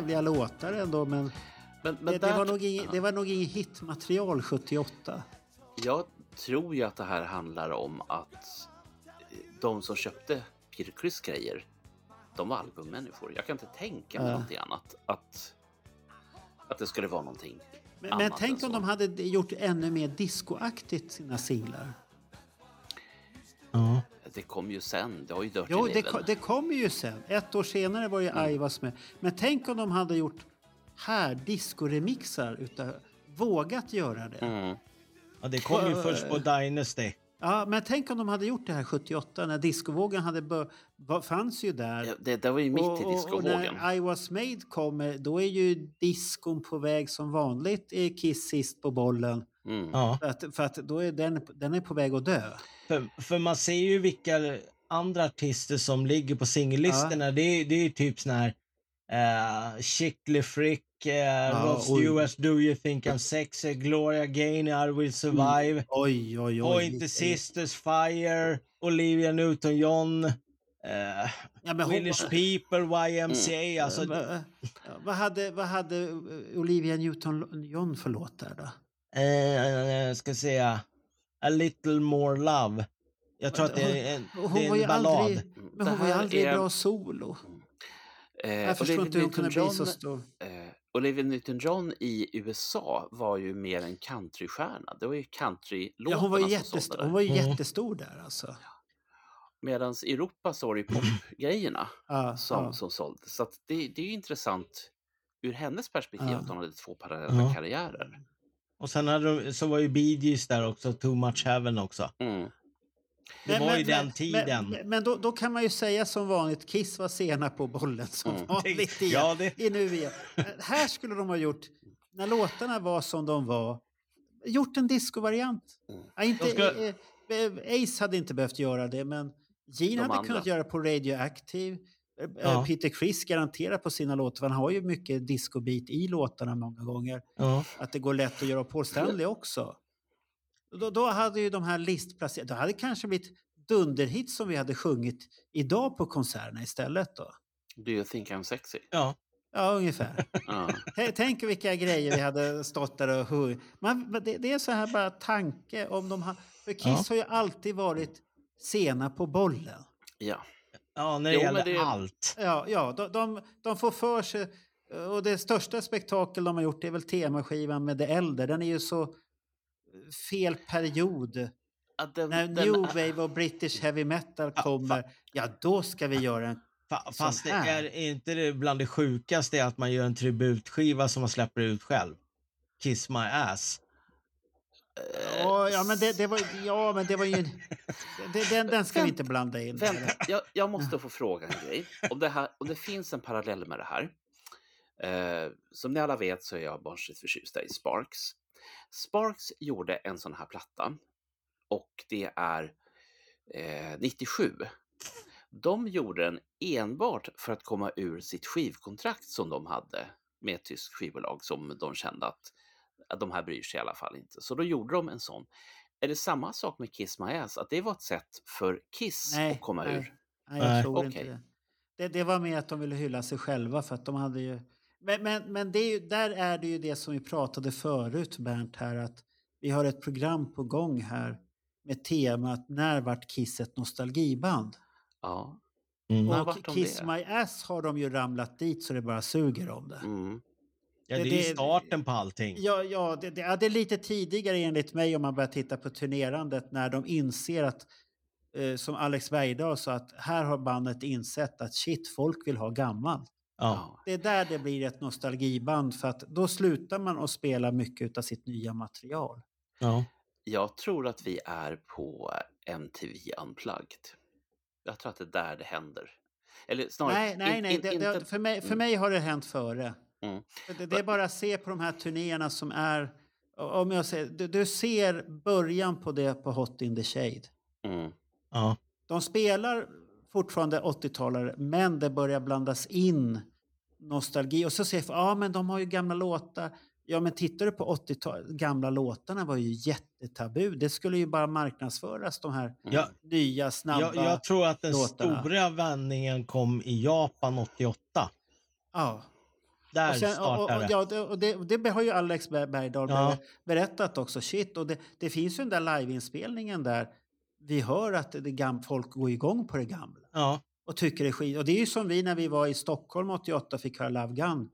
Trevliga låtar ändå men, Men, men det, det, var nog ing, det var nog inget hitmaterial 78. Jag tror ju att det här handlar om att eh, de som köpte Peter Criss grejer, de var albummänniskor. Jag kan inte tänka mig Ja. någonting annat. Att, att det skulle vara någonting Men, annat men än tänk så. om de hade gjort ännu mer discoaktigt sina singlar. Ja. Det kom ju sen. Det har ju Dirty Jo, det, ko- det kommer ju sen. Ett år senare var ju Mm. Aivas med. Men tänk om de hade gjort här discoremixar utav vågat göra det. Mm. Ja, det kom ju För- först på Dynasty. Ja, men tänk om de hade gjort det här 78 när discovågen hade fanns ju där. Ja, det, det var ju mitt i Och- och- Och discovågen. när I was made kommer, då är ju diskon på väg som vanligt. Är Kiss sist på bollen. Mm. Ja. För att, för att då är den, den är på väg att dö. För, för man ser ju vilka andra artister som ligger på singellistorna. Det, är- det är ju typ sån här uh, Chickly Frick, uh, Rod oj. Stewart, Do You Think I'm Sexy, Gloria Gaynor, I Will Survive, Oj, oj, oj. Pointer Sisters, Fire, Olivia Newton-John, uh, Ja, men hon- Village People, YMCA. Mm. Alltså, Va- ja, vad, hade, vad hade eh, Olivia Newton-John för låt där då? eh, ska säga A Little More Love. Jag tror att det är en, Hon det är var ju en ballad. aldrig, men hon var ju aldrig är- bra solo. Eh, Jag förstår Olivia inte hur hon kunde bli så stor. Eh, Olivia Newton-John i USA var ju mer en countrystjärna. Det var ju countrylåtarna Ja, hon var ju jättestor, hon var ju där. jättestor där alltså. Medan i Europa så var det ju popgrejerna Ja, som, ja. som sålde. Så att det, det är ju intressant ur hennes perspektiv Ja. att hon hade två parallella Ja. karriärer. Och sen hade de, så var ju Bee Gees där också, Too Much Heaven också. Mm. Det var ju den tiden. Men, men då, då kan man ju säga som vanligt, Kiss var sena på bollen som Mm. vanligt igen. Ja, det- I nu igen. Här skulle de ha gjort, när låtarna var som de var, gjort en discovariant. Mm. Ja, inte, ska- Ace hade inte behövt göra det, men Gene De hade andra. kunnat göra på Radioactive. Eh, Ja. Peter Criss garanterat på sina låtar, han har ju mycket discobit i låtarna många gånger. Ja. Att det går lätt att göra Paul Stanley också. Då, då hade ju de här listplacerade, då hade det kanske blivit dunderhits som vi hade sjungit idag på konserterna istället då. Do you think I'm sexy? Ja. Ja, ungefär. Tänk vilka grejer vi hade stått där och hur. Man, men det, det är så här bara tanke om de har... För Kiss Ja. har ju alltid varit sena på bollen. ja. Ja, när det Jo, gäller det- allt. Ja, ja de, de, de får för sig... Och det största spektakel de har gjort är väl temaskivan med The Elder. Den är ju så fel period. Den- När den New Wave och British Heavy Metal kommer, ja då ska vi göra en... Fa- Fast det är inte det bland det sjukaste att man gör en tributskiva som man släpper ut själv. Kiss My Ass. Ja, ja, men det, det var, ja, men det var ju... Det, den, den ska vi inte blanda in. Vänta, jag, jag måste få fråga en grej. Om det, här, om det finns en parallell med det här. Eh, som ni alla vet så är jag barnsligt förtjust i Sparks. Sparks gjorde en sån här platta och det är eh, 97. De gjorde den enbart för att komma ur sitt skivkontrakt som de hade med ett tyskt skivbolag som de kände att, att de här bryr sig i alla fall inte. Så då gjorde de en sån. Är det samma sak med Kiss My Ass? Att det var ett sätt för Kiss Nej, att komma nej. ur? Nej, jag tror inte Okej. det. det. Det var mer att de ville hylla sig själva för att de hade ju... Men, men, men det är ju, där är det ju det som vi pratade förut, Bernt, här att vi har ett program på gång här med temat När vart Kiss ett nostalgiband? Ja. Mm. Och Kiss? My Ass har de ju ramlat dit så det bara suger om det. Mm. Ja, det Det- är det- starten på allting. Ja, ja, det, det, ja, det är lite tidigare enligt mig om man börjar titta på turnerandet när de inser att, eh, som Alex Bergdahl sa, att här har bandet insett att shit, folk vill ha gammalt. Ja. Det är där det blir ett nostalgiband för att då slutar man att spela mycket av sitt nya material. Ja. Jag tror att vi är på MTV Unplugged. Jag tror att det är där det händer. Eller snarare... nej, nej, in- nej. in- Det, inte- det, för, mig, för Mm. mig har det hänt före. Mm. Det, det är bara att se på de här turnéerna som är... Om jag säger, du, du ser början på det på Hot in the Shade. Mm. Ja. De spelar fortfarande 80-talare, men det börjar blandas in nostalgi. Och så säger jag, ja men de har ju gamla låtar. Ja men tittar du på 80-talet, gamla låtarna var ju jättetabu. Det skulle ju bara marknadsföras de här Ja. nya, snabba Jag, jag tror att den låtarna. stora vändningen kom i Japan 88. Ja. Där Och, sen, och, startade och, det. ja, det, och det, det har ju Alex Ber- Bergdahl Ja. berättat också. Shit, och det, det finns ju den där liveinspelningen där vi hör att det gam, folk går igång på det gamla. Ja. och tycker det är skit. Och det är ju som vi när vi var i Stockholm 88 fick höra Love Gun.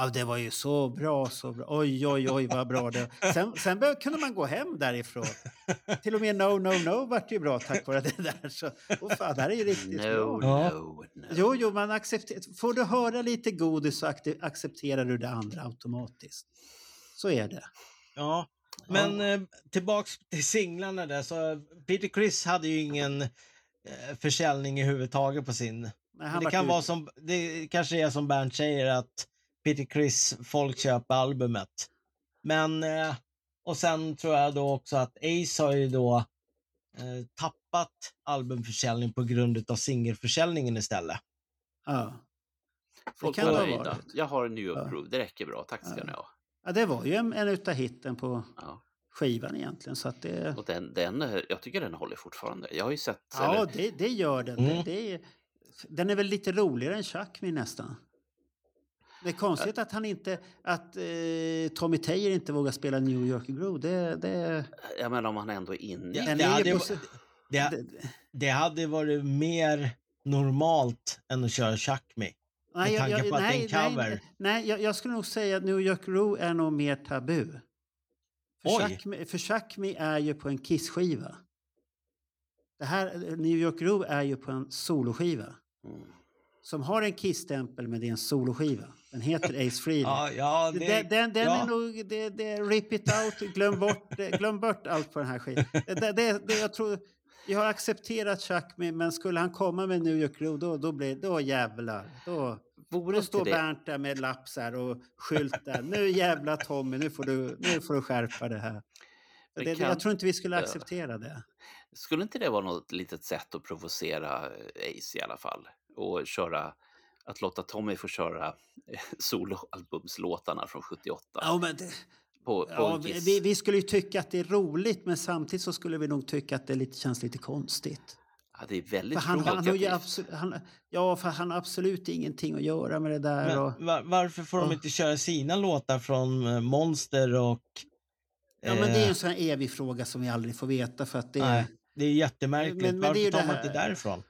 Ja, det var ju så bra, så bra. Oj, oj, oj vad bra det Sen, sen kunde man gå hem därifrån. Till och med No, No, No vart ju bra tack vare det där. Så, oh, fan, det här är ju riktigt No, bra. no, no. Jo, jo, man accepterar. Får du höra lite godis så accepterar du det andra automatiskt. Så är det. Ja. Men eh, tillbaks till singlarna där, så Peter Criss hade ju ingen eh, försäljning överhuvudtaget på sin. Nej, det kan ut- vara som, det kanske är som Bernt säger att Peter Criss, folk köper albumet. Men, eh, och sen tror jag då också att Ace har ju då eh, tappat albumförsäljning på grund av singelförsäljningen istället. Ja. Folk kan var det ha nöjda. varit. Jag har en New York Groove, det räcker bra. Tack ska ni ha. ja, det var ju en, en utav hitten på Ja. skivan egentligen. Så att det, Och den, den, jag tycker den håller fortfarande. Jag har ju sett... ja, eller, det, det gör den. Mm. Det, det är, den är väl lite roligare än Chuck Me nästan. Det är konstigt att han inte, att eh, Tommy Taylor inte vågar spela New York Groove. Det, det, jag menar om han ändå är inne Det, det, hade, på det, det hade varit mer normalt än att köra Chuck Me. Med jag- tanke jag- på att det är en nej, cover. Nej, nej jag, jag skulle nog säga att New York Groove är nog mer tabu. För. Chuck, Me- för Chuck Me är ju på en Kiss-skiva. Det här, New York Groove är ju på en soloskiva. Mm. Som har en Kiss-stämpel men det är en soloskiva. Den heter Ace Frehley. Ja, ja, det- den den, den ja. är nog, det, det, rip it out, glöm bort, glöm bort allt på den här skivan. Det, det, det, jag tror, jag har accepterat Chuck Me, men skulle han komma med New York Groove då, då blir då jävlar. Då, Vore då står Bernt där med här och skylt där. Nu jävla Tommy, nu får du, nu får du skärpa det här. Det, det, kan- jag tror inte vi skulle acceptera det. Skulle inte det vara något litet sätt att provocera Ace i alla fall? Och köra, att låta Tommy få köra eh, soloalbumslåtarna från 78 Ja, men det, på, på ja, vi, vi skulle ju tycka att det är roligt, men samtidigt så skulle vi nog tycka att det lite, känns lite konstigt. Ja, det är väldigt För han, han, provokativt. absolut, han, ja, för han har absolut ingenting att göra med det där. Men och, va- varför får de Ja. inte köra sina låtar från eh, Monster och... ja, men det är eh, en sån här evig fråga som vi aldrig får veta. För att det, Nej, det är jättemärkligt. Men- men det är varför tar det man inte därifrån?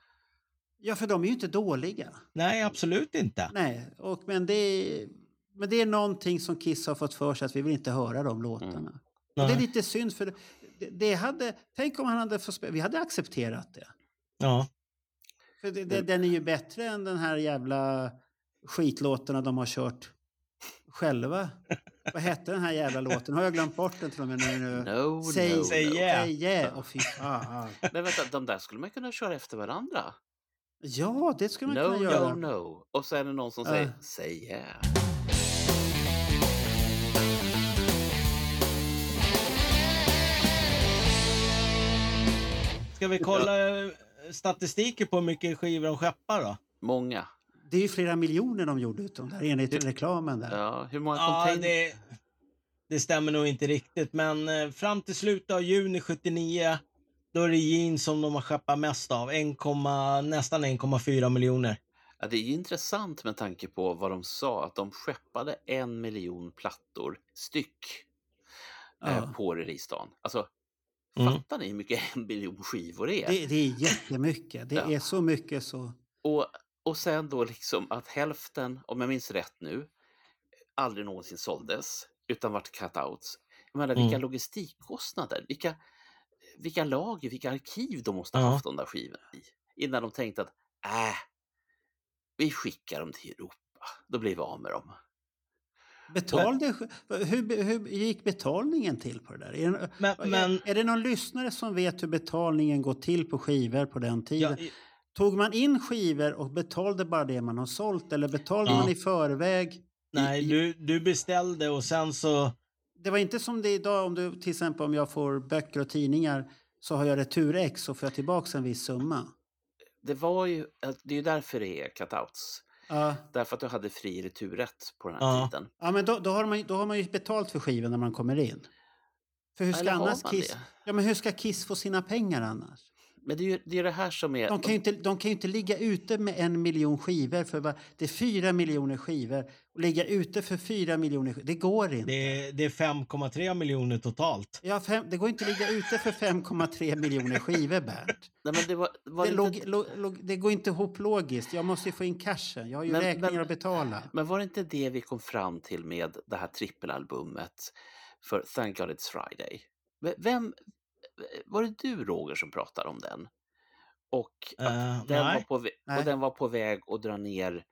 Ja, för de är ju inte dåliga. Nej, absolut inte. Nej, och, men, det är, men det är någonting som Kiss har fått för sig att vi vill inte höra de låtarna. Och det är lite synd, för det, det hade, tänk om han hade fått spela, vi hade accepterat det. Ja. För det, det, den är ju bättre än den här jävla skitlåtarna de har kört själva. Vad hette den här jävla låten? Har jag glömt bort den till och med nu? No, Say, no, say no. yeah. Say yeah. Och fy fan. Men vänta, de där skulle man kunna köra efter varandra. Ja, det skulle man No, kunna göra. no, no. Och så är det någon som Ja. säger say yeah. Ska vi kolla eh, statistiken på hur mycket skivor de skeppar då? Många. Det är ju flera miljoner de gjorde ut dem där enligt reklamen där. Ja, hur många Ja, det, det stämmer nog inte riktigt, men eh, fram till slutet av juni 79 då är det jeans som de har skeppat mest av. 1, nästan 1,4 miljoner. Ja, det är ju intressant med tanke på vad de sa, att de skeppade en miljon plattor styck eh, Ja. på releasedagen. Alltså, Mm. fattar ni hur mycket en miljon skivor är? Det, det är jättemycket. Det Ja. är så mycket så. Och, och sen då liksom att hälften, om jag minns rätt nu, aldrig någonsin såldes, utan vart cutouts. Jag menar, vilka Mm. logistikkostnader, vilka, vilka lager, vilka arkiv de måste ha Ja. haft de där skivorna i. Innan de tänkte att, äh, vi skickar dem till Europa, då blir vi av med dem. Betalde, hur, hur gick betalningen till på det där? Är det, Men- men- är, är det någon lyssnare som vet hur betalningen går till på skivor på den tiden? Ja, i- Tog man in skivor och betalade bara det man har sålt eller betalade Ja. man i förväg? Nej, du, du beställde och sen så... Det var inte som det är idag om du till exempel om jag får böcker och tidningar så har jag retur-ex och får jag tillbaka en viss summa. Det var ju, det är ju därför det är cutouts. Ja, Därför att du hade fri returrätt på den här Ja. tiden. ja men då, då, har man, ju- då har man ju betalt för skivan när man kommer in. För hur ska annars Kiss... det? Ja, men hur ska Kiss få sina pengar annars? Men det är ju det, är det här som är... De kan, ju inte, de kan ju inte ligga ute med en miljon skivor för va- det är fyra miljoner skivor. Och ligga ute för fyra miljoner skivor, det går inte. Det, det är 5,3 miljoner totalt. Ja, fem, det går inte att ligga ute för 5,3 miljoner skivor, Bernt. Nej, men det, var, var Det, log, log, log, det går inte ihop logiskt. Jag måste ju få in cashen. Jag har ju Men- räkningar men- att betala. men var det inte det vi kom fram till med det här trippelalbumet för Thank God It's Friday? Vem, var det du Roger som pratade om den? Och, att Eh, den, var nej. på, vä- Nej. och den var på väg att dra ner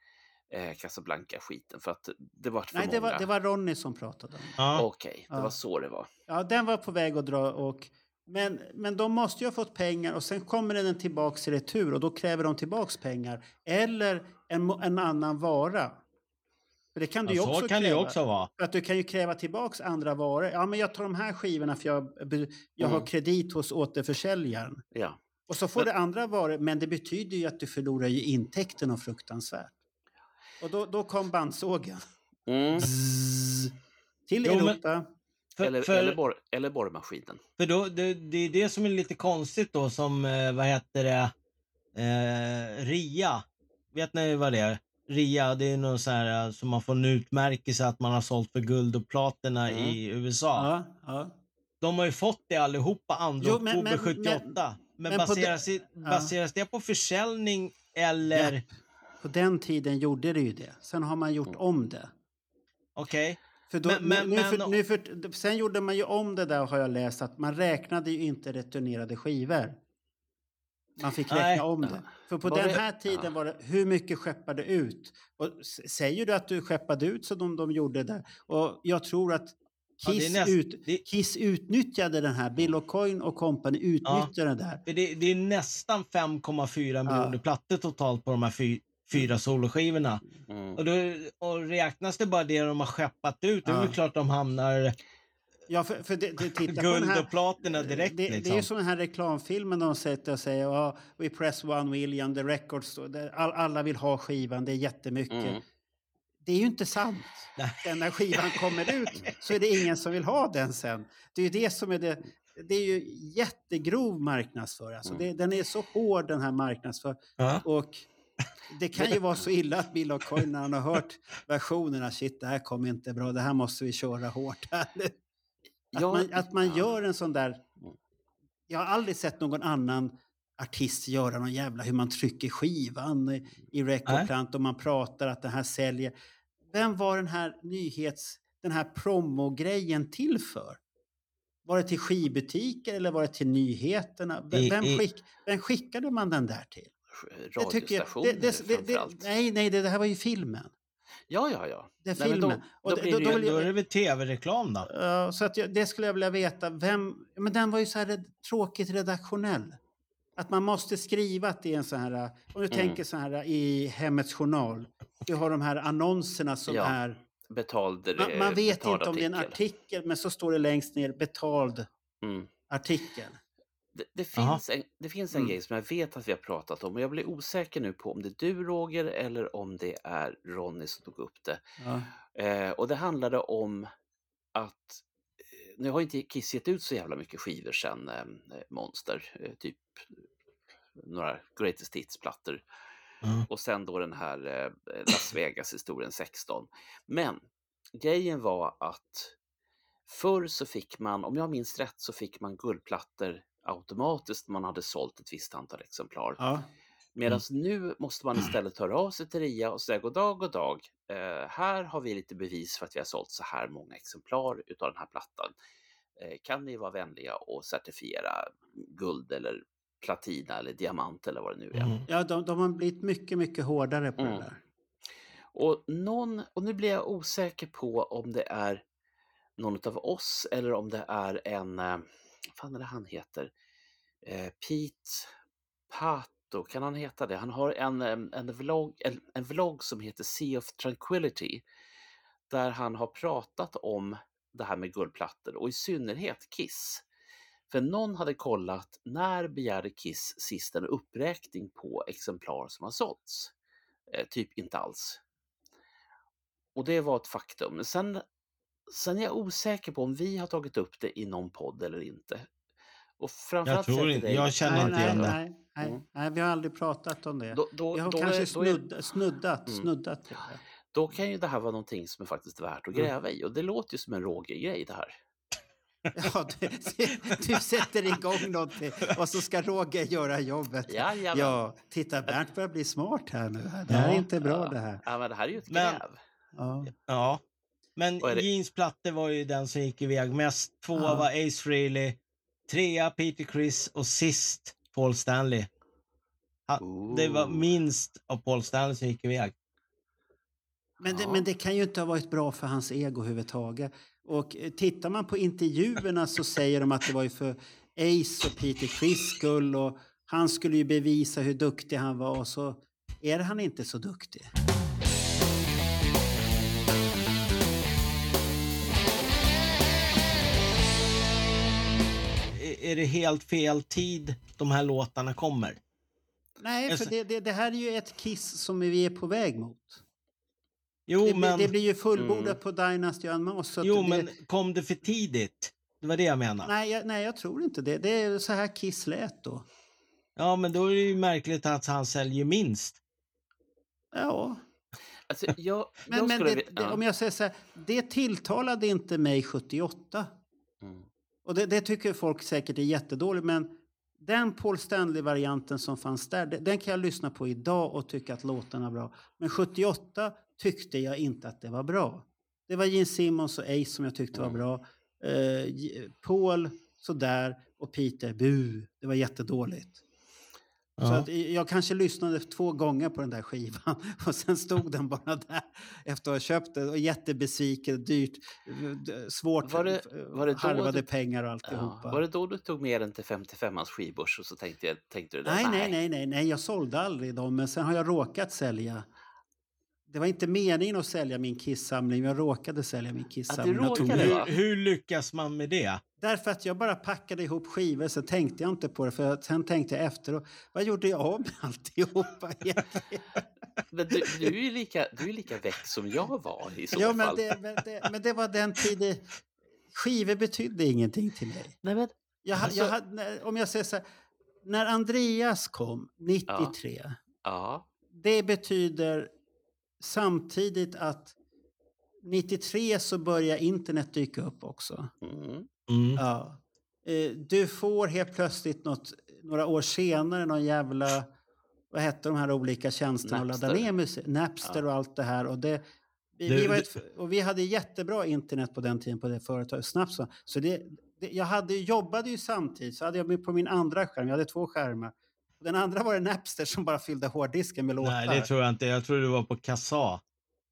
eh, Casablanca-skiten för att det var för Nej, det många. var, det var Ronny som pratade om det. Ja. Okej, det Ja. var så det var. Ja, den var på väg att dra och... Men, men de måste ju ha fått pengar och sen kommer den tillbaks i retur och då kräver de tillbaks pengar. Eller en, en annan vara. För det kan du Ja, så också kan det kräva. också vara. För att du kan ju kräva tillbaks andra varor. Ja, men jag tar de här skivorna för jag, jag har Mm. kredit hos återförsäljaren. Ja. Och så får du andra varor, men det betyder ju att du förlorar ju intäkten och fruktansvärt. Och då, då kom bandsågen. Mm. Till Jo, men- Europa. För, Eller, för, eller, borr, eller borrmaskinen. för då, det, det är det som är lite konstigt då som, eh, vad heter det, eh, RIA. Vet ni vad det är? RIA, det är någon så här eh, som man får en utmärkelse att man har sålt för guld och platina Mm. i USA. Ja, ja. De har ju fått det allihopa 2 Jo, men- oktober men- 78. Men, men på baseras, det- ja. baseras det på försäljning eller? Ja. På den tiden gjorde det ju det. Sen har man gjort om det. Okej. För då, Men- men- nu, men- för, nu för, sen gjorde man ju om det där har jag läst att man räknade ju inte returnerade skivor. Man fick räkna Nej. om det. För på Var den det- här tiden var det hur mycket skeppade ut? Och säger du att du skeppade ut som de, de gjorde där? Och jag tror att Ja, det är Kiss, näst- ut, det- Kiss utnyttjade den här, Bill O'Coin och company utnyttjade den där. Det, det är nästan 5,4 miljoner plattor totalt på de här fy, fyra soloskivorna. Mm. Och, då, och räknas det bara det de har skeppat ut, det är Ja. väl klart de hamnar Ja, för, för det, det, titta på guld den här, och platina direkt. Det, det är liksom. ju som den här reklamfilmen de sätter och säger ja, we press one million, the records, all, alla vill ha skivan, det är jättemycket. Mm. Det är ju inte sant. Den när skivan kommer ut så är det ingen som vill ha den sen. Det är ju det som är det. Det är ju jättegrov marknadsföring. Alltså det, den är så hård den här marknadsföringen. Ja. Och det kan ju vara så illa att Bill O'Coin när han har hört versionerna, shit det här kommer inte bra, det här måste vi köra hårt här nu. Att, Ja, man, att man gör en sån där... Jag har aldrig sett någon annan artist göra någon jävla hur man trycker skivan i- Recordplant och man pratar att det här säljer. Vem var den här nyhets... Den här promogrejen till för? Var det till skivbutiker eller var det till nyheterna? Vem, I- skick, vem skickade man den där till? Det tycker jag- Radiostationer det- det- det- framförallt. Nej, nej, det, det här var ju filmen. Ja, ja, ja. Det är Nej, men filmen. Då, Och då då- då Då är det väl tv-reklam då? Ja, så att jag, det skulle jag vilja veta. Vem, men den var ju så här red, tråkigt redaktionell. Att man måste skriva att det är en sån här... Om du Mm. tänker så här i Hemmets Journal. Du har de här annonserna som Ja, är... Betald, Man, man vet inte om det är en artikel, men så står det längst ner betald Mm. artikel. Det, det Aha. finns, en, det finns en Mm. grej som jag vet att vi har pratat om och jag blir osäker nu på om det är du Roger eller om det är Ronny som tog upp det. Ja. Eh, och det handlade om att eh, nu har inte Kiss gett ut så jävla mycket skivor sen eh, Monster, eh, typ några Greatest Hits-plattor. Ja. Och sen då den här eh, Las Vegas-historien 16. Men grejen var att förr så fick man, om jag minns rätt, så fick man guldplattor automatiskt man hade sålt ett visst antal exemplar. Ja. Medan nu måste man istället höra av sig till RIA och säga god dag, god dag. Eh, här har vi lite bevis för att vi har sålt så här många exemplar utav den här plattan. Eh, kan ni vara vänliga och certifiera guld eller platina eller diamant eller vad det nu är. Mm. Ja, de, de har blivit mycket, mycket hårdare på Mm. det där. Och, någon, och nu blir jag osäker på om det är någon av oss eller om det är en, eh, fan är det han heter? Eh, Pete Pato, kan han heta det? Han har en, en, vlogg, en, en vlogg som heter Sea of Tranquility där han har pratat om det här med guldplattor och i synnerhet Kiss. För någon hade kollat när begärde Kiss sist en uppräkning på exemplar som har sålts? Eh, typ inte alls. Och det var ett faktum. Men sen, sen är jag osäker på om vi har tagit upp det i någon podd eller inte. Och framförallt tror säger inte- jag känner Nej, inte nej, igen det. nej, nej, Mm. nej, vi har aldrig pratat om det. Då, då, vi har då, kanske är- då, är, snudd, snuddat, Mm. snuddat det. då kan ju det här vara någonting som är faktiskt värt att Mm. gräva i. Och det låter ju som en Roger-grej det här. Ja, du, du sätter igång någonting och så ska Roger göra jobbet. Jajamän. Ja, titta Bernt börjar bli smart här nu. Det här är Ja. inte bra det här. Ja, men det här är ju ett Men- gräv. Ja. Ja. Men? Jeans platte var ju den som gick iväg mest. Tvåa Ja. var Ace Frehley, trea Peter Criss och sist Paul Stanley. Ha, det var minst av Paul Stanley som gick iväg. Men det, Ja. men det kan ju inte ha varit bra för hans ego överhuvudtaget. Och eh, tittar man på intervjuerna så säger de att det var ju för Ace och Peter Criss skull och han skulle ju bevisa hur duktig han var och så är han inte så duktig. Är- det helt fel tid de här låtarna kommer? Nej, för Alltså- det, det, det här är ju ett Kiss som vi är på väg mot. Jo, det, men, det blir ju fullbordat Mm. på Dynasty Unmasked. jo, det, men kom det för tidigt? Det var det jag menade. Nej jag, nej, jag tror inte det. Det är så här Kiss lät då. Ja, men då är det ju märkligt att han säljer minst. Ja, Alltså, jag, men, jag men det, det, om jag säger så här, det tilltalade inte mig 78. Mm. Och det, det tycker folk säkert är jättedåligt, men den Paul Stanley-varianten som fanns där, den kan jag lyssna på idag och tycka att låtarna är bra. Men 78 tyckte jag inte att det var bra. Det var Gene Simmons och Ace som jag tyckte var Mm. bra. Eh, Paul sådär och Peter, bu, det var jättedåligt. Så Ja. att jag kanske lyssnade två gånger på den där skivan och sen stod den bara där efter att ha köpt den och jättebesviken, dyrt, svårt, Var det- var det harvade du- pengar och Ja. alltihopa. Var det då du tog med den till 55ans skivbörs och så tänkte, jag, tänkte du det? Nej, nej, nej, nej, nej, jag sålde aldrig dem, men sen har jag råkat sälja. Det var inte meningen att sälja min Kiss-samling, men jag råkade sälja min Kiss-samling. Jag tog råkade? Hur, hur lyckas man med det? Därför att jag bara packade ihop skivor, så tänkte jag inte på det. För sen tänkte jag efter, och, vad gjorde jag av med alltihopa egentligen? Men du, du är ju lika, du är lika väck som jag var i så Ja, fall. men det, men, det, men det var den tiden, skivor betydde ingenting till mig. Nej, men, Jag, Alltså- jag, när- om jag säger så här, när Andreas kom 93, ja. det betyder samtidigt att 93 så börjar internet dyka upp också. Mm. Ja. Eh, Du får helt plötsligt något, några år senare någon jävla, vad hette de här olika tjänsterna att ladda Napster. ner musik? Napster Ja. och allt det här. Och, det, vi, Du- vi var ett, och vi hade jättebra internet på den tiden på det företaget, snabbt så. så det, det, jag hade, jobbade ju samtidigt, så hade jag på min andra skärm, jag hade två skärmar. Den andra var det Napster som bara fyllde hårddisken med låtar. Nej, det tror jag inte. Jag tror det var på Kassa.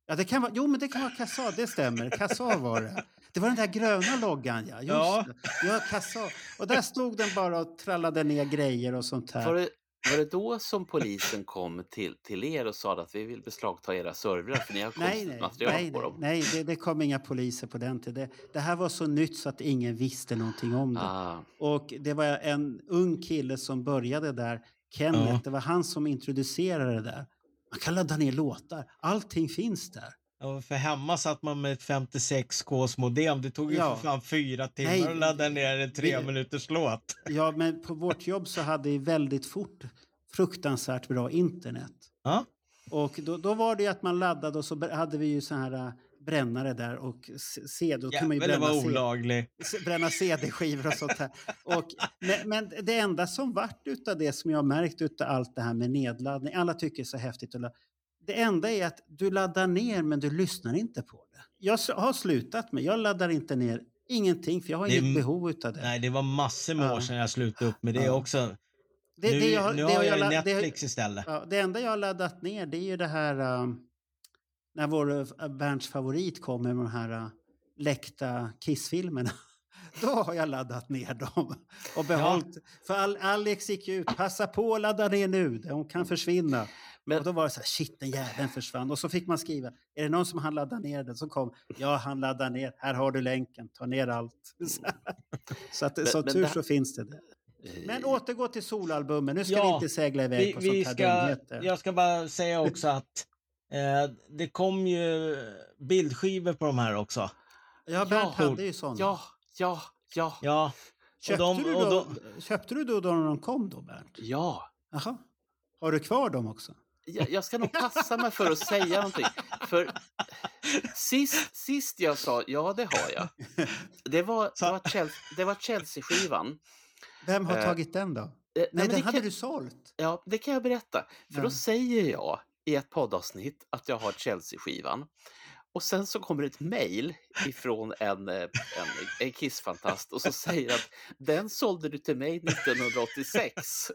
Ja, det kan vara, jo, men det kan vara Kassa, det stämmer. Kassa var det. Det var den där gröna loggan, ja. Just Ja. det. Ja, Kassa. Och där stod den bara och trallade ner grejer och sånt här. Var, det, var det då som polisen kom till, till er och sa att vi vill beslagta era servrar för ni har Nej, nej, material nej, på dem? nej det, det kom inga poliser på den tiden. Det, det här var så nytt så att ingen visste någonting om det. Ah, Och det var en ung kille som började där, Kenneth, Ja. det var han som introducerade det där. Man kan ladda ner låtar, allting finns där. Ja, för hemma satt man med ett 56Ks modem. Det tog ju Ja. för fan fyra timmar Nej, att ladda ner en tre vi- minuters låt. Ja, men på vårt jobb så hade vi väldigt fort fruktansvärt bra internet. Ja. Och då, då var det ju att man laddade och så hade vi ju så här brännare där och CD. Då kunde man ju det bränna, var C- olagligt. c- bränna CD-skivor och sånt här. Och, men, det enda som vart utav det som jag har märkt utav allt det här med nedladdning, alla tycker det är så häftigt att ladda. Det enda är att du laddar ner men du lyssnar inte på det. Jag har slutat med, jag laddar inte ner ingenting för jag har Det inget behov utav det. Nej, det var massor med Ja. år sedan jag slutade upp med det Ja. också. Det- nu det jag- nu det har jag jag la- det- Netflix istället. Ja, det enda jag har laddat ner det är ju det här um, när vår uh, Bernts favorit kommer med de här uh, läckta Kiss-filmerna. Då har jag laddat ner dem och behållit. För Al- Alex gick ju ut, passa på att ladda ner nu, de kan försvinna. Men- Och då var det så här, shit den jäveln försvann. Och så fick man skriva, är det någon som han laddar ner den? Så kom, ja han laddar ner, här har du länken, ta ner allt. Så, så att Men- som men tur det- så finns det. det. Men återgå till solalbumen, nu ska Ja, vi inte segla iväg Vi, på sånt här ska, dumheter. jag ska bara säga också att eh, det kom ju bildskivor på de här också. Ja, Bernt hade ju sådana. Ja, ja, ja. Ja. Köpte, de- du då, de- köpte du då då när de kom då, Bernt? Ja. Jaha. Har du kvar dem också? Jag, jag ska nog passa mig för att säga någonting. För sist, sist jag sa ja, det har jag. Det var, det var, Chelsea, det var Chelsea-skivan. Vem har Eh, tagit den då? Eh, Nej, men den det hade kan- du sålt. Ja, det kan jag berätta. För Ja. då säger jag i ett poddavsnitt att jag har Chelsea-skivan. Och sen så kommer ett mejl ifrån en, eh, en, en Kiss-fantast och så säger att den sålde du till mig 1986.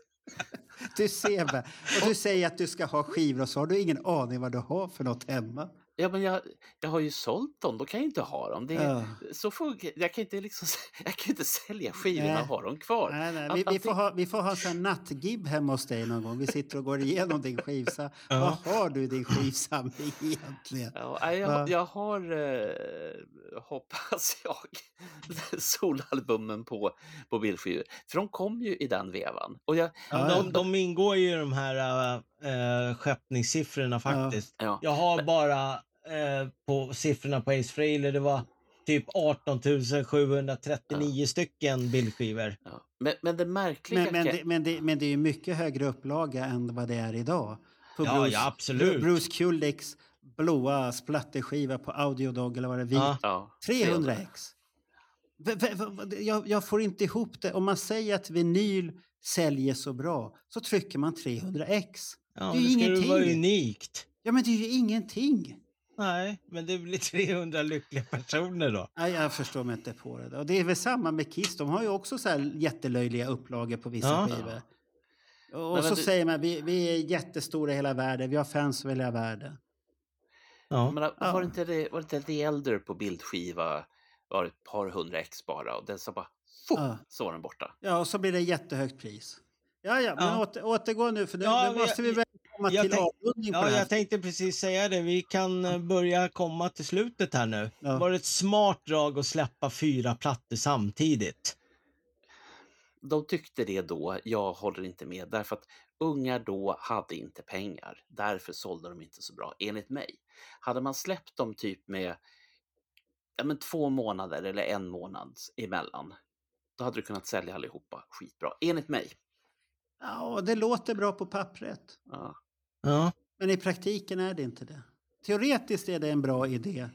Du ser. Och du säger att du ska ha skivor och så har du ingen aning vad du har för något hemma. Ja, men jag, jag har ju sålt dem, då kan jag inte ha dem. Det, är- Ja. så funkar, jag, kan inte liksom, jag kan inte sälja skivorna Nej. och ha dem kvar. Nej, nej, vi, vi, allting- får ha, vi får ha så här nattgib hemma hos dig någon gång. Vi sitter och går igenom din skivsamling. Ja. Vad har du i din skivsamling egentligen? Ja, jag, jag har, eh, hoppas jag, solalbumen på, på bildskivor. För de kom ju i den vevan. Och jag, de, de ingår ju i de här äh, skeppningssiffrorna faktiskt. Ja. Jag har bara äh, på siffrorna på Ace Frehley, det var typ 18 739 stycken bildskivor. Men, men det märkliga... Men, men, det, men, det, men det är ju mycket högre upplaga än vad det är idag. På Ja, ja, absolut. Bruce Kulicks blåa splatterskiva på Audiodog eller vad det är. Ja. vit. Ja, 300 ex. Jag, jag får inte ihop det. Om man säger att vinyl säljer så bra så trycker man 300 ex. Ja, det det är ju ingenting. vara unikt. Ja, men det är ju ingenting. Nej, men det blir 300 lyckliga personer då. Nej, jag förstår mig inte på det. Och det är väl samma med Kiss. De har ju också så här jättelöjliga upplagor på vissa Ja. skivor. Och Men- så men du- säger man vi, vi är jättestora i hela världen. Vi har fans över hela världen. Ja. Men var, det inte det, var inte The Elder på bildskiva var ett par hundra ex bara och den så bara fuff, Ja. så var den borta. Ja, och så blir det jättehögt pris. Ja, ja, men Ja. Åter, återgå nu för nu, Ja, nu måste vi väl komma jag till tänk- avrundning Ja, jag tänkte precis säga det. Vi kan eh, börja komma till slutet här nu. Var det ett smart drag att släppa fyra plattor samtidigt? De tyckte det då, jag håller inte med, därför att ungar då hade inte pengar. Därför sålde de inte så bra, enligt mig. Hade man släppt dem typ med ja, men två månader eller en månad emellan, då hade du kunnat sälja allihopa skitbra, enligt mig. Ja, det låter bra på pappret. Ja. Ja. Men i praktiken är det inte det. Teoretiskt är det en bra idé,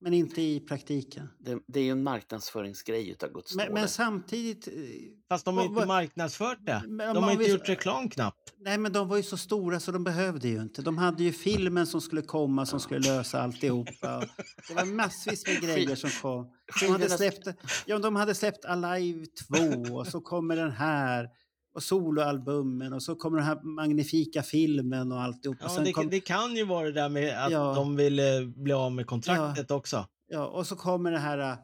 men inte i praktiken. Det, det är ju en marknadsföringsgrej utav Guds Men, men samtidigt... eh, Fast de har inte marknadsfört det. Men De har inte vi- gjort reklam knappt. Nej, men de var ju så stora så de behövde ju inte. De hade ju filmen som skulle komma som skulle lösa alltihopa. Det var massvis med grejer som kom. De hade släppt, ja, de hade släppt Alive 2 och så kommer den här och soloalbumen och så kommer den här magnifika filmen och alltihopa. Ja, Sen det, kom, det kan ju vara det där med att Ja. de ville bli av med kontraktet också. ja, och så kommer det här uh,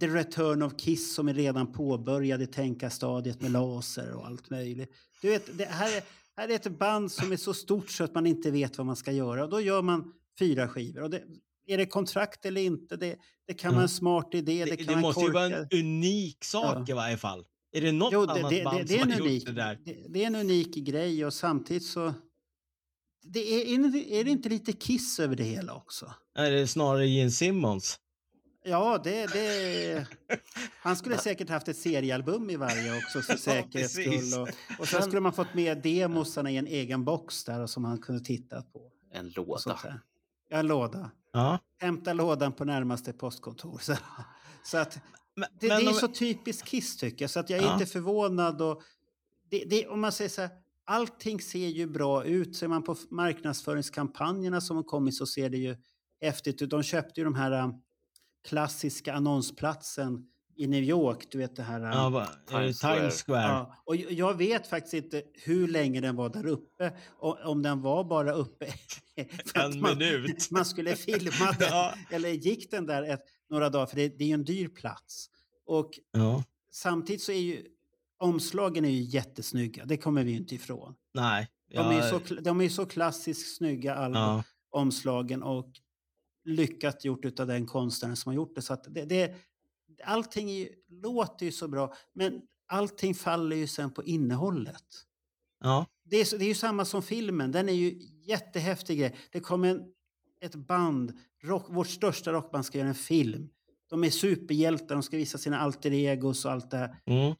The Return of Kiss som är redan påbörjad i tänkastadiet med laser och allt möjligt. Du vet, det här, är, här är ett band som är så stort så att man inte vet vad man ska göra. Och då gör man fyra skivor. Och det, är det kontrakt eller inte? Det, det kan vara en smart idé. Det, Det, det måste ju vara en unik sak Ja. i varje fall. Är det något Jo, det, annat det, band det, det, är som en har gjort unik, det där? det, det är en unik grej och samtidigt så... Det är, är, det, inte lite Kiss över det hela också? Är det snarare Gene Simmons? Ja, det, det... Han skulle säkert haft ett seriealbum i varje också för säkerhets skull. Och, och sen skulle man fått med demosarna i en egen box där och som han kunde titta på. En låda. Ja, en låda. Ja. Hämta lådan på närmaste postkontor. Så, så att, Men, det, men det är om- så typiskt Kiss tycker jag, så att jag är Ja. inte förvånad. Och det, det, om man säger så här, allting ser ju bra ut. Ser man på marknadsföringskampanjerna som har kommit så ser det ju häftigt ut. De köpte ju de här um, klassiska annonsplatsen i New York, du vet det här... um, Ja, va- är det Times Square? Ja, och jag- vet faktiskt inte hur länge den var där uppe. Och om den var bara uppe för att En man, minut. man skulle filma den. Ja. Eller gick den där ett, några dagar? För det, det är ju en dyr plats. Och Ja. samtidigt så är ju omslagen är ju jättesnygga. Det kommer vi ju inte ifrån. Nej. De är ju jag- så, de är ju så klassiskt snygga alla Ja. omslagen och lyckat gjort av den konstnären som har gjort det. Så det, det, allting är låter ju så bra, men allting faller ju sen på innehållet. Ja. Det är, det är ju samma som filmen, den är ju jättehäftig. Det kommer en, ett band, rock, vårt största rockband ska göra en film. De är superhjältar, de ska visa sina alter egos och allt det här. Mm.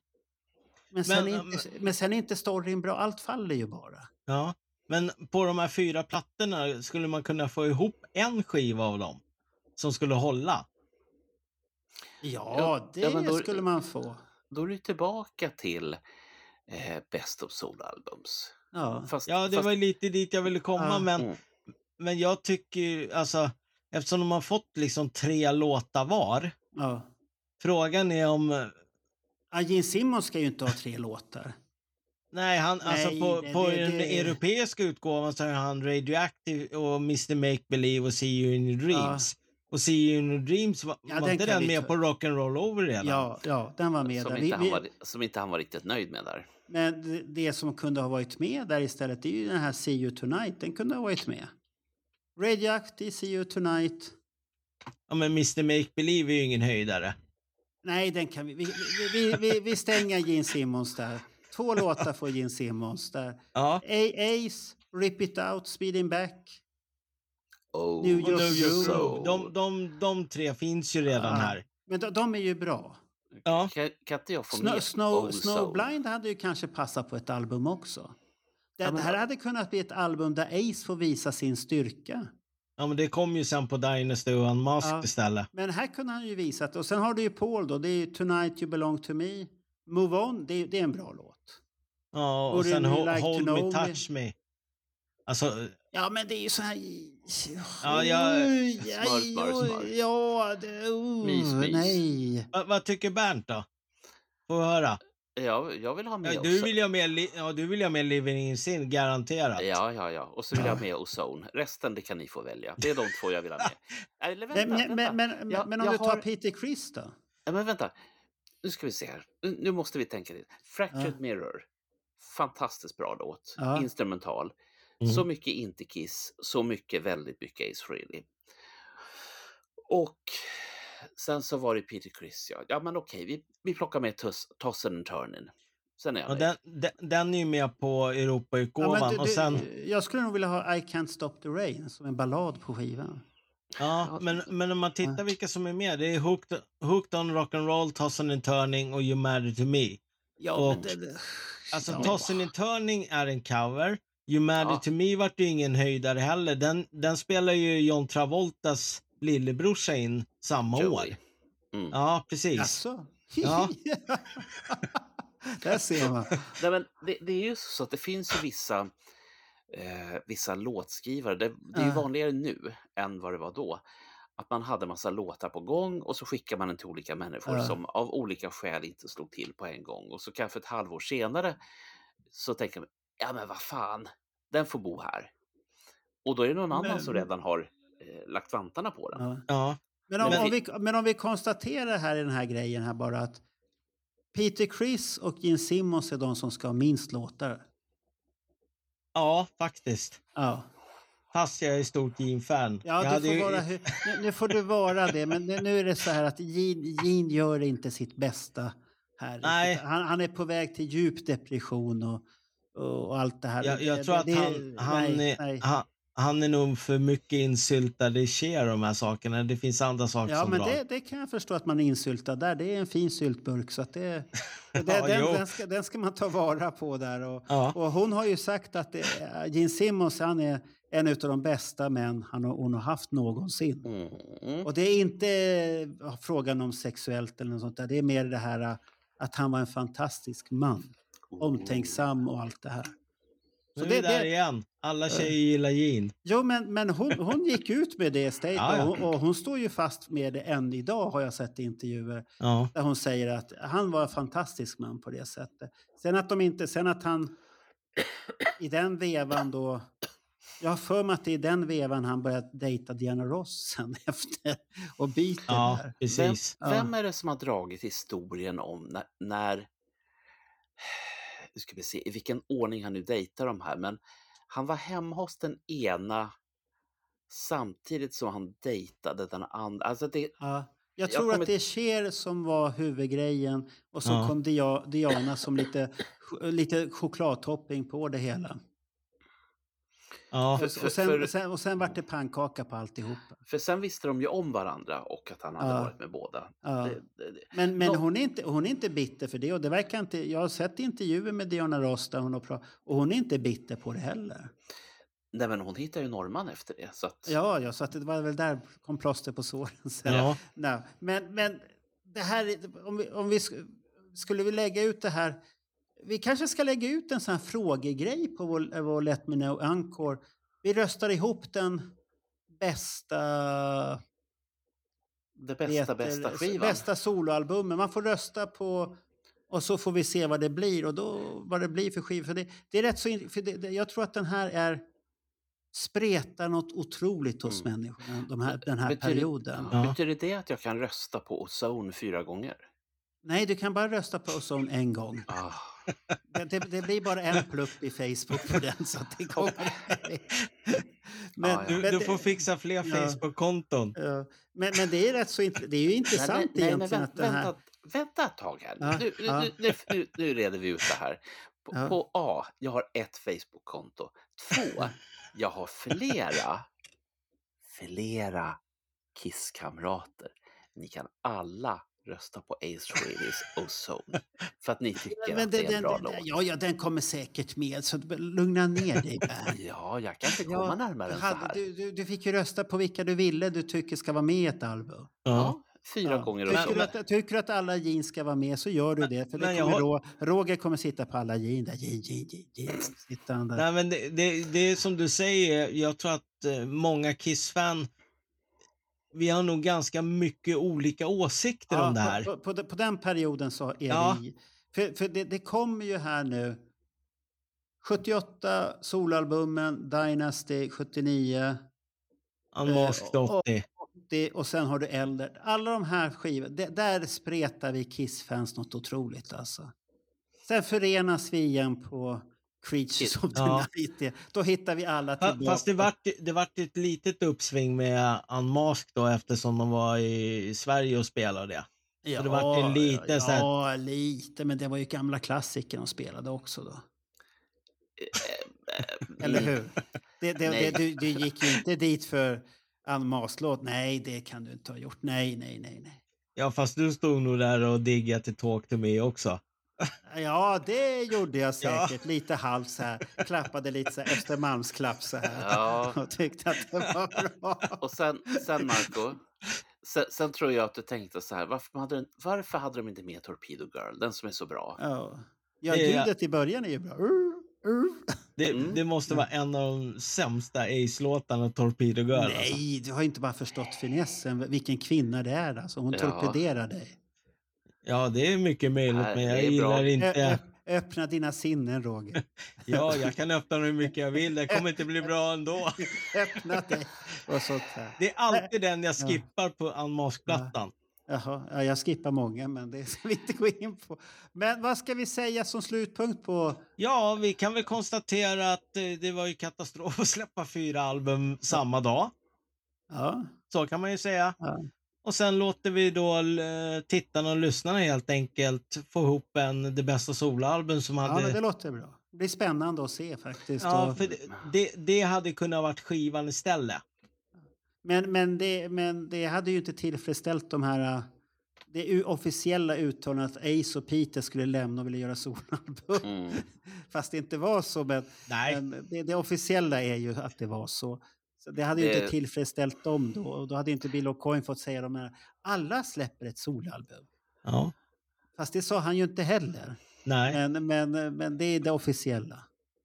Men sen, Men, är inte, men sen är inte storyn bra, allt faller ju bara. Ja. Men på de här fyra plattorna skulle man kunna få ihop en skiva av dem som skulle hålla. Ja, det ja, då- skulle man få. Då är du tillbaka till eh, Best of Soul-albums. Ja. Fast, Ja, det fast, var lite dit jag ville komma, Ja. men, Mm. Men jag tycker ju, alltså, eftersom de har fått liksom tre låtar var, Ja. frågan är om, Ja, Gene Simmons ska ju inte ha tre låtar. Nej, han, alltså Nej, på, det- på det- den det- europeiska utgåvan så är han Radioactive och Mr Make Believe och See You In Your Dreams. Och See You In Your Dreams, var, Ja, var den inte den vi med ta- på Rock'n'Roll Over redan? Ja, ja, den var med Som där. inte, Vi, var, som inte han var riktigt nöjd med där. men det, det som kunde ha varit med där istället, det är ju den här See You Tonight. Den kunde ha varit med. Radioactive, See You Tonight. Ja, men Mr Make Believe är ju ingen höjdare. Nej, den kan vi... Vi, vi, vi, vi, stänger Gene Simmons där. Två låtar får Gene Simmons där. Ja. A- Ace, Rip It Out, Speeding Back. Oh, New York New York Groove. Groove. De, de, de tre finns ju redan Ja. här. Men de, de är ju bra. Ja. Kan, kan inte jag få Snow, med Snow? Snowblind hade ju kanske passat på ett album också. Det, Ja, men- det här hade kunnat bli ett album där Ace får visa sin styrka. ja, men det kom ju sen på Dynasty och Unmasked Ja. istället. Men här kunde han ju visat. Och sen har du ju Paul då. Det är ju Tonight You Belong To Me. Move On, det, är- det är en bra låt. Ja, och Would sen like Hold Me? Touch Me. Alltså, Ja, men det är ju så här... Ja, jag- Smör, smör, smör. Ja, det... Oh. Nej. vad, vad tycker Bernt då? Får vi höra. Ja, jag vill ha med Ja, du, vill ha med, ja, du vill ha med Living In Sin, garanterat. Ja, ja, ja. Och så vill jag ha med Ozone. Resten det kan ni få välja. Det är de två jag vill ha med. Eller vänta, Men, vänta. men, men, Jag- men om jag du tar har- Peter Criss då? Ja, men vänta. Nu ska vi se här. Nu- Nu måste vi tänka lite. Fractured Ja. Mirror. Fantastiskt bra låt. Ja. Instrumental. Mm. Så mycket inte Kiss, så mycket väldigt mycket Ace Frehley. Och sen så var det Peter Criss. Ja, ja men okej, vi, vi plockar med tuss, Tossen and Turnin. Sen är jag Och den, den, den är ju med på Europautgåvan. Ja, men du, och du, sen, Jag skulle nog vilja ha I Can't Stop The Rain som en ballad på skivan. ja, men, men om man tittar vilka som är med. Det är Hooked, Hooked on Rock'n'Roll, Tossing and Turning och You Matter To Me. Ja, Och- men det, det, Alltså Ja. Tossing and Turning är en cover. You Matter Ja. To Me vart ju ingen höjdare heller. Den, den spelar ju John Travoltas lillebrorsa in samma Joey. år. Mm. Ja, precis. Alltså? Ja. Där ser man. Nej, men det, det är ju så att det finns ju vissa, eh, vissa låtskrivare. Det, det är ju vanligare nu än vad det var då. Att man hade massa låtar på gång och så skickar man den till olika människor Ja. som av olika skäl inte slog till på en gång. Och så kanske ett halvår senare så tänker man, ja men vad fan, den får bo här. Och då är det någon annan Men- som redan har eh, lagt vantarna på den. Ja. Ja. Men, om, Men om vi- men om vi konstaterar här i den här grejen här bara att Peter Criss och Gene Simmons är de som ska ha minst låtar. ja, faktiskt. Ja, Fast jag är stort Gene-fan. ja Jag du hade får ju- vara, nu, nu får du vara det, men nu är det så här att Gene, Gene gör inte sitt bästa här. Nej. Han, han är på väg till djup depression och, och allt det här. Jag, Det- jag tror att det- han, han, nej, nej. Han, han är nog för mycket insyltad i Cher de här sakerna. Det finns andra saker Ja, som men drar. det, det kan jag förstå att man är insyltad där. Det är en fin syltburk. Så att det, det, Ja, den, den, ska, den ska man ta vara på där. Och, Ja. och hon har ju sagt att det, Gene Simmons han är en av de bästa män han, har- hon har haft någonsin. Mm. Och det är inte eh, frågan om sexuellt eller något sånt där. Det är mer det här eh, att han var en fantastisk man. Omtänksam och allt det här. Nu Så är vi det- där det- igen. Alla tjejer gillar Gene. Jo, men, men hon, hon gick ut med det state Ja, ja. och, hon- och hon står ju fast med det än idag har jag sett i intervjuer. Ja. Där hon säger att han var en fantastisk man på det sättet. Sen att de inte, sen att han i den vevan då, jag har för mig att det är i den vevan han började dejta Diana Ross sen efter och byter Ja, där. precis. Vem, vem är det som har dragit historien om när, när nu ska vi se i vilken ordning han nu dejtar de här, men han var hemma hos den ena samtidigt som han dejtade den andra. Alltså det, Ja. Jag Jag tror kommer- att det är Cher som var huvudgrejen och så Ja. kom Dia, Diana som lite, lite chokladtopping på det hela. Ja. För- Och, för- och, sen, för- sen, och sen vart det pannkaka på alltihopa. För sen visste de ju om varandra och att han hade Ja. varit med båda. Ja. Det, det, det. Men, men Nå- hon, är inte, hon är inte bitter för det. Och det verkar inte, jag har sett intervjuer med Diana Ross där hon har pratat, och hon är inte bitter på det heller. Nej, men hon hittar ju norrman efter det. Så att, Ja, ja så att det var väl där kom plåster på såren sen. Ja. Nej, men, men det här, är- om vi, om vi sk- skulle vi lägga ut det här, vi kanske ska lägga ut en sån här frågegrej på vår, vår Let Me Know Encore. Vi röstar ihop den bästa det bästa, heter- bästa skivan. Bästa soloalbumen. Man får rösta på Och så får vi se vad det blir och då vad det blir för skivor. För det, det är rätt så för det, jag tror att den här är spretar något otroligt hos människorna de här, den här Betyder- perioden. Betyder det att jag kan rösta på Ozone fyra gånger? Nej, du kan bara rösta på Ozone en gång. Ah. Det, det, det blir bara en plupp i Facebook på den. Så att det kommer... men, Du, men du får fixa fler Ja. Facebook-konton. Ja, men, men det är rätt så int- det är ju intressant nej, nej, egentligen men att vänta, här... vänta, vänta ett tag här. Ja, nu, nu, ja. nu, nu, nu, nu reder vi ut det här. På, Ja. på A, jag har ett Facebook-konto. Två, jag har flera, flera Kiss-kamrater. Ni kan alla rösta på Ace Frehley's Ozone. För att ni tycker Men att det det, är en den, bra den, låt. ja, ja, den kommer säkert med. Så lugna ner dig, Bernt. Ja, jag kan inte komma närmare än så hade- här. Du, du, du fick ju rösta på vilka du ville du tycker ska vara med i ett album. Ja, fyra gånger Tycker, du att, tycker du att alla jeans ska vara med så gör du det. För det kommer har- Roger kommer sitta på alla jeans. Där. Jean, jean, jean, jean. Nej, men det, det, det är som du säger, jag tror att eh, många Kiss-fan, vi har nog ganska mycket olika åsikter om det här. På, på, på, den perioden så är Ja. vi... För, för det, det kommer ju här nu... 78 solalbumen, Dynasty 79. Unmasked eh, och- 80. 80 och sen har du äldre. Alla de här skivorna, där spretar vi Kiss-fans något otroligt alltså. Sen förenas vi igen på Creatures of the Ja. Night. Då hittar vi alla tillbaka. Fast det vart, det vart ett litet uppsving med Unmasked då eftersom de var i Sverige och spelade. Så det vart en liten ja, så här, ja, lite, men det var ju gamla klassiker de spelade också då. Eller hur? Det, det, Nej. det, du, du gick ju inte dit för en maslåt. Nej, det kan du inte ha gjort. Nej, nej, nej, nej. Ja, fast du stod nog där och diggade till Talk to me också. Ja, det gjorde jag säkert. Lite halvt så här. Klappade lite så här Östermalmsklapp så här. Ja. Och tyckte att det var bra. Och sen, sen Marco, sen, sen tror jag att du tänkte så här, varför hade, de- varför hade de inte med Torpedo Girl, den som är så bra? Ja, ja ljudet i början är ju bra. Ur, ur. Det, Mm. det måste vara en av de sämsta Ace-låtarna, Torpedo Girl. Alltså. Nej, du har inte bara förstått finessen. Vilken kvinna det är. Alltså. Hon Ja. torpederar dig. Ja, det är mycket möjligt, Nej, men jag gillar bra. Inte... öppna dina sinnen, Roger. Ja, jag kan öppna den hur mycket jag vill. Det kommer inte bli bra ändå. öppna dig. Och sånt här. Det är alltid den jag skippar på Unmasked-plattan. Jaha, ja, jag skippar många, men det ska vi inte gå in på. Men vad ska vi säga som slutpunkt på... Ja, vi kan väl konstatera att eh, det var ju katastrof att släppa fyra album samma dag. Ja. Så kan man ju säga. Ja. Och sen låter vi då eh, tittarna och lyssnarna helt enkelt få ihop en Det bästa soloalbum som Ja, hade... men det låter bra. Det blir spännande att se faktiskt. Ja, Och- för det, det, det hade kunnat varit skivan istället. Men, men, det, men det hade ju inte tillfredsställt de här... Det officiella uttalandet att Ace och Peter skulle lämna och ville göra soloalbum. Mm. Fast det inte var så. Men, Nej. men det, det officiella är ju att det var så. Så det hade ju Det- inte tillfredsställt dem då. Och då hade inte Bill O'Coin fått säga de här. Alla släpper ett soloalbum. Ja. Fast det sa han ju inte heller. Nej. Men, men, men det är det officiella.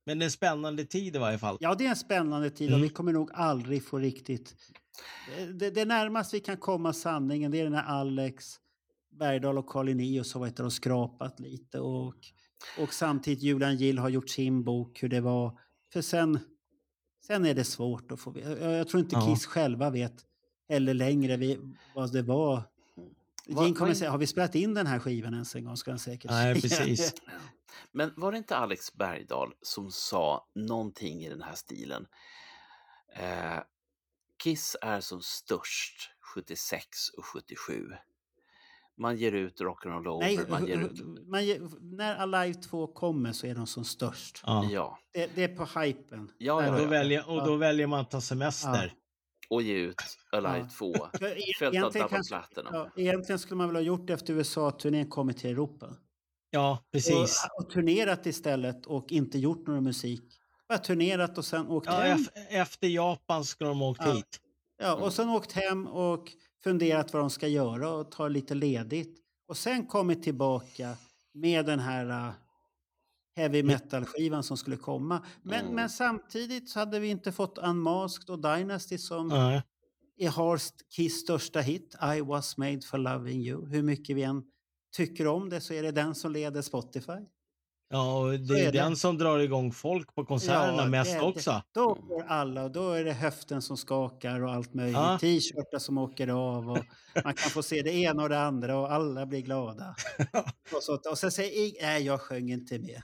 Men det är en spännande tid i varje fall. Ja, det är en spännande tid och Mm. vi kommer nog aldrig få riktigt... Det, det närmaste vi kan komma sanningen det är när Alex Bergdahl och Carl Linnaeus har varit och skrapat lite och, och samtidigt Julian Gill har gjort sin bok hur det var. För sen, sen är det svårt att få veta. Jag, tror inte Ja. Kiss själva vet heller längre vi, vad det var. Vad- Gene kommer säga, har vi spelat in den här skivan ens en gång? Ska han säkert Nej, precis. Men var det inte Alex Bergdahl som sa någonting i den här stilen? Eh, Kiss är som störst 76 och 77. Man ger ut Rock'n'Roll Over, Nej, man ger ut... man ger, när Alive 2 kommer så är de som störst. Ja. Ja, Det, det är på hypen. ja, Och ja, då, ja. väljer, och då Ja. väljer man att ta semester. Och ge ut Alive Ja. 2. För e- Följt av egentligen, Double kanske, Platinum. ja, egentligen skulle man väl ha gjort efter USA-turnén kommit till Europa. Ja, precis. Och, och turnerat istället och inte gjort någon musik. Bara turnerat och sen åkt Ja, hem. ef- efter Japan skulle de ha åkt Ja. hit. Ja, och sen åkt hem och funderat vad de ska göra och ta lite ledigt. Och sen kommit tillbaka med den här uh, heavy metal-skivan som skulle komma. Men, Mm. men samtidigt så hade vi inte fått Unmasked och Dynasty som Nej. är har Kiss största hit. I was made for loving you. Hur mycket vi än tycker om det så är det den som leder Spotify. Ja, och det är är det. den som drar igång folk på konserterna mest det- också. Då går alla och då är det höften som skakar och allt möjligt. Ja. T-shirtar som åker av och man kan få se det ena och det andra och alla blir glada. och, så, och sen säger ing- nej jag sjöng inte med.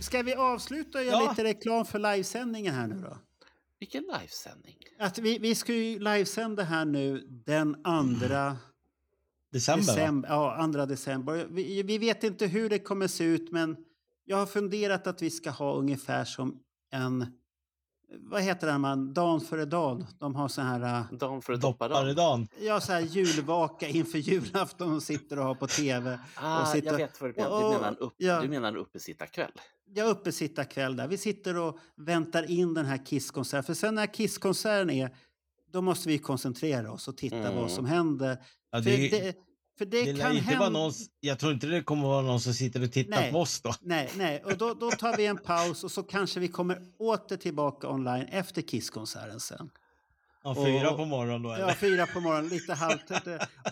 Ska vi avsluta och göra Ja. lite reklam för livesändningen här nu då? Vilken livesändning? Att vi, vi ska ju livesända här nu den andra December, va? december. Ja, andra december. Vi, vi vet inte hur det kommer se ut men jag har funderat att vi ska ha ungefär som en vad heter det man, dan före dagen? De har så här... äh, Dan före dopparedagen. Ja, så här julvaka inför julafton och sitter och har på tv. Ah, och sitter, jag vet vad du menar. Du menar en, upp, ja. du menar en uppesittarkväll? Jag uppe sitta kväll där. Vi sitter och väntar in den här Kisskonserten. För sen när Kisskonserten är, då måste vi koncentrera oss och titta Mm. vad som händer. Ja, för det- det, för det, Det kan hända... någon, jag tror inte det kommer vara någon som sitter och tittar Nej. på oss då. Nej, nej. Och då, då tar vi en paus och så kanske vi kommer åter tillbaka online efter Kisskonserten sen. Ja, fyra Och- på morgonen då eller? Ja, fyra på morgonen, lite halvt.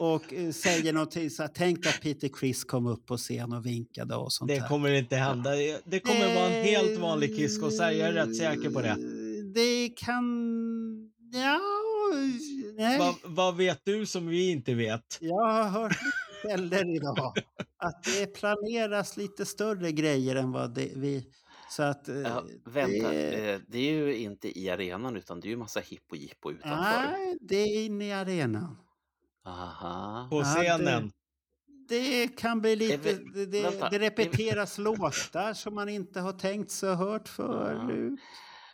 Och eh, säger någonting så här, tänk att Peter Criss kom upp på scen och vinkade och sånt Det där. kommer inte hända. Det kommer vara en helt vanlig Kisskonsert, jag är rätt säker på det. Det kan... Ja... Nej. Vad, vad vet du som vi inte vet? Jag har hört källor idag att det planeras lite större grejer än vad det, vi... Så att... eh, Ja, vänta, det- eh, det är ju inte i arenan utan det är ju massa hippo jippo utanför. Nej, det är inne i arenan. Aha. På Ja, scenen? Det kan bli lite... vi- Det, det, vänta, det repeteras låtar som man inte har tänkt sig och hört förut.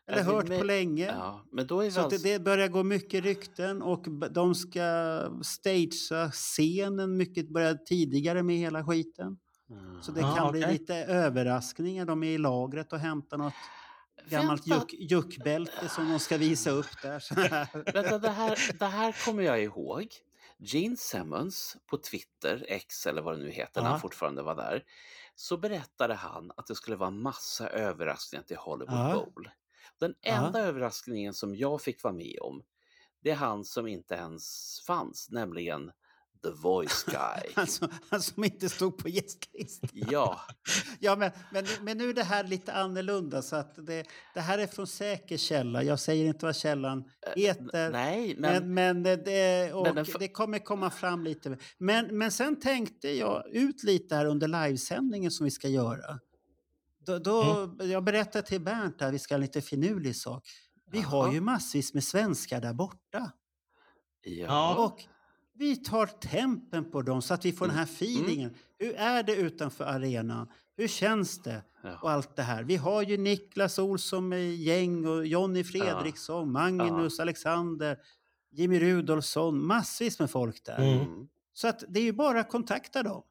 Eller Är vi hört med- på länge. Ja, men då är vi Så att det, alltså... det börjar gå mycket rykten och de ska stagea scenen mycket börjar tidigare med hela skiten. Så det Ah, kan bli okej. lite överraskningar. De är i lagret och hämtar något gammalt juck, juckbälte som de ska visa upp där. Vänta, det här, det här kommer jag ihåg. Gene Simmons på Twitter, X eller vad det nu heter, när Ja. han fortfarande var där, så berättade han att det skulle vara massa överraskningar till Hollywood Ja. Bowl. Den Ja. enda överraskningen som jag fick vara med om, det är han som inte ens fanns, nämligen The Voice Guy. Han som, han som inte stod på gästlistan. ja, Ja, men, men, men nu är det här lite annorlunda. Så att det, det här är från säker källa. Jag säger inte vad källan heter. Eh, nej, men, men- men, det, och Men det kommer komma fram lite. Men, men sen tänkte jag ut lite här under livesändningen som vi ska göra. Då, då, Mm. Jag berättade till Bernt här, vi ska ha lite finurlig sak. Vi har Jaha. ju massvis med svenskar där borta. ja. Och vi tar tempen på dem så att vi får den här feelingen. Hur är det utanför arenan? Hur känns det? Och allt det här. Vi har ju Niklas Olsson med gäng och Jonny Fredriksson, Magnus, Alexander, Jimmy Rudolfsson, massvis med folk där. Mm. Så att det är ju bara att kontakta dem.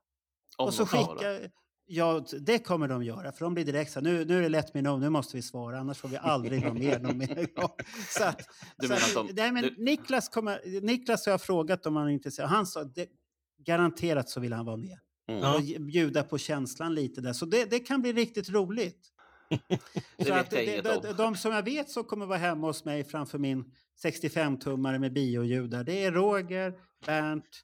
Om och så skicka... Ja, det kommer de göra. För de blir direkt så nu, nu är det lätt med nu måste vi svara, annars får vi aldrig vara med någon mer gång. Så att, Du så menar att, att de- nej, men du- Niklas, kommer, Niklas har jag frågat om han är intresserad. Han sa det, garanterat så vill han vara med. Mm. Och bjuda på känslan lite där. Så det, det kan bli riktigt roligt. Så att de, de, de som jag vet som kommer vara hemma hos mig framför min 65-tummare med bioljud där, det är Roger, Bernt,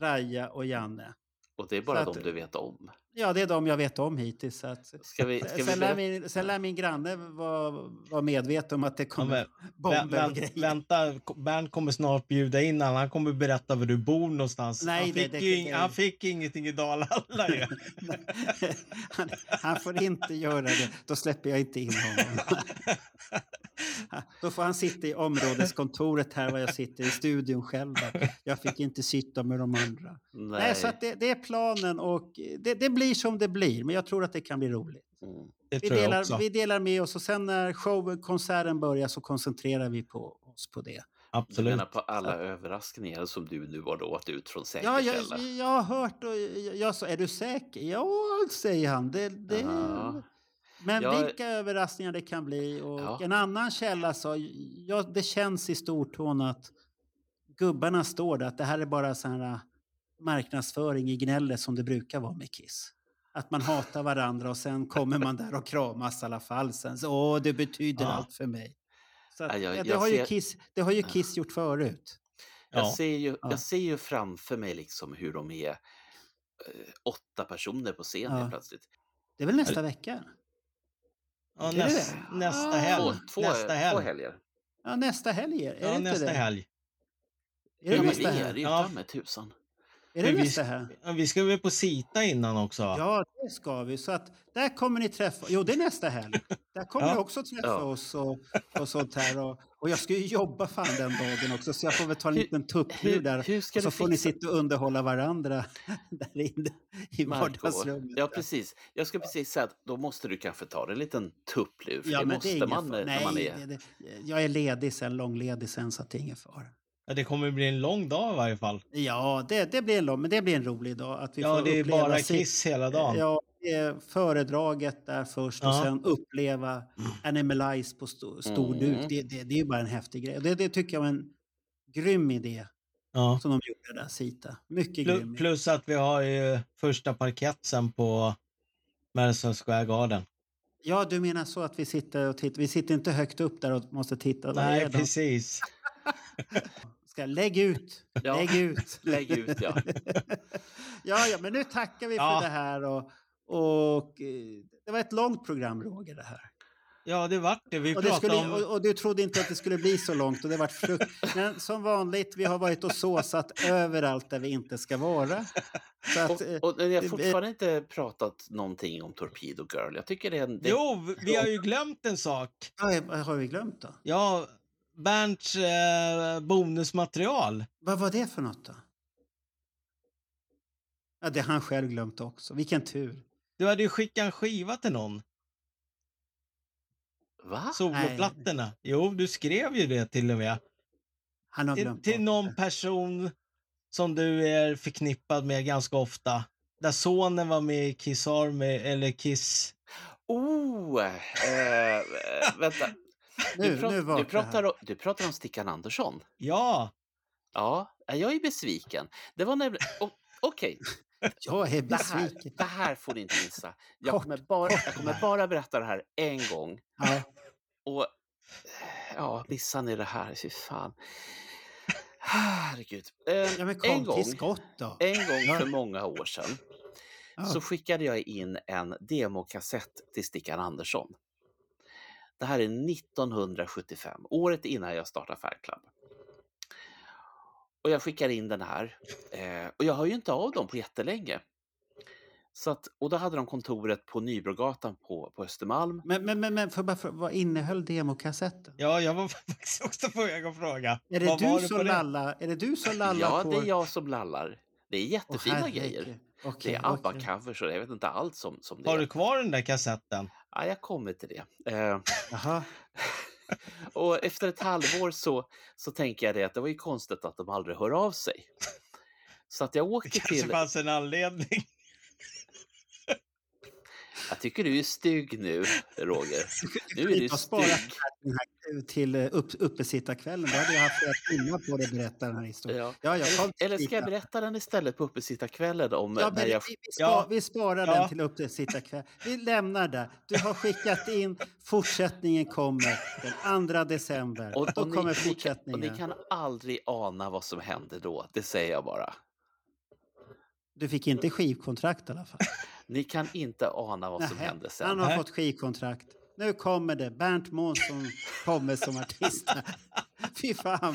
Raja och Janne. Och det är bara Så de att- du vet om. Ja, det är de jag vet om hittills. Så att, Ska vi, ska sen, lär min, sen lär min granne vara var medveten om att det Ja, kommer men, bomber vä- och grejer. vänta, Bernt kommer snart bjuda in alla. Han kommer berätta var du bor någonstans. Nej, han, det- fick det- ju det- ing- han fick ingenting i Dalhalla ju. han, han får inte göra det, då släpper jag inte in honom. Då får han sitta i områdeskontoret här var jag sitter i studion själv. Där. Jag fick inte sitta med de andra. Nej, Nej. så att det, det är planen och det, det blir som det blir, men jag tror att det kan bli roligt. Det Vi jag delar, vi delar med oss och sen när showen, konserten börjar så koncentrerar vi på oss på det. Du Absolut. menar på alla överraskningar som du nu har lovat ut från säker Ja, jag, källa? jag har hört och jag, jag sa, är du säker? Ja, säger han. Det, det... Ja. Men Jag- vilka överraskningar det kan bli. Och Ja. En annan källa sa, ja, det känns i stortån att gubbarna står där, att det här är bara sån här marknadsföring i gnället som det brukar vara med Kiss. Att man hatar varandra och sen kommer man där och kramas i alla fall. Sen så, åh, det betyder Ja. allt för mig. Så att, Ja, jag- ja, det, har ju ser- Kiss, det har ju Kiss gjort förut. Jag, Ja. ser ju, Ja. jag ser ju framför mig liksom hur de är eh, åtta personer på scen Ja. helt plötsligt. Det är väl nästa vecka? Ja, Är det näst, det? nästa Ah. helg. Två, två, nästa helg. två helger. Ja, nästa helg är, är det Ja, inte nästa det? helg. Är det Ja, men nästa det är helg? det ju Ja. med tusan. Är det vi- nästa helg? Ja, Vi ska väl på Sita innan också? Ja, det ska vi. Så att där kommer ni träffa... Jo, det är nästa helg. Där kommer Ja. ni också träffa Ja. oss och, och sånt här. Och, och jag ska ju jobba fan den dagen också, så jag får väl ta en Hur- liten tupplur hur- där. hur ska och så får ni fixa- sitta och underhålla varandra där inne i vardagsrummet. ja precis. Jag ska precis säga att då måste du kanske ta en liten tupplur. För Ja, det men måste är ingen man när Nej, man är... det, det, jag är ledig sen, långledig sen, så att det är ingen fara. Ja, det kommer bli en lång dag i varje fall. Ja, det, det blir en lång, men det blir en rolig dag. Att vi Ja, får det är bara Kiss hela dagen. Ja, är föredraget där först och Ja. sen uppleva Animalize på sto, stor Mm. duk. Det, det, det är bara en häftig grej. Det, det tycker jag var en grym idé Ja. som de gjorde där, Sita. Mycket Plu- grym. Plus att vi har ju första parketten på Madison Square Garden. Ja, du menar så att vi sitter och tittar. Vi sitter inte högt upp där och måste titta. Nej, är precis. Ska, lägg ut! Ja. Lägg ut! Lägg ut, ja. ja, ja, men nu tackar vi Ja. för det här. Och, och, eh, det var ett långt program, Roger, det här. Ja, det vart det. Vi Och, det pratade skulle, om... och, och du trodde inte att det skulle bli så långt och det vart frukt. Men som vanligt, vi har varit och såsat överallt där vi inte ska vara. Så att, eh, Och, och jag har det- fortfarande inte pratat någonting om Torpedo Girl. Jag tycker det är en... Det, Jo, vi- vi har ju glömt en sak. vad har vi glömt då? Ja, Bernts eh, bonusmaterial. Vad var det för något då? Ja, det har han själv glömt också. Vilken tur. Du hade ju skickat en skiva till någon. Va? Soloplattorna. Jo, du skrev ju det till och med. Han har Till, glömt till bort någon det. person som du är förknippad med ganska ofta. Där sonen var med i Kiss Army, eller Kiss... Oh! Eh, vänta. Nu, du, nu du, pratar, om- du pratar om Stickan Andersson. Ja, Ja, jag är besviken. Det var nämligen... Okej, Jag är det, här, besviken. det här får ni inte missa. Jag kommer, bara, jag kommer bara. berätta det här en gång. Ja. Och ja, missar ni det här? Fy fan. Herregud. Eh, Ja, en gång, en gång för många år sedan Ja. så skickade jag in en demokassett till Stickan Andersson. Det här är 1975, året innan jag startade Fair Club. Och jag skickar in den här. Eh, och jag hör ju inte av dem på jättelänge. Så att, och då hade de kontoret på Nybrogatan på, på Östermalm. Men, men, men, men för bara, för, vad innehöll demokassetten? ja, jag var faktiskt också på väg att fråga. Är det, Vad du som det? lallar, är det du som lallar Ja, på... det är jag som lallar. Det är jättefina herregud. grejer. Okej, Det är. ABBA-covers och jag vet inte allt som, som det Har du kvar den där kassetten? Ja, jag kommer till det. Eh, och efter ett halvår så, så tänker jag det att det var ju konstigt att de aldrig hör av sig. Så att jag Det åker kanske till... fanns en anledning. Jag tycker du är stygg nu, Roger. Nu är du stygg. den här till eh, upp, uppesittarkvällen. Då hade jag haft flera timmar på dig att berätta den här historien. Ja. Ja, Eller, eller ska jag berätta den istället på uppesittarkvällen om Ja, när men jag... vi, vi, spa, Ja. vi sparar Ja. den till uppesittarkväll. Vi lämnar där. Du har skickat in, fortsättningen kommer den 2 december. Och, Då och, kommer ni, ni, kan, och fortsättningen. ni kan aldrig ana vad som hände då, det säger jag bara. Du fick inte skivkontrakt i alla fall. Ni kan inte ana vad som Nähä, hände sen. Han har fått skivkontrakt. Nu kommer det. Bernt Månsson kommer som artist. Fy fan.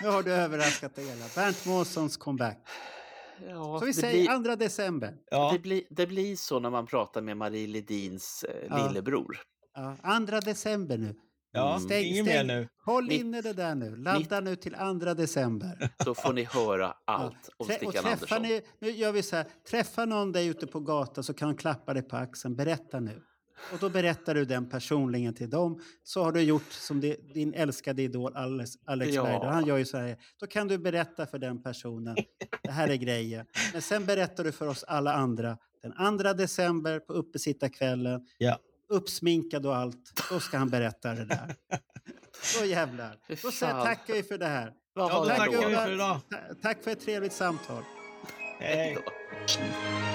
Nu har du överraskat dig hela. Bernt Månssons comeback. Ja, Så vi det säger blir- 2 december. Ja, Det, blir, det blir så när man pratar med Marie Ledins eh, Ja. lillebror. Ja, 2 december nu. Ja Stäng- inget stäng. mer nu. Håll Mitt- inne det där nu. Ladda nu till 2 december. Då får ni höra Ja. allt om Trä- och Stickan träffa Andersson. ni, nu gör vi så här. Träffa någon där ute på gatan så kan han klappa dig på axeln. Berätta nu. Och då berättar du den personligen till dem. Så har du gjort som din älskade idol Alex, Alex Ja. Bergdahl. Han gör ju så här. Då kan du berätta för den personen. Det här är grejen. Men sen berättar du för oss alla andra. Den 2 december på uppesittarkvällen. Ja. Uppsminkad och allt. Då ska han berätta det där. Så jävlar. Då säger, tackar vi för det här. Ja, då? vi för idag. Ta- Tack för ett trevligt samtal. Hej. Hej då.